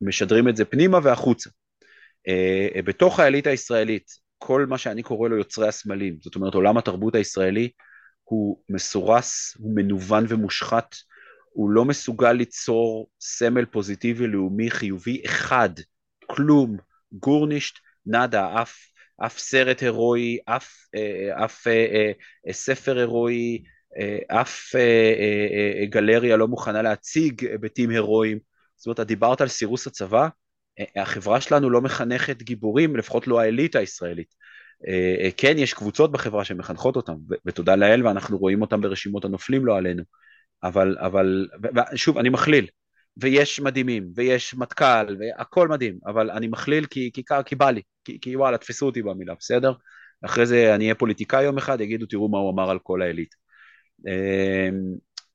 משדרים את זה פנימה והחוצה. Uh, בתוך האליטה הישראלית, כל מה שאני קורא לו יוצרי הסמלים, זאת אומרת עולם התרבות הישראלי הוא מסורס, הוא מנוון ומושחת, הוא לא מסוגל ליצור סמל פוזיטיבי לאומי חיובי אחד, כלום, גורנישט, נאדה, אף, אף סרט הירואי, אף, אה, אף אה, אה, ספר הירואי, אה, אף אה, אה, אה, גלריה לא מוכנה להציג היבטים הירואיים. זאת אומרת, את דיברת על סירוס הצבא, החברה שלנו לא מחנכת גיבורים, לפחות לא האליטה הישראלית. אה, אה, כן, יש קבוצות בחברה שמחנכות אותם, ותודה לאל, ואנחנו רואים אותם ברשימות הנופלים, לא עלינו. אבל, אבל, שוב, אני מכליל, ויש מדהימים, ויש מטכ"ל, והכל מדהים, אבל אני מכליל כי, כי, כי בא לי, כי, כי וואלה, תפסו אותי במילה, בסדר? אחרי זה אני אהיה פוליטיקאי יום אחד, יגידו, תראו מה הוא אמר על כל האליטה. אה,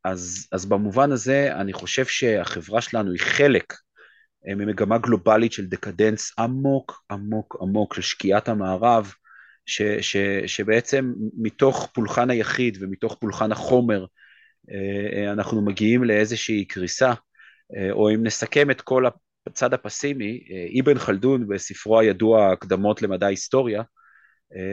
אז, אז במובן הזה, אני חושב שהחברה שלנו היא חלק ממגמה גלובלית של דקדנס עמוק עמוק עמוק של שקיעת המערב, ש, ש, שבעצם מתוך פולחן היחיד ומתוך פולחן החומר אה, אה, אנחנו מגיעים לאיזושהי קריסה, אה, או אם נסכם את כל הצד הפסימי, אבן חלדון בספרו הידוע הקדמות למדע היסטוריה,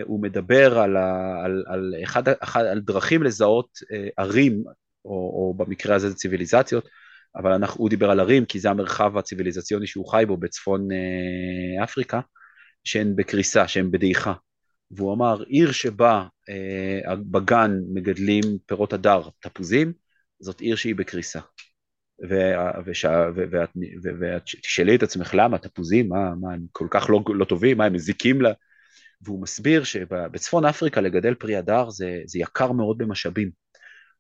הוא מדבר על, ה, על, על, אחד, אחד, על דרכים לזהות ערים, או, או במקרה הזה זה ציוויליזציות, אבל אנחנו, הוא דיבר על ערים, כי זה המרחב הציוויליזציוני שהוא חי בו בצפון אה, אפריקה, שהן בקריסה, שהן בדעיכה. והוא אמר, עיר שבה אה, בגן מגדלים פירות הדר, תפוזים, זאת עיר שהיא בקריסה. ואת תשאלי את עצמך למה, תפוזים, מה, מה, הם כל כך לא, לא טובים, מה, הם מזיקים לה? והוא מסביר שבצפון אפריקה לגדל פרי הדר זה, זה יקר מאוד במשאבים.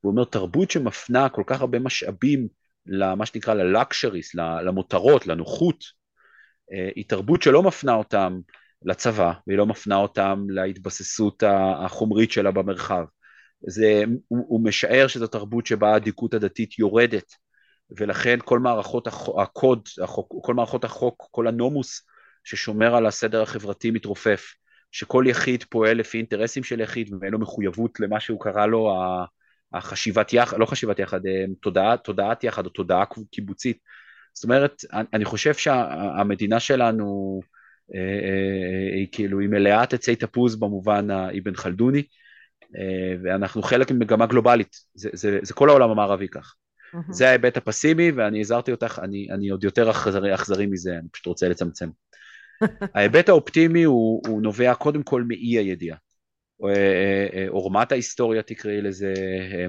הוא אומר, תרבות שמפנה כל כך הרבה משאבים למה שנקרא ללקשריס, למותרות, לנוחות, אה, היא תרבות שלא מפנה אותם לצבא, והיא לא מפנה אותם להתבססות החומרית שלה במרחב. זה, הוא, הוא משער שזו תרבות שבה האדיקות הדתית יורדת, ולכן כל מערכות הקוד, החוק, כל מערכות החוק, כל הנומוס ששומר על הסדר החברתי מתרופף, שכל יחיד פועל לפי אינטרסים של יחיד ואין לו מחויבות למה שהוא קרא לו החשיבת יחד, לא חשיבת יחד, אה, תודעת, תודעת יחד או תודעה קיבוצית. זאת אומרת, אני חושב שהמדינה שלנו אה, אה, היא כאילו, היא מלאת עצי תפוז במובן האבן חלדוני, ואנחנו חלק ממגמה גלובלית, זה, זה, זה כל העולם המערבי כך. Mm-hmm. זה ההיבט הפסימי, ואני הזהרתי אותך, אני, אני עוד יותר אכזרי, אכזרי מזה, אני פשוט רוצה לצמצם. ההיבט האופטימי הוא, הוא נובע קודם כל מאי הידיעה. עורמת ההיסטוריה תקראי לזה,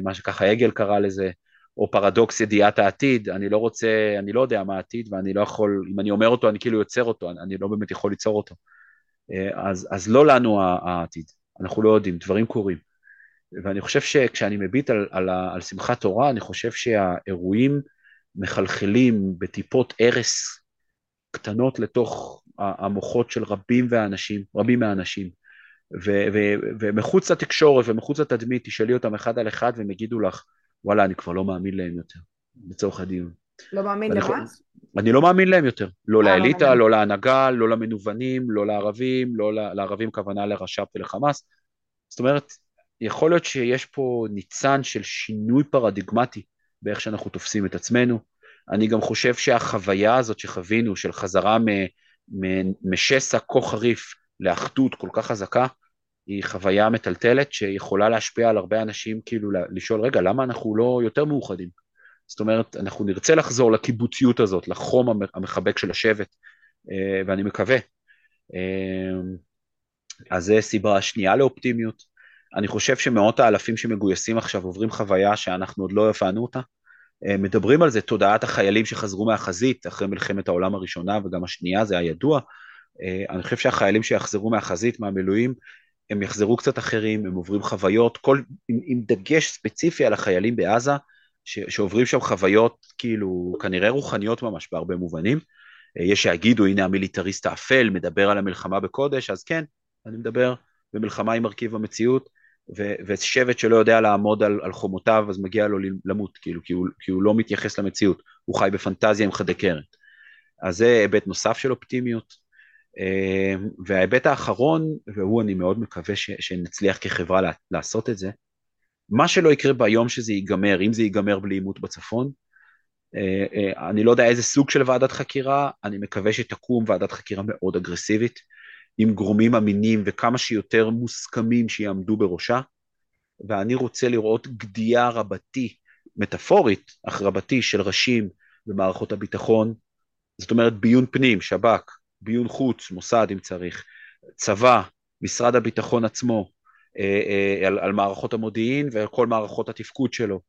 מה שככה הגל קרא לזה, או פרדוקס ידיעת העתיד, אני לא רוצה, אני לא יודע מה העתיד ואני לא יכול, אם אני אומר אותו אני כאילו יוצר אותו, אני לא באמת יכול ליצור אותו. אז, אז לא לנו העתיד, אנחנו לא יודעים, דברים קורים. ואני חושב שכשאני מביט על, על, על שמחת תורה, אני חושב שהאירועים מחלחלים בטיפות ארס קטנות לתוך המוחות של רבים והאנשים, רבים מהאנשים. ו- ו- ומחוץ לתקשורת ומחוץ לתדמית, תשאלי אותם אחד על אחד והם יגידו לך, וואלה, אני כבר לא מאמין להם יותר, לצורך הדיון. לא מאמין למה? אני לא מאמין להם יותר. לא, לא לאליטה, לא להנהגה, לא למנוונים, לא לערבים, לא לערבים כוונה לרש"פ ולחמאס. זאת אומרת, יכול להיות שיש פה ניצן של שינוי פרדיגמטי באיך שאנחנו תופסים את עצמנו. אני גם חושב שהחוויה הזאת שחווינו, של חזרה משסע כה חריף לאחדות כל כך חזקה, היא חוויה מטלטלת שיכולה להשפיע על הרבה אנשים, כאילו לשאול, רגע, למה אנחנו לא יותר מאוחדים? זאת אומרת, אנחנו נרצה לחזור לקיבוציות הזאת, לחום המחבק של השבט, אה, ואני מקווה. אה, אז זו סיבה שנייה לאופטימיות. אני חושב שמאות האלפים שמגויסים עכשיו עוברים חוויה שאנחנו עוד לא הבנו אותה. אה, מדברים על זה, תודעת החיילים שחזרו מהחזית אחרי מלחמת העולם הראשונה וגם השנייה, זה היה ידוע. אני חושב שהחיילים שיחזרו מהחזית, מהמילואים, הם יחזרו קצת אחרים, הם עוברים חוויות, כל, עם, עם דגש ספציפי על החיילים בעזה, ש, שעוברים שם חוויות כאילו כנראה רוחניות ממש בהרבה מובנים. אה, יש שיגידו, הנה המיליטריסט האפל מדבר על המלחמה בקודש, אז כן, אני מדבר במלחמה עם מרכיב המציאות, ו, ושבט שלא יודע לעמוד על, על חומותיו, אז מגיע לו למות, כאילו, כי הוא, כי הוא לא מתייחס למציאות, הוא חי בפנטזיה עם חדי קרן. אז זה היבט נוסף של אופטימיות. אמ, וההיבט האחרון, והוא אני מאוד מקווה ש, שנצליח כחברה לעשות את זה, מה שלא יקרה ביום שזה ייגמר, אם זה ייגמר בלי עימות בצפון, אה, אה, אני לא יודע איזה סוג של ועדת חקירה, אני מקווה שתקום ועדת חקירה מאוד אגרסיבית, עם גורמים אמינים וכמה שיותר מוסכמים שיעמדו בראשה, ואני רוצה לראות גדיעה רבתי, מטאפורית, אך רבתי, של ראשים במערכות הביטחון, זאת אומרת ביון פנים, שב"כ, ביון חוץ, מוסד אם צריך, צבא, משרד הביטחון עצמו, אה, אה, על, על מערכות המודיעין ועל כל מערכות התפקוד שלו.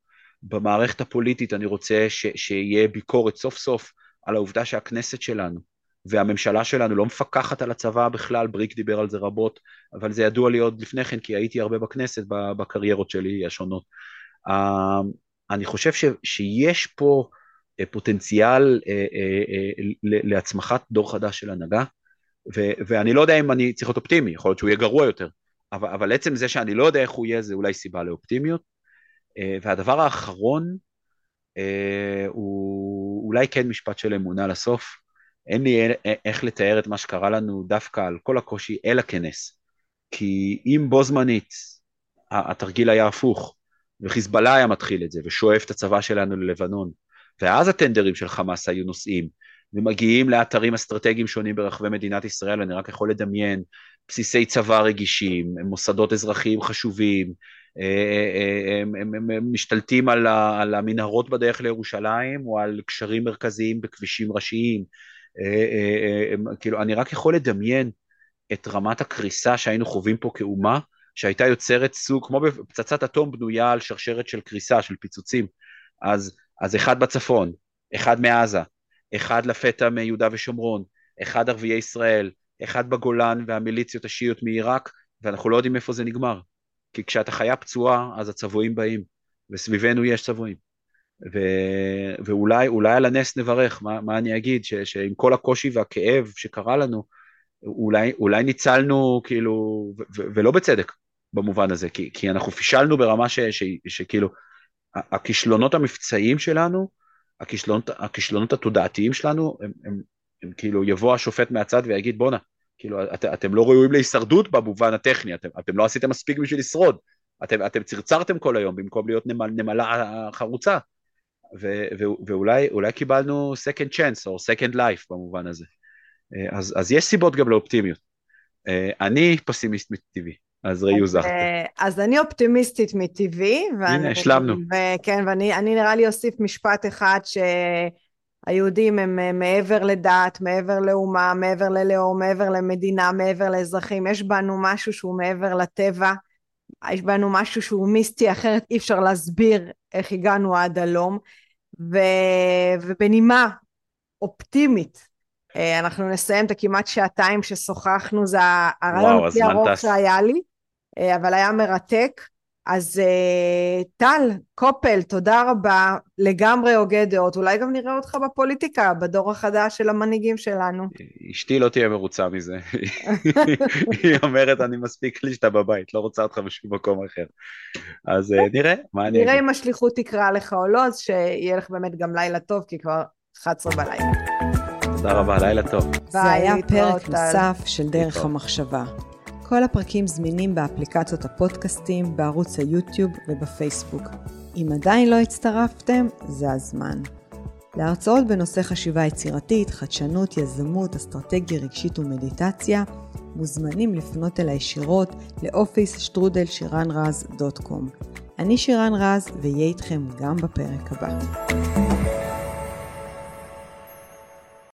במערכת הפוליטית אני רוצה ש, שיהיה ביקורת סוף סוף על העובדה שהכנסת שלנו והממשלה שלנו לא מפקחת על הצבא בכלל, בריק דיבר על זה רבות, אבל זה ידוע לי עוד לפני כן, כי הייתי הרבה בכנסת בקריירות שלי השונות. אה, אני חושב ש, שיש פה פוטנציאל אה, אה, להצמחת דור חדש של הנהגה, ואני לא יודע אם אני צריך להיות אופטימי, יכול להיות שהוא יהיה גרוע יותר, אבל, אבל עצם זה שאני לא יודע איך הוא יהיה זה אולי סיבה לאופטימיות. והדבר האחרון הוא אולי כן משפט של אמונה לסוף, אין לי איך לתאר את מה שקרה לנו דווקא על כל הקושי אלא כנס. כי אם בו זמנית התרגיל היה הפוך, וחיזבאללה היה מתחיל את זה, ושואף את הצבא שלנו ללבנון, ואז הטנדרים של חמאס היו נוסעים, ומגיעים לאתרים אסטרטגיים שונים ברחבי מדינת ישראל, אני רק יכול לדמיין, בסיסי צבא רגישים, מוסדות אזרחיים חשובים, אה, אה, הם, הם, הם, הם משתלטים על, ה, על המנהרות בדרך לירושלים, או על קשרים מרכזיים בכבישים ראשיים, אה, הם, כאילו, אני רק יכול לדמיין את רמת הקריסה שהיינו חווים פה כאומה, שהייתה יוצרת סוג, כמו בפצצת אטום בנויה על שרשרת של קריסה, של פיצוצים. אז, אז אחד בצפון, אחד מעזה, אחד לפתע מיהודה ושומרון, אחד ערביי ישראל, אחד בגולן והמיליציות השיעיות מעיראק, ואנחנו לא יודעים איפה זה נגמר. כי כשאתה חיה פצועה, אז הצבועים באים, וסביבנו יש צבועים. ו... ואולי על הנס נברך, מה, מה אני אגיד, ש... שעם כל הקושי והכאב שקרה לנו, אולי, אולי ניצלנו כאילו, ו... ו... ולא בצדק במובן הזה, כי, כי אנחנו פישלנו ברמה ש... ש... שכאילו, הכישלונות המבצעיים שלנו, הכישלונות, הכישלונות התודעתיים שלנו, הם, הם, הם כאילו יבוא השופט מהצד ויגיד בואנה, כאילו את, אתם לא ראויים להישרדות במובן הטכני, אתם, אתם לא עשיתם מספיק בשביל לשרוד, אתם, אתם צרצרתם כל היום במקום להיות נמל, נמלה חרוצה, ו, ו, ואולי קיבלנו second chance או second life במובן הזה. אה, אז, אז יש סיבות גם לאופטימיות. אה, אני פסימיסט מטבעי. אז ראי הוזכת. אה, אז אני אופטימיסטית מטבעי. הנה, השלמנו. כן, ואני נראה לי אוסיף משפט אחד שהיהודים הם אה, מעבר לדת, מעבר לאומה, מעבר ללאום, מעבר למדינה, מעבר לאזרחים. יש בנו משהו שהוא מעבר לטבע, יש בנו משהו שהוא מיסטי, אחרת אי אפשר להסביר איך הגענו עד הלום. ו... ובנימה אופטימית, אה, אנחנו נסיים את הכמעט שעתיים ששוחחנו, זה הרעיון הכי ארוך שהיה לי. אה, אבל היה מרתק. אז uh, טל, קופל, תודה רבה, לגמרי הוגה דעות, אולי גם נראה אותך בפוליטיקה, בדור החדש של המנהיגים שלנו. אשתי לא תהיה מרוצה מזה, היא אומרת אני מספיק לי שאתה בבית, לא רוצה אותך בשום מקום אחר. אז uh, נראה, מה אני אגיד. נראה אם השליחות תקרא לך או לא, אז שיהיה לך באמת גם לילה טוב, כי כבר 11 בלילה. תודה רבה, לילה טוב. זה היה פרק נוסף של דרך המחשבה. כל הפרקים זמינים באפליקציות הפודקאסטים, בערוץ היוטיוב ובפייסבוק. אם עדיין לא הצטרפתם, זה הזמן. להרצאות בנושא חשיבה יצירתית, חדשנות, יזמות, אסטרטגיה רגשית ומדיטציה, מוזמנים לפנות אל הישירות לאופיס שטרודל שירן רז דוט קום. אני שירן רז, ואהיה איתכם גם בפרק הבא.